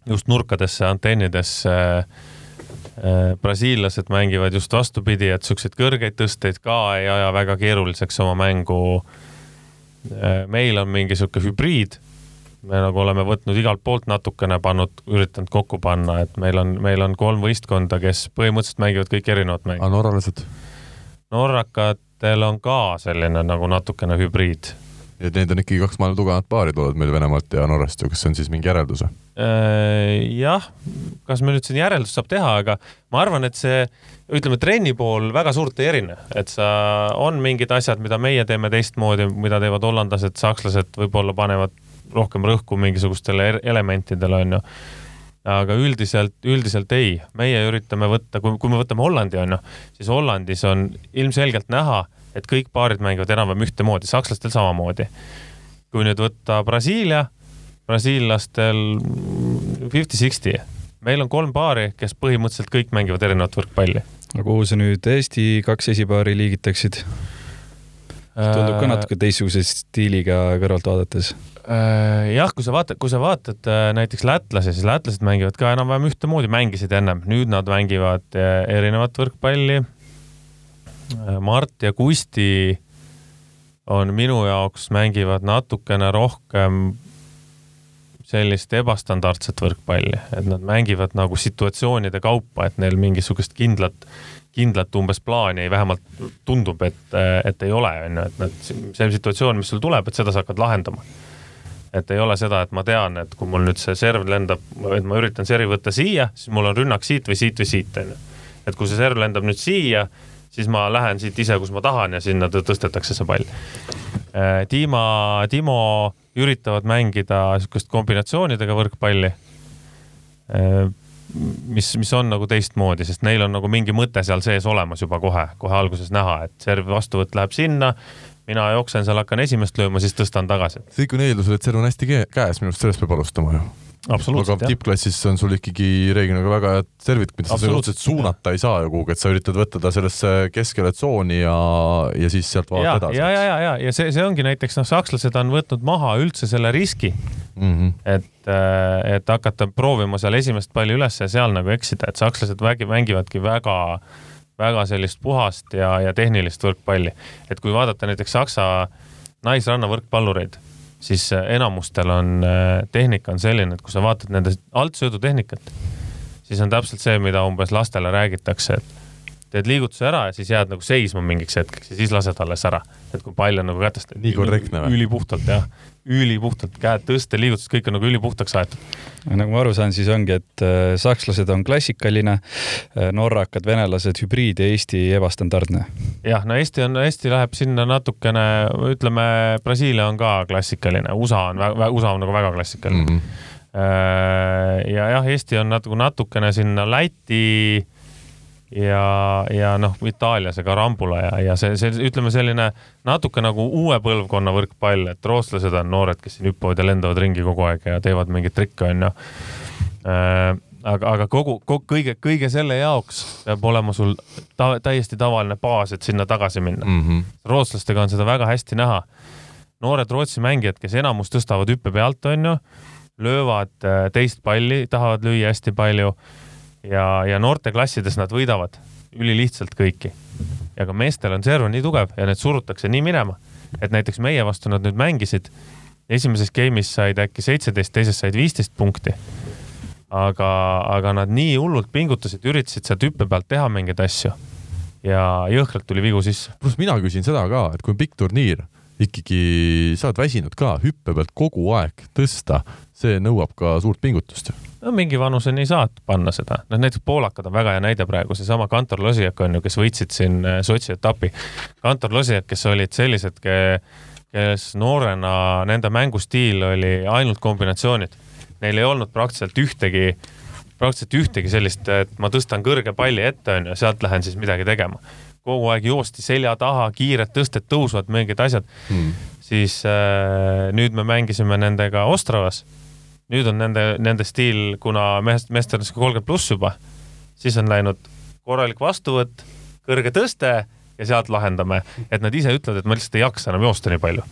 [SPEAKER 4] just nurkadesse, antennidesse brasiillased mängivad just vastupidi, et siukseid kõrgeid tõsteid ka ei aja väga keeruliseks oma mängu. meil on mingi sihuke hübriid. me nagu oleme võtnud igalt poolt natukene, pannud, üritanud kokku panna, et meil on, meil on kolm võistkonda, kes põhimõtteliselt mängivad kõik erinevat mängu.
[SPEAKER 2] aga norralased?
[SPEAKER 4] norrakatel on ka selline nagu natukene hübriid
[SPEAKER 2] ja need on ikkagi kaks maailma tugevamat paari tulevad meil Venemaalt ja Norrast ju, kas see on siis mingi järeldus?
[SPEAKER 4] Äh, jah, kas me nüüd siin järeldust saab teha, aga ma arvan, et see ütleme, trenni pool väga suurt ei erine, et sa, on mingid asjad, mida meie teeme teistmoodi, mida teevad hollandlased, sakslased võib-olla panevad rohkem rõhku mingisugustele elementidele, onju. aga üldiselt, üldiselt ei, meie üritame võtta, kui, kui me võtame Hollandi, onju, siis Hollandis on ilmselgelt näha et kõik paarid mängivad enam-vähem ühtemoodi, sakslastel samamoodi. kui nüüd võtta Brasiilia, brasiillastel fifty-sixty, meil on kolm paari, kes põhimõtteliselt kõik mängivad erinevat võrkpalli.
[SPEAKER 3] aga kuhu sa nüüd Eesti kaks esipaari liigitaksid? tundub ka natuke teistsuguse stiiliga kõrvalt vaadates
[SPEAKER 4] äh, jah, kui sa vaatad, kui sa vaatad äh, näiteks lätlasi, siis lätlased mängivad ka enam-vähem ühtemoodi, mängisid ennem, nüüd nad mängivad äh, erinevat võrkpalli. Mart ja Kusti on minu jaoks, mängivad natukene rohkem sellist ebastandardset võrkpalli, et nad mängivad nagu situatsioonide kaupa, et neil mingisugust kindlat, kindlat umbes plaani vähemalt tundub, et, et ei ole, on ju, et nad, see situatsioon, mis sul tuleb, et seda sa hakkad lahendama. et ei ole seda, et ma tean, et kui mul nüüd see serv lendab, et ma üritan servi võtta siia, siis mul on rünnak siit või siit või siit, on ju. et kui see serv lendab nüüd siia siis ma lähen siit ise, kus ma tahan ja sinna tõstetakse see pall. Äh, Dima, Timo üritavad mängida niisugust kombinatsioonidega võrkpalli. Äh, mis, mis on nagu teistmoodi, sest neil on nagu mingi mõte seal sees olemas juba kohe, kohe alguses näha, et serv vastuvõtt läheb sinna mina jooksen seal, hakkan esimest lööma, siis tõstan tagasi.
[SPEAKER 2] see kõik on eeldusel, et serv on hästi käes, minu arust sellest peab alustama ju
[SPEAKER 4] aga
[SPEAKER 2] tippklassis on sul ikkagi reeglina ka väga head servid, mida sa otseselt suunata ei saa ju kuhugi, et sa üritad võtta ta sellesse keskele tsooni ja, ja siis sealt vaadata edasi.
[SPEAKER 4] ja, ja, ja, ja, ja see, see ongi näiteks noh, sakslased on võtnud maha üldse selle riski mm, -hmm. et, äh, et hakata proovima seal esimest palli üles ja seal nagu eksida, et sakslased vägi, mängivadki väga, väga sellist puhast ja, ja tehnilist võrkpalli. et kui vaadata näiteks Saksa naisranna võrkpallureid siis äh, enamustel on äh, tehnika on selline, et kui sa vaatad nende altsõidutehnikat, siis on täpselt see, mida umbes lastele räägitakse, et teed liigutuse ära ja siis jääd nagu seisma mingiks hetkeks ja siis lased alles ära. et kui pall on nagu kätest.
[SPEAKER 2] nii korrektne või?
[SPEAKER 4] ülipuhtalt jah, ülipuhtalt, käed tõste, liigutused, kõik on nagu ülipuhtaks aetud.
[SPEAKER 3] nagu ma aru saan, siis ongi, et äh, sakslased on klassikaline, äh, norrakad, venelased hübriid ja Eesti ebastandardne.
[SPEAKER 4] jah, no Eesti on, Eesti läheb sinna natukene, ütleme, Brasiilia on ka klassikaline, USA on, USA on nagu väga klassikaline mm. -hmm. ja jah, Eesti on natuke, natukene sinna Läti ja, ja noh, Itaalias ega Rambula ja, ja see, see ütleme selline natuke nagu uue põlvkonna võrkpall, et rootslased on noored, kes siin hüppavad ja lendavad ringi kogu aeg ja teevad mingeid trikke, onju äh, aga, aga kogu, kogu, kõige, kõige selle jaoks peab olema sul ta, täiesti tavaline baas, et sinna tagasi minna mm. -hmm. rootslastega on seda väga hästi näha. noored Rootsi mängijad, kes enamus tõstavad hüppe pealt, onju, löövad äh, teist palli, tahavad lüüa hästi palju ja, ja noorteklassides nad võidavad ülilihtsalt kõiki. ja ka meestel on serv nii tugev ja need surutakse nii minema, et näiteks meie vastu nad nüüd mängisid. esimeses game'is said äkki seitseteist, teises said viisteist punkti. aga, aga nad nii hullult pingutasid, üritasid sealt hüppe pealt teha mingeid asju ja jõhkralt tuli vigu sisse.
[SPEAKER 2] pluss mina küsin seda ka, et kui on pikk turniir, ikkagi sa oled väsinud ka hüppe pealt kogu aeg tõsta, see nõuab ka suurt pingutust ju
[SPEAKER 4] no mingi vanuseni saad panna seda, noh näiteks poolakad on väga hea näide praegu, seesama Kantor Losijak on ju, kes võitsid siin äh, Sotši etapi. Kantor Losijak, kes olid sellised, kes noorena, nende mängustiil oli ainult kombinatsioonid. Neil ei olnud praktiliselt ühtegi, praktiliselt ühtegi sellist, et ma tõstan kõrge palli ette, on ju, sealt lähen siis midagi tegema. kogu aeg joosti selja taha, kiired tõsted tõusvad, mingid asjad hmm.. siis äh, nüüd me mängisime nendega Ostravas nüüd on nende, nende stiil, kuna meest, meestel on sihuke kolmkümmend pluss juba, siis on läinud korralik vastuvõtt, kõrge tõste ja sealt lahendame, et nad ise ütlevad, et ma lihtsalt ei jaksa enam joosta nii palju.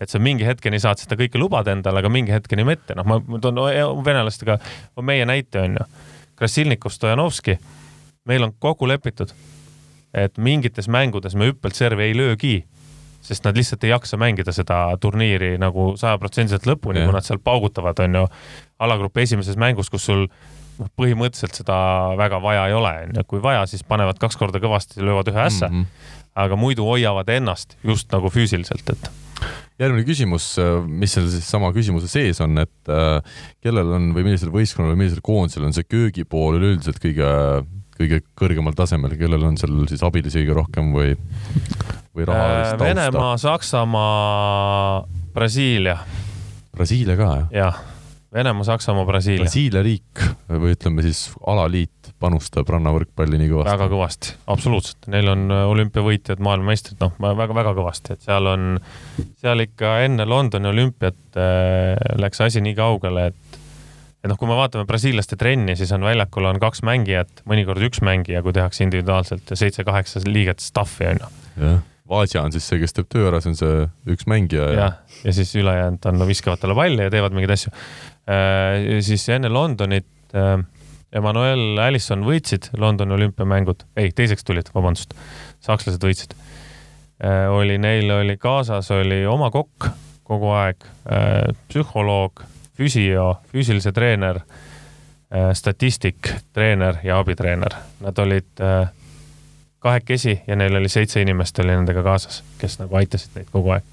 [SPEAKER 4] et sa mingi hetkeni saad seda kõike lubada endale, aga mingi hetkeni mitte, noh, ma, toon venelastega, on meie näite on ju. Krasilnikov, Stojanovski, meil on kokku lepitud, et mingites mängudes me hüppelt servi ei löögi sest nad lihtsalt ei jaksa mängida seda turniiri nagu sajaprotsendiliselt lõpuni, kui nad seal paugutavad, on ju, alagrupi esimeses mängus, kus sul noh, põhimõtteliselt seda väga vaja ei ole, on ju, kui vaja, siis panevad kaks korda kõvasti, löövad ühe ässa mm. -hmm. aga muidu hoiavad ennast just nagu füüsiliselt, et
[SPEAKER 2] järgmine küsimus, mis seal siis sama küsimuse sees on, et äh, kellel on või millisel võistkonnal või millisel koondisel on see köögipool üleüldiselt kõige, kõige kõrgemal tasemel, kellel on seal siis abilisi kõige rohkem või või rahalist
[SPEAKER 4] äh, tausta? Venemaa, Saksamaa, Brasiilia.
[SPEAKER 2] Brasiilia ka, jah?
[SPEAKER 4] jah, Venemaa, Saksamaa, Brasiilia.
[SPEAKER 2] Brasiilia riik või ütleme siis alaliit panustab rannavõrkpalli nii kõvasti?
[SPEAKER 4] väga kõvasti, absoluutselt. Neil on äh, olümpiavõitjad, maailmameistrid, noh, väga-väga kõvasti, et seal on, seal ikka enne Londoni olümpiat äh, läks asi nii kaugele, et et noh, kui me vaatame brasiillaste trenni, siis on väljakul on kaks mängijat, mõnikord üks mängija, kui tehakse individuaalselt ja seitse-kaheksa liiget staff'i on ju
[SPEAKER 2] Vaasja on siis see, kes teeb töö ära, see on see üks mängija
[SPEAKER 4] ja. jah, ja siis ülejäänud on no, viskavad talle palli ja teevad mingeid asju äh,. siis enne Londonit äh, Emmanuel Allison võitsid Londoni olümpiamängud, ei, teiseks tulid, vabandust, sakslased võitsid äh,. oli, neil oli kaasas, oli oma kokk kogu aeg äh,, psühholoog, füsio, füüsilise treener äh,, statistik, treener ja abitreener. Nad olid äh, kahekesi ja neil oli seitse inimest oli nendega kaasas, kes nagu aitasid neid kogu aeg.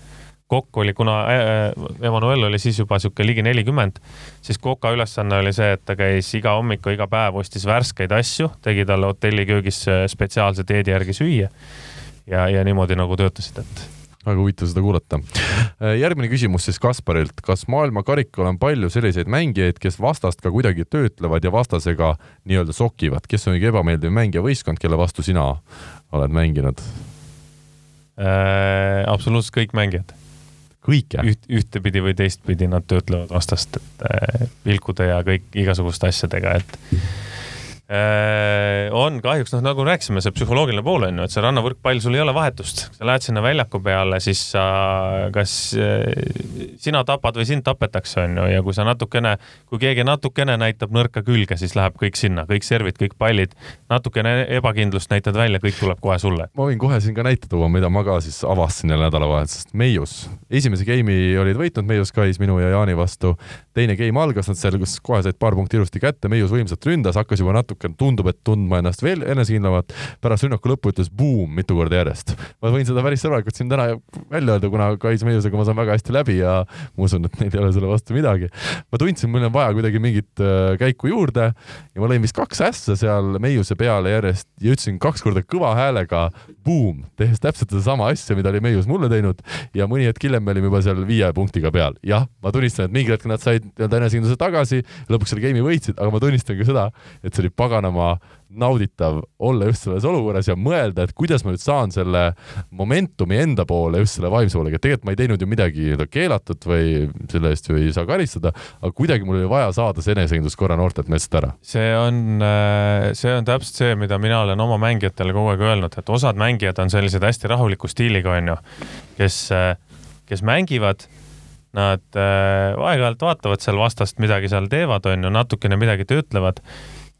[SPEAKER 4] kokk oli, kuna äh, Emmanuel oli siis juba sihuke ligi nelikümmend, siis Koka ülesanne oli see, et ta käis iga hommiku, iga päev ostis värskeid asju, tegi talle hotelliköögis spetsiaalse dieedi järgi süüa. ja, ja niimoodi nagu töötasid, et
[SPEAKER 2] väga huvitav seda kuulata. Äh, järgmine küsimus siis Kasparilt, kas maailmakarikal on palju selliseid mängijaid, kes vastast ka kuidagi töötlevad ja vastasega nii-öelda sokivad, kes on kõige ebameeldiv mängija võistkond, kelle vastu sina oled mänginud
[SPEAKER 4] äh,? absoluutselt kõik mängijad.
[SPEAKER 2] kõik jah
[SPEAKER 4] Üht,? ühtepidi või teistpidi nad töötlevad vastast, et äh, vilkude ja kõik igasuguste asjadega, et on kahjuks, noh nagu rääkisime, see psühholoogiline pool on ju, et see rannavõrkpall, sul ei ole vahetust, sa lähed sinna väljaku peale, siis sa, kas äh, sina tapad või sind tapetakse, on ju, ja kui sa natukene, kui keegi natukene näitab nõrka külge, siis läheb kõik sinna, kõik servid, kõik pallid, natukene ebakindlust näitad välja, kõik tuleb kohe sulle.
[SPEAKER 2] ma võin kohe siin ka näite tuua, mida ma ka siis avastasin jälle nädalavahetusest, Meius. esimese game'i olid võitnud Meius Kais minu ja Jaani vastu, teine game algas, nad seal kohe said paar punkti ilusti kätte, Meius võimsalt ründas, hakkas juba natuke rohkem tundub, et tundma ennast veel enesekindlamalt. pärast rünnaku lõppu ütles buum mitu korda järjest. ma võin seda päris sõbralikult siin täna välja öelda, kuna Kais Meiusega ma saan väga hästi läbi ja ma usun, et neil ei ole selle vastu midagi. ma tundsin, mul on vaja kuidagi mingit äh, käiku juurde ja ma lõin vist kaks ässa seal Meiuse peale järjest ja ütlesin kaks korda kõva häälega buum, tehes täpselt sedasama asja, mida oli Meius mulle teinud ja mõni hetk hiljem me olime juba seal viie punktiga peal. jah, ma tunnistan, et mingil hetkel nad said nii-öelda enesekindluse tagasi, lõpuks selle game'i võitsid, aga ma tunnistan ka seda, et see oli pagan paganama nauditav olla just selles olukorras ja mõelda, et kuidas ma nüüd saan selle momentumi enda poole, just selle vaimse poolega, et tegelikult ma ei teinud ju midagi keelatud või selle eest ju ei saa karistada, aga kuidagi mul oli vaja saada see enesekindlus korra noortelt meestelt ära.
[SPEAKER 4] see on, äh, see on täpselt see, mida mina olen oma mängijatele kogu aeg öelnud, et osad mängijad on sellised hästi rahuliku stiiliga, onju, kes, äh, kes mängivad nad äh, aeg-ajalt vaatavad seal vastast midagi seal teevad, on ju, natukene midagi töötlevad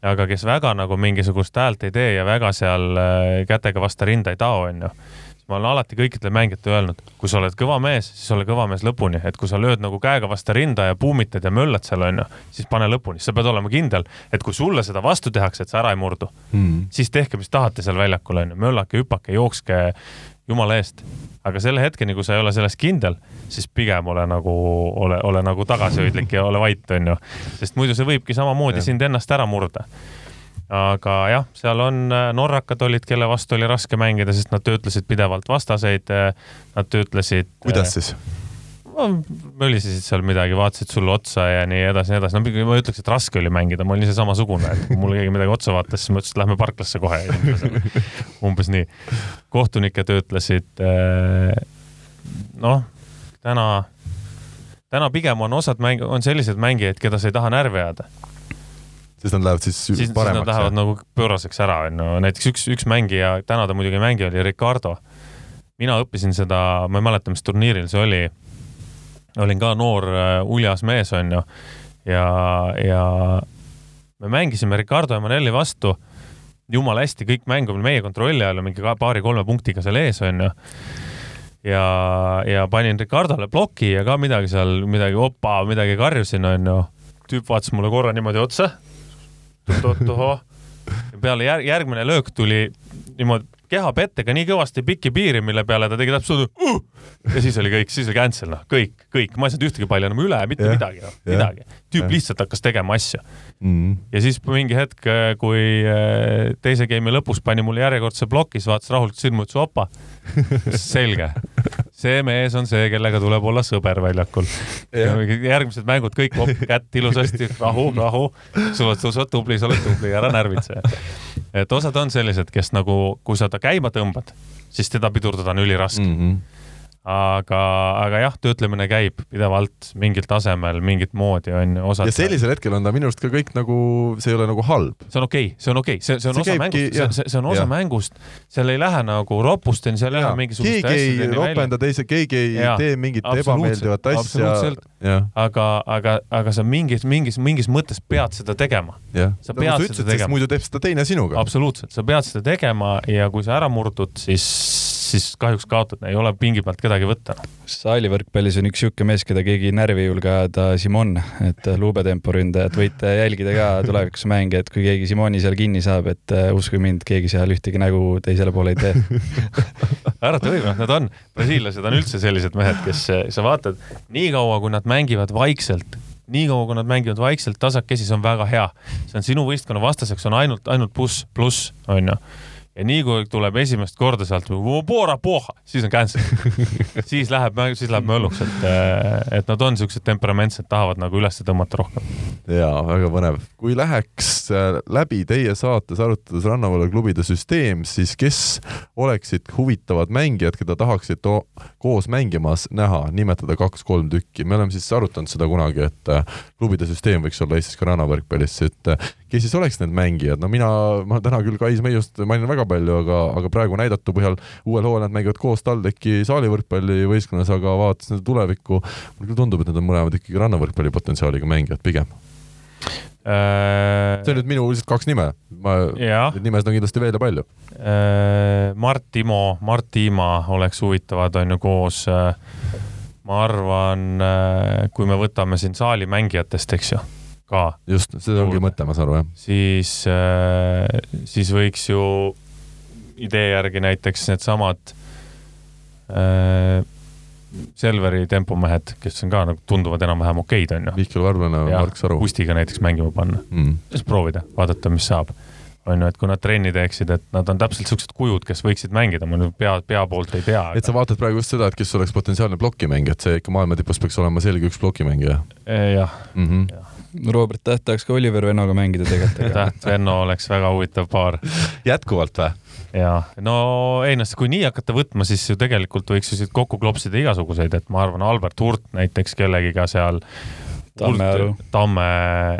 [SPEAKER 4] aga kes väga nagu mingisugust häält ei tee ja väga seal äh, kätega vastu rinda ei tao, onju siis ma olen alati kõikidele mängijatele öelnud, kui sa oled kõva mees, siis ole kõva mees lõpuni, et kui sa lööd nagu käega vastu rinda ja puumitad ja möllad seal onju, siis pane lõpuni, sa pead olema kindel, et kui sulle seda vastu tehakse, et sa ära ei murdu mm., siis tehke, mis tahate seal väljakul onju, möllake, hüpake, jookske, jumala eest. Aga selle hetkeni, kui sa ei ole selles kindel, siis pigem ole nagu, ole, ole nagu tagasihoidlik ja ole vait, onju. sest muidu see võibki samamoodi ja. sind ennast ära murda. aga jah, seal on, äh, norrakad olid, kelle vastu oli raske mängida, sest nad töötlesid pidevalt vastaseid. Äh, nad töötlesid.
[SPEAKER 2] kuidas äh, siis?
[SPEAKER 4] Mölisesid seal midagi, vaatasid sulle otsa ja nii edasi, nii edasi. no ma ütleks, et raske oli mängida, ma olin ise samasugune, et kui mulle keegi midagi otsa vaatas, siis ma ütlesin, et lähme parklasse kohe. [laughs] umbes nii. kohtunikke töötlesid. Eh, noh, täna, täna pigem on osad mäng-, on sellised mängijaid, keda sa ei taha närvi ajada
[SPEAKER 2] siis nad lähevad siis,
[SPEAKER 4] siis paremaks. siis nad lähevad nagu pööraseks ära, onju. näiteks üks, üks mängija, täna ta muidugi ei mängi, oli Ricardo. mina õppisin seda, ma ei mäleta, mis turniiril see oli olin ka noor äh, uljas mees, onju. ja, ja me mängisime Ricardo Emanueli vastu jumala hästi, kõik mäng on meie kontrolli all, mingi paari-kolme punktiga seal ees, onju ja, ja panin Ricardole ploki ja ka midagi seal, midagi opa, midagi karjusin, onju. tüüp vaatas mulle korra niimoodi otsa. oot-oot-ohoo. peale järg, järgmine löök tuli niimoodi kehapettega nii kõvasti pikki piiri, mille peale ta tegi täpselt uh! ja siis oli kõik, siis oli cancel, noh, kõik, kõik, ma ei saanud ühtegi palli enam üle, mitte ja, midagi, noh, midagi. tüüp ja. lihtsalt hakkas tegema asju mm.. ja siis mingi hetk, kui äh, teise game'i lõpus pani mulle järjekordse ploki, siis vaatas rahulikult silma, ütles opa. [laughs] selge, see mees on see, kellega tuleb olla sõber väljakul. järgmised mängud kõik kätt ilusasti, rahu, rahu. sa oled, sa oled tubli, sa oled tubli, ära närvitse et osad on sellised, kes nagu, kui sa ta käima tõmbad, siis teda pidurdada on üliraske mm. -hmm aga, aga jah, töötlemine käib pidevalt mingil tasemel, mingit moodi on ju.
[SPEAKER 2] ja sellisel hetkel on ta minu arust ka kõik nagu, see ei ole nagu halb.
[SPEAKER 4] see on okei okay,, see on okei okay., see, see on see osa käibki, mängust, see, see on osa ja. mängust, seal ei lähe nagu ropusteni, seal ei lähe mingisuguste
[SPEAKER 2] keegi ei ropenda teise, keegi ei ja. tee mingit ebameeldivat asja.
[SPEAKER 4] aga, aga, aga sa mingis, mingis, mingis mõttes pead seda tegema.
[SPEAKER 2] sa pead nagu sa ütlesid, seda tegema. muidu teeb seda teine sinuga.
[SPEAKER 4] absoluutselt, sa pead seda tegema ja kui sa ära murdud, siis siis kahjuks kaotad, ei ole pingi pealt kedagi võtta.
[SPEAKER 3] saali võrkpallis on üks sihuke mees, keda keegi närvi ei julge ajada, Simon, et luubetempo ründajat võite jälgida ka tulevikus mänge, et kui keegi Simoni seal kinni saab, et uh, uskuge mind, keegi seal ühtegi nägu teisele poole ei tee [laughs]
[SPEAKER 4] arvata võib, noh, nad on, brasiillased on üldse sellised mehed, kes sa vaatad, niikaua kui nad mängivad vaikselt niikaua kui nad mängivad vaikselt tasakesi, see on väga hea. see on sinu võistkonna vastaseks on ainult, ainult pluss, pluss, onju ja nii kui tuleb esimest korda sealt siis on cancel [laughs] siis läheb, siis läheb mölluks, et, äh, et nad on siuksed temperamentsed, tahavad nagu üles tõmmata rohkem.
[SPEAKER 2] ja väga põnev. kui läheks äh, läbi teie saates arutades rannavalve klubide süsteem, siis kes oleksid huvitavad mängijad, keda tahaksite koos mängimas näha, nimetada kaks-kolm tükki. me oleme siis arutanud seda kunagi, et äh, klubide süsteem võiks olla Eestis ka rannavõrkpallis, et kes siis oleks need mängijad, no mina, ma täna küll Kais Meiust mainin väga palju, aga, aga praegu näidatu põhjal uuel hooajal nad mängivad koos TalTechi saalivõrkpallivõistkonnas, aga vaadates nende tulevikku, mulle küll tundub, et need on mõlemad ikkagi rannavõrkpalli potentsiaaliga mängijad pigem. Äh.... see on nüüd minu lihtsalt kaks nime, ma, neid nimesid on kindlasti veel ja palju.
[SPEAKER 4] Äh,. Mart Timo, Mart Tiima oleks huvitavad, on ju koos äh, ma arvan, kui me võtame siin saali mängijatest, eks ju ka.
[SPEAKER 2] just, see ongi mõte, ma saan aru, jah.
[SPEAKER 4] siis, äh, siis võiks ju idee järgi näiteks needsamad äh, Selveri tempomehed, kes on ka nagu tunduvad enam-vähem okeid, onju.
[SPEAKER 2] Mihkel Varblane, Mark Saru.
[SPEAKER 4] Pustiga näiteks mängima panna mm.. siis proovida, vaadata, mis saab. on ju, et kui nad trenni teeksid, et nad on täpselt siuksed kujud, kes võiksid mängida, ma nüüd pea, pea poolt ei tea.
[SPEAKER 2] et sa vaatad praegu just seda, et kes oleks potentsiaalne plokimängija, et see ikka maailma tipus peaks olema selge üks plokimängija.
[SPEAKER 4] jah mm -hmm., jah
[SPEAKER 3] Robert Täht tahaks ka Oliver Vennoga mängida tegelikult.
[SPEAKER 4] Täht, Venno oleks väga huvitav paar.
[SPEAKER 2] jätkuvalt või?
[SPEAKER 4] jaa, no ei noh, kui nii hakata võtma, siis ju tegelikult võiks ju siit kokku klopsida igasuguseid, et ma arvan, Albert Hurt näiteks kellegiga seal.
[SPEAKER 3] Tammearu.
[SPEAKER 4] Tamme,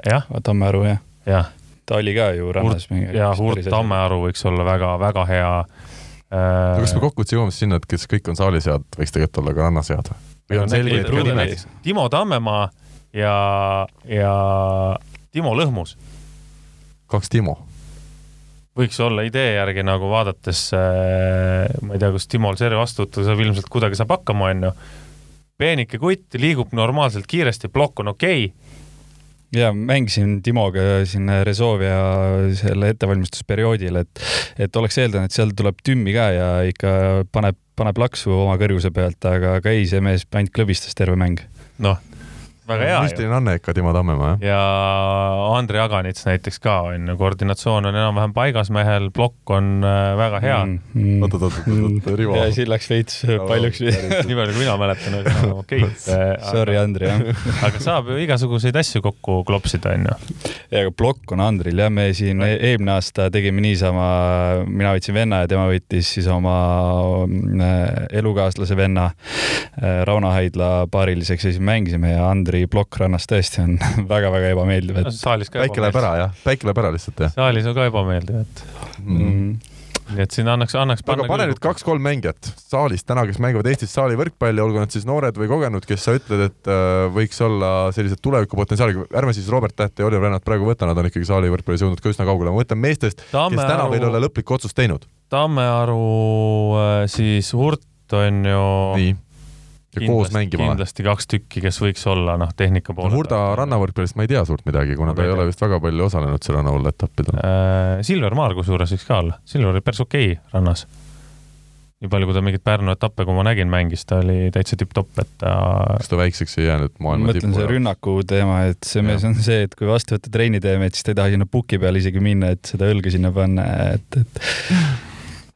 [SPEAKER 4] jah.
[SPEAKER 3] Tammearu, jah.
[SPEAKER 4] jah.
[SPEAKER 3] ta oli ka ju rannas.
[SPEAKER 4] ja Hurt Tammearu võiks olla väga-väga hea
[SPEAKER 2] äh.... kas me kokkuvõttes jõuame sinna, et kes kõik on saalis head, võiks tegelikult olla ka rannas head või on selge,
[SPEAKER 4] et Timo Tammemaa ja, ja Timo Lõhmus.
[SPEAKER 2] kaks Timo.
[SPEAKER 4] võiks olla idee järgi nagu vaadates äh,, ma ei tea, kus Timol servi vastu võtta saab, ilmselt kuidagi saab hakkama, onju. peenike kutt, liigub normaalselt kiiresti, plokk on okei okay
[SPEAKER 3] ja mängisin Timoga siin Resovia selle ettevalmistusperioodil, et, et oleks eeldanud, et seal tuleb tümmi ka ja ikka paneb, paneb laksu oma kõrguse pealt, aga, aga ei, see mees ainult klõbistas terve mäng.
[SPEAKER 4] noh, väga hea.
[SPEAKER 2] müstiline Anne ikka, Timo Tammemaa,
[SPEAKER 4] jah? ja Andrei Aganits näiteks ka on ju, koordinatsioon on enam-vähem paigas mehel, plokk on äh, väga hea mm,.
[SPEAKER 2] Mm, oot, oot, oot, oot, Rivo.
[SPEAKER 3] ja siin läks veits [laughs] paljuks. [laughs]
[SPEAKER 4] nii palju, kui mina mäletan, enam okei [laughs] okay..
[SPEAKER 3] Sorry, Andrei, jah.
[SPEAKER 4] aga saab ju igasuguseid asju kokku klopsida, on ju.
[SPEAKER 3] ja, aga plokk on Andril jah, me siin eelmine aasta tegime niisama, mina võtsin venna ja tema võttis siis oma äh, elukaaslase venna äh, Rauno Haidla paariliseks ja siis mängisime ja Andri Andri plokk rannas tõesti on [laughs] väga-väga ebameeldiv, et.
[SPEAKER 2] päike läheb ära jah, päike läheb ära lihtsalt jah.
[SPEAKER 4] saalis on ka ebameeldiv, et
[SPEAKER 3] mm. -hmm
[SPEAKER 4] nii et siin annaks, annaks
[SPEAKER 2] aga pane nüüd. kaks-kolm mängijat saalist täna, kes mängivad Eestis saali võrkpalli, olgu nad siis noored või kogenud, kes sa ütled, et äh, võiks olla sellised tulevikupotentsiaaliga, ärme siis Robert Tähte ja Oliver Rennat praegu võta, nad on ikkagi saali võrkpallis jõudnud ka üsna kaugele, ma mõtlen meestest, kes täna veel ei ole lõplikku otsust teinud.
[SPEAKER 4] Tammearu, siis Hurt on ju
[SPEAKER 2] nii, ja koos mängima
[SPEAKER 4] kindlasti kaks tükki, kes võiks olla noh, tehnika poole
[SPEAKER 2] Hurda rannavõrkpallist ma ei tea suurt midagi, kuna
[SPEAKER 4] Ma
[SPEAKER 2] ta ei
[SPEAKER 4] ei
[SPEAKER 2] ole vist väga palju osalenud seal rannavalla etappidel.
[SPEAKER 4] äh,. Silver Maar kusjuures võiks ka olla, Silver oli päris okei okay rannas. nii palju, kui ta mingeid Pärnu etappe, kui ma nägin, mängis, ta oli täitsa tipp-topp, et ta
[SPEAKER 2] kas ta väikseks ei jäänud
[SPEAKER 3] ma
[SPEAKER 2] maailma
[SPEAKER 3] mõtlen see
[SPEAKER 2] tippu?
[SPEAKER 3] rünnaku teema, et see mees on see, et kui vastu võtta trenni teeme, et siis ta ei taha sinna puki peale isegi minna, et seda õlga sinna panna, et, et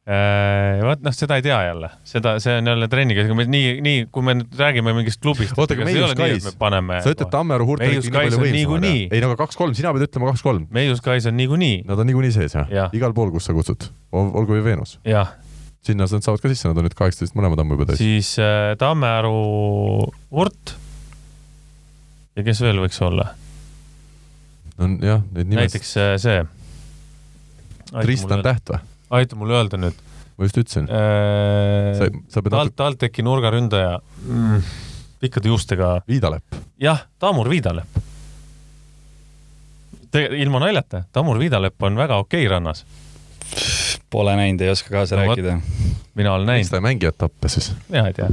[SPEAKER 4] vot noh, seda ei tea jälle, seda, see on jälle trenniga, nii, nii kui me nüüd räägime mingist klubist.
[SPEAKER 2] Oota, aga Meius Kais-
[SPEAKER 4] paneme.
[SPEAKER 2] sa ütled Tammearu Hurt on
[SPEAKER 4] Meius
[SPEAKER 2] ikkagi nii palju jah? ei no aga kaks-kolm, sina pead ütlema kaks-kolm.
[SPEAKER 4] Meius Kais on niikuinii,
[SPEAKER 2] Nad on niikuinii sees jah ja.? igal pool, kus sa kutsud, olgu või Veenus. sinna nad saavad ka sisse, nad on nüüd kaheksateist mõlemad ammu juba täis.
[SPEAKER 4] siis äh, Tammearu Hurt. ja kes veel võiks olla?
[SPEAKER 2] on jah, neid nimesid.
[SPEAKER 4] näiteks äh, see.
[SPEAKER 2] Tristan Täht või?
[SPEAKER 4] Aita mul öelda nüüd
[SPEAKER 2] ma just ütlesin. sa
[SPEAKER 4] äh,.,
[SPEAKER 2] sa pead
[SPEAKER 4] Talt, TalTechi nurgaründaja mm,, pikkade juustega,
[SPEAKER 2] Viidalepp.
[SPEAKER 4] jah, Tamur Viidalepp. ilma naljata, Tamur Viidalepp on väga okei okay rannas,
[SPEAKER 3] pole näinud, ei oska kaasa
[SPEAKER 4] No
[SPEAKER 3] rääkida.
[SPEAKER 4] mina olen
[SPEAKER 2] miks
[SPEAKER 4] näinud,
[SPEAKER 2] ta ei mängi etappe siis?
[SPEAKER 4] mina ei tea,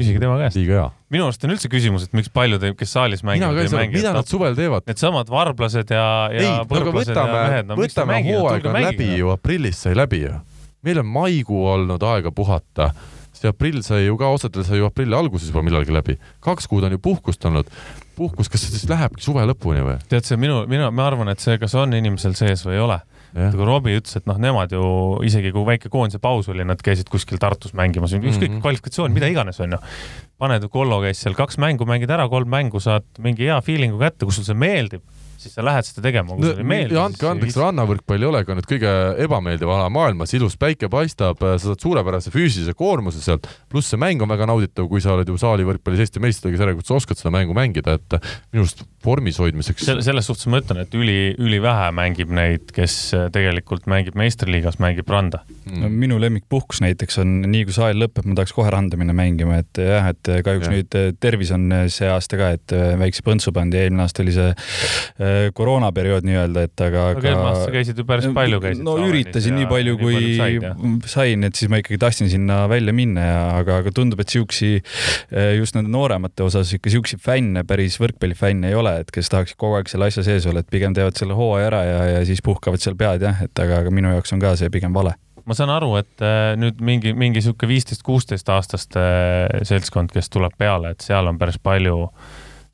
[SPEAKER 4] küsige tema käest.
[SPEAKER 2] liiga hea.
[SPEAKER 4] minu arust on üldse küsimus, et miks paljud, kes saalis mängivad,
[SPEAKER 2] ei
[SPEAKER 4] mängi
[SPEAKER 2] mida nad suvel teevad?
[SPEAKER 4] needsamad varblased ja,
[SPEAKER 2] ei,
[SPEAKER 4] ja
[SPEAKER 2] no aga võtame, võtame hooaeg on läbi ju, aprillis sai läbi ju. meil on maikuu olnud aega puhata. see aprill sai ju ka, osadel sai ju aprilli alguses juba millalgi läbi. kaks kuud on ju puhkust olnud. puhkus, kas see siis lähebki suve lõpuni või?
[SPEAKER 4] tead, see minu, mina, ma arvan, et see, kas on inimesel sees või ei ole. Kui Robbie ütles, et noh, nemad ju isegi kui väike koondise paus oli, nad käisid kuskil Tartus mängimas, ükskõik mm
[SPEAKER 2] Mhm.
[SPEAKER 4] -hmm. kvalifikatsioon, mida iganes, onju. paned, Kollo käis seal kaks mängu, mängid ära kolm mängu, saad mingi hea feeling'u kätte, kui sul see meeldib, siis sa lähed seda tegema, kui sulle ei meeldi.
[SPEAKER 2] ja andke andeks, rannavõrkpall ei ole ka nüüd kõige ebameeldiv ala maailmas, ilus päike paistab, sa saad suurepärase füüsilise koormuse sealt, pluss see mäng on väga nauditav, kui sa oled ju saalivõrkpallis Eesti meistriga, järelikult sa oskad seda mängu mängida, et minu arust vormis hoidmiseks
[SPEAKER 4] selle, selles suhtes ma ütlen, et üli, ülivähe mängib neid, kes tegelikult mängib meistriliigas, mängib randa.
[SPEAKER 3] no minu lemmikpuhkus näiteks on nii kui saal lõpeb, ma tahaks kohe randa minna mängima, et jah, et kahjuks ja. nüüd tervis on see aasta ka, et väikse põntsu pandi ja eelmine aasta oli see eh, koroonaperiood nii-öelda, et aga.
[SPEAKER 4] aga eelmine aasta käisid ju päris palju käisid.
[SPEAKER 3] no üritasin nii palju, kui
[SPEAKER 4] said, jah.
[SPEAKER 3] sain, et siis ma ikkagi tahtsin sinna välja minna ja, aga, aga tundub, et siuksi just nende nooremate osas ikka siuksi fänne, päris võrkpallifänne ei ole, et kes tahaksid kogu aeg selle asja sees olla, et pigem teevad selle hooaja ära ja, ja siis puhkavad seal pead jah, et aga, aga minu jaoks on ka see pigem vale
[SPEAKER 4] ma saan aru, et äh, nüüd mingi, mingi sihuke viisteist, kuusteist aastaste äh, seltskond, kes tuleb peale, et seal on päris palju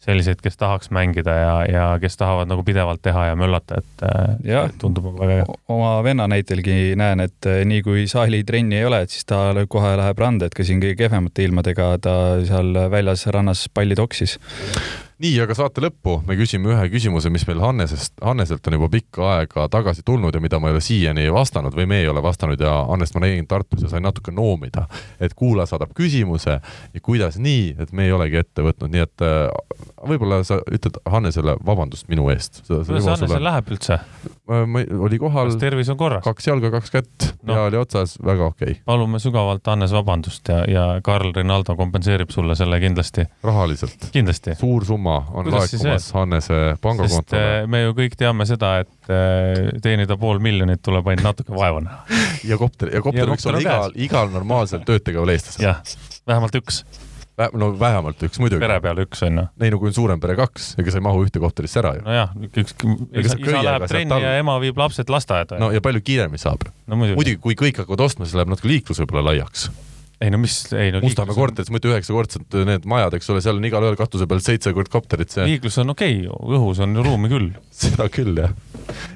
[SPEAKER 4] selliseid, kes tahaks mängida ja, ja kes tahavad nagu pidevalt teha ja möllata, et äh,
[SPEAKER 3] Jah.
[SPEAKER 4] tundub väga hea.
[SPEAKER 3] oma venna näitelgi näen, et eh, nii kui saalitrenni ei ole, et siis ta kohe läheb randa, et ka siin kõige kehvemate ilmadega ta seal väljas rannas palli toksis.
[SPEAKER 2] nii, aga saate lõppu me küsime ühe küsimuse, mis meil Hannesest, Hanneselt on juba pikka aega tagasi tulnud ja mida ma ei ole siiani vastanud või me ei ole vastanud ja Hannest ma nägin Tartus ja sain natuke noomida, et kuulaja saadab küsimuse ja kuidas nii, et me ei olegi ette võtnud, nii et äh, võib-olla sa ütled Hannesele vabandust minu eest.
[SPEAKER 4] kuidas Hannesel läheb üldse?
[SPEAKER 2] ma ei- oli kohal
[SPEAKER 4] kas tervis on korras?
[SPEAKER 2] kaks jalga, kaks kätt
[SPEAKER 4] No.
[SPEAKER 2] ja oli otsas, väga okei okay.,
[SPEAKER 4] palume sügavalt Hannes vabandust ja, ja Karl Rinaldo kompenseerib sulle selle kindlasti,
[SPEAKER 2] rahaliselt.
[SPEAKER 4] kindlasti.
[SPEAKER 2] suur summa on
[SPEAKER 4] Kuidas
[SPEAKER 2] laekumas Hannese pangakontole
[SPEAKER 4] äh, me ju kõik teame seda, et äh, teenida pool miljonit tuleb ainult natuke vaeva näha. [laughs]
[SPEAKER 2] ja kopter, ja kopter võiks olla
[SPEAKER 4] on
[SPEAKER 2] igal, igal normaalsel tööd tegeval eestlasel.
[SPEAKER 4] jah, vähemalt üks,
[SPEAKER 2] no vähemalt üks muidugi.
[SPEAKER 4] pere peale üks on ju.
[SPEAKER 2] ei no kui on suurem pere kaks, ega sa ei mahu ühte kopterisse ära ju.
[SPEAKER 4] nojah, üks, isa,
[SPEAKER 2] sa
[SPEAKER 4] isa läheb trenni ja ema viib lapsed lasteaeda
[SPEAKER 2] no. ja palju kiiremini saab.
[SPEAKER 4] no muidugi,
[SPEAKER 2] muidugi, kui kõik hakkavad ostma, siis läheb natuke liiklus võib-olla laiaks.
[SPEAKER 4] Ei no mis, ei no
[SPEAKER 2] Mustamäe korteris muidu üheksakordsed need majad, eks ole, seal on igalühel katuse peal seitse kord kopterit, see,
[SPEAKER 4] liiklus on okei okay,, õhus on ruumi küll. [laughs]
[SPEAKER 2] seda küll jah.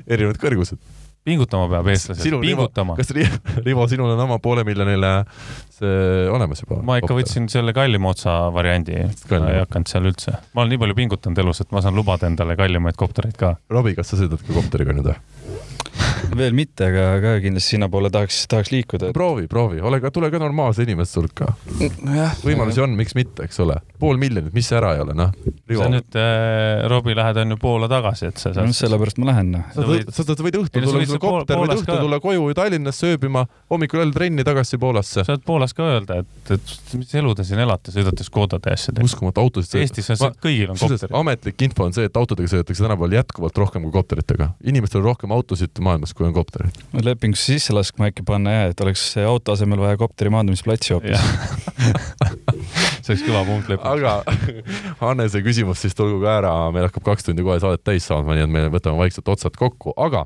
[SPEAKER 2] erinevad kõrgused.
[SPEAKER 4] pingutama peab eestlased, pingutama.
[SPEAKER 2] kas [laughs] Rivo, Rivo, sinul on oma poole miljonile see olemas juba?
[SPEAKER 4] ma ikka. võtsin selle kallima otsa variandi, ma ei hakanud seal üldse. ma olen nii palju pingutanud elus, et ma saan lubada endale kallimaid koptereid ka.
[SPEAKER 2] Robbie, kas sa sõidad ka kopteriga nüüd või? [laughs]
[SPEAKER 3] veel mitte, aga ka kindlasti sinnapoole tahaks, tahaks liikuda.
[SPEAKER 2] proovi, proovi, ole ka, tule ka normaalse inimeste hulka. võimalusi on, miks mitte, eks ole. Pool miljonit, mis see ära ei ole, noh.
[SPEAKER 4] sa nüüd äh,, Robbie, lähed on ju Poola tagasi, et sa
[SPEAKER 3] saad no, sellepärast ma lähen, noh.
[SPEAKER 2] sa võid, sa võid õhtul tulla, sul kopter, võid õhtul tulla koju Tallinnasse ööbima, hommikul jälle trenni tagasi Poolasse.
[SPEAKER 4] sa saad Poolas ka öelda, et, et mis elu te siin elate, sõidate Škodade asjadega.
[SPEAKER 2] uskumatu, autosid
[SPEAKER 4] Eestis on see, kõigil on kopterid.
[SPEAKER 2] ametlik info on see, et autodega sõidetakse tänapäeval jätkuvalt rohkem kui kopteritega. inimestel on rohkem autosid maailmas, kui on kopterid.
[SPEAKER 3] lepingusse sisse laskma äkki panna jah, et oleks auto asemel vaja kopteri maandumisplatsi hoopis [laughs]
[SPEAKER 4] see oleks kõva punkt lõpuks.
[SPEAKER 2] aga [laughs] Hannese küsimus siis tulgu ka ära, meil hakkab kaks tundi kohe saadet täis saama, nii et me võtame vaikselt otsad kokku, aga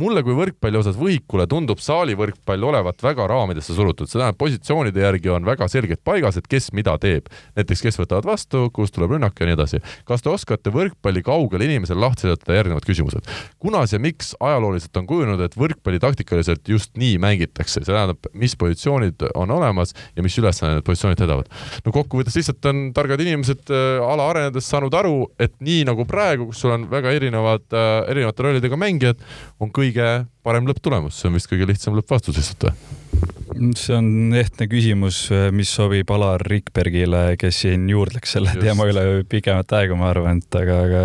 [SPEAKER 2] mulle kui võrkpalli osas võhikule tundub saalivõrkpall olevat väga raamidesse surutud, see tähendab positsioonide järgi on väga selgelt paigas, et kes mida teeb. näiteks, kes võtavad vastu, kust tuleb rünnak ja nii edasi. kas te oskate võrkpalli kaugele inimesele lahti seletada järgnevad küsimused? kunas ja miks ajalooliselt on kujunenud, et võrkpalli taktikaliselt just nii mängitakse, see tähendab, mis positsioonid on olemas ja mis ülesanne need positsioonid täidavad? no kokkuvõttes lihtsalt on targad inimesed äh, ala arenedes saanud aru, et nii nagu praegu, kus sul on väga erinevad äh,, erinevate rollidega mängijad, on kõige parem lõpptulemus, see on vist kõige lihtsam lõppvastus lihtsalt või?
[SPEAKER 3] see on ehtne küsimus, mis sobib Alar Rikbergile, kes siin juurdleks selle Just. teema üle pikemat aega, ma arvan, et aga, aga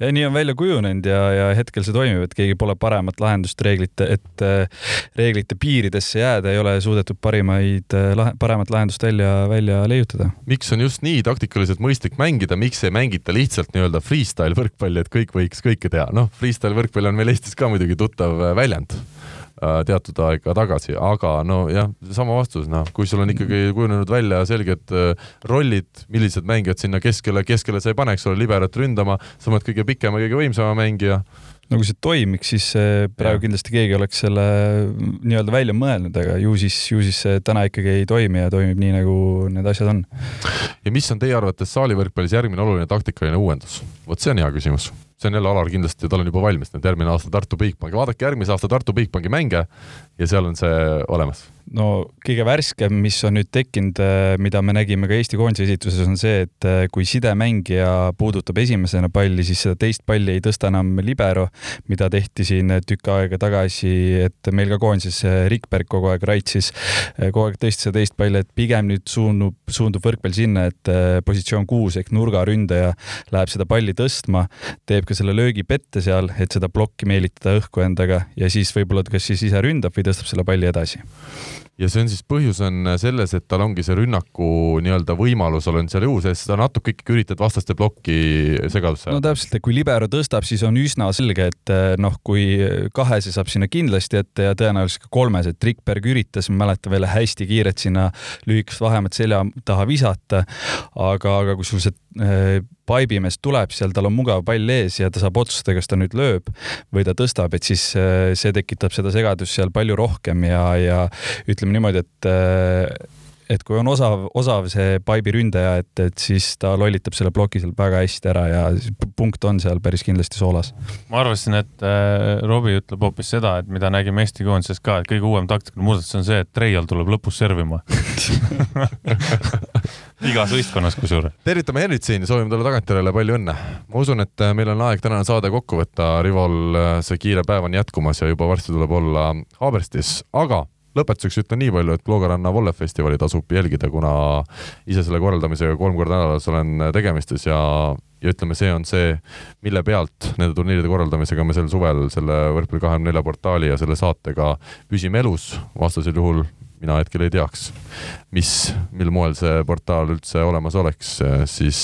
[SPEAKER 3] ja nii on välja kujunenud ja, ja hetkel see toimib, et keegi pole paremat lahendust reeglite, et äh, reeglite piiridesse jääda, ei ole suudetud parimaid, äh, paremat lahendust välja, välja leiutada.
[SPEAKER 2] miks on just nii taktikaliselt mõistlik mängida, miks ei mängita lihtsalt nii-öelda freestyle võrkpalli, et kõik võiks kõike teha, noh, freestyle võrkpall on meil Eestis ka muidugi tuttav äh, väljend teatud aega tagasi, aga nojah, sama vastus, noh, kui sul on ikkagi kujunenud välja selged äh, rollid, millised mängijad sinna keskele, keskele sa ei paneks, ole liberat ründama, sa oled kõige pikema, kõige võimsama mängija
[SPEAKER 3] no kui see toimiks, siis praegu ja. kindlasti keegi oleks selle nii-öelda välja mõelnud, aga ju siis, ju siis see täna ikkagi ei toimi ja toimib nii, nagu need asjad on.
[SPEAKER 2] ja mis on teie arvates saalivõrkpallis järgmine oluline taktikaline uuendus? vot see on hea küsimus see on jälle Alar kindlasti, tal on juba valmis nüüd järgmine aasta Tartu Bigbanki, vaadake järgmise aasta Tartu Bigbanki mänge ja seal on see olemas.
[SPEAKER 3] No kõige värskem, mis on nüüd tekkinud, äh, mida me nägime ka Eesti koondise esituses, on see, et äh, kui sidemängija puudutab esimesena palli, siis seda teist palli ei tõsta enam libero, mida tehti siin tükk aega tagasi, et meil ka koondises äh, Rikberg kogu aeg raitsis, kogu aeg tõstis seda teist palli, et pigem nüüd suundub, suundub võrkpall sinna, et positsioon kuus ehk nurgaründaja läheb seda palli tõstma, teeb ka selle löögi pette seal, et seda plokki meelitada õhku endaga ja siis võib-olla kas siis ise ründab või tõstab selle palli edasi
[SPEAKER 2] ja see on siis, põhjus on selles, et tal ongi see rünnaku nii-öelda võimalus olnud seal jõu sees, sa natuke ikkagi üritad vastaste plokki segadusse.
[SPEAKER 3] no täpselt, et kui libero tõstab, siis on üsna selge, et eh, noh, kui kahese saab sinna kindlasti ette ja tõenäoliselt ka kolmes, et Rikberg üritas, ma mäletan veel hästi kiirelt sinna lühikest vahemat selja taha visata, aga, aga kui sul see eh, paibimees tuleb seal, tal on mugav pall ees ja ta saab otsustada, kas ta nüüd lööb või ta tõstab, et siis äh, see tekitab seda segadust seal palju rohkem ja, ja ütleme niimoodi, et äh, et kui on osav, osav see paibi ründaja, et, et siis ta lollitab selle ploki seal väga hästi ära ja punkt on seal päris kindlasti soolas.
[SPEAKER 4] ma arvasin, et äh, Robbie ütleb hoopis seda, et mida nägime Eesti koondises ka, et kõige uuem taktikaline muudatus on see, et Treial tuleb lõpus servima [laughs] igas võistkonnas kusjuures.
[SPEAKER 2] tervitame Henrit siin ja soovime talle tagantjärele palju õnne. ma usun, et äh, meil on aeg tänane saade kokku võtta, Rivol, äh, see kiire päev on jätkumas ja juba varsti tuleb olla Haaberstis, aga lõpetuseks ütlen nii palju, et Kloogaranna vollefestivali tasub jälgida, kuna ise selle korraldamisega kolm korda nädalas olen tegemistes ja, ja ütleme, see on see, mille pealt nende turniiride korraldamisega me sel suvel selle Võrkpalli kahekümne nelja portaali ja selle saatega püsime elus, vastasel juhul mina hetkel ei teaks, mis, mil moel see portaal üldse olemas oleks, siis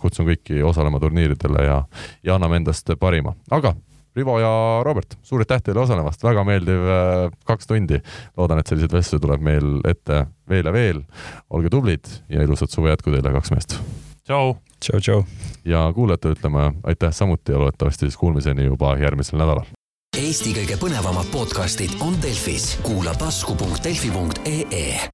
[SPEAKER 2] kutsun kõiki osalema turniiridele ja, ja anname endast parima, aga Rivo ja Robert, suur aitäh teile osalemast, väga meeldiv äh, kaks tundi. loodan, et selliseid vestlusi tuleb meil ette veel ja veel. olge tublid ja ilusat suve jätku teile, kaks meest.
[SPEAKER 4] tšau.
[SPEAKER 3] tšau, tšau.
[SPEAKER 2] ja kuulajatele ütleme aitäh samuti ja loodetavasti siis kuulmiseni juba järgmisel nädalal. Eesti kõige põnevamad podcastid on Delfis, kuula tasku.delfi.ee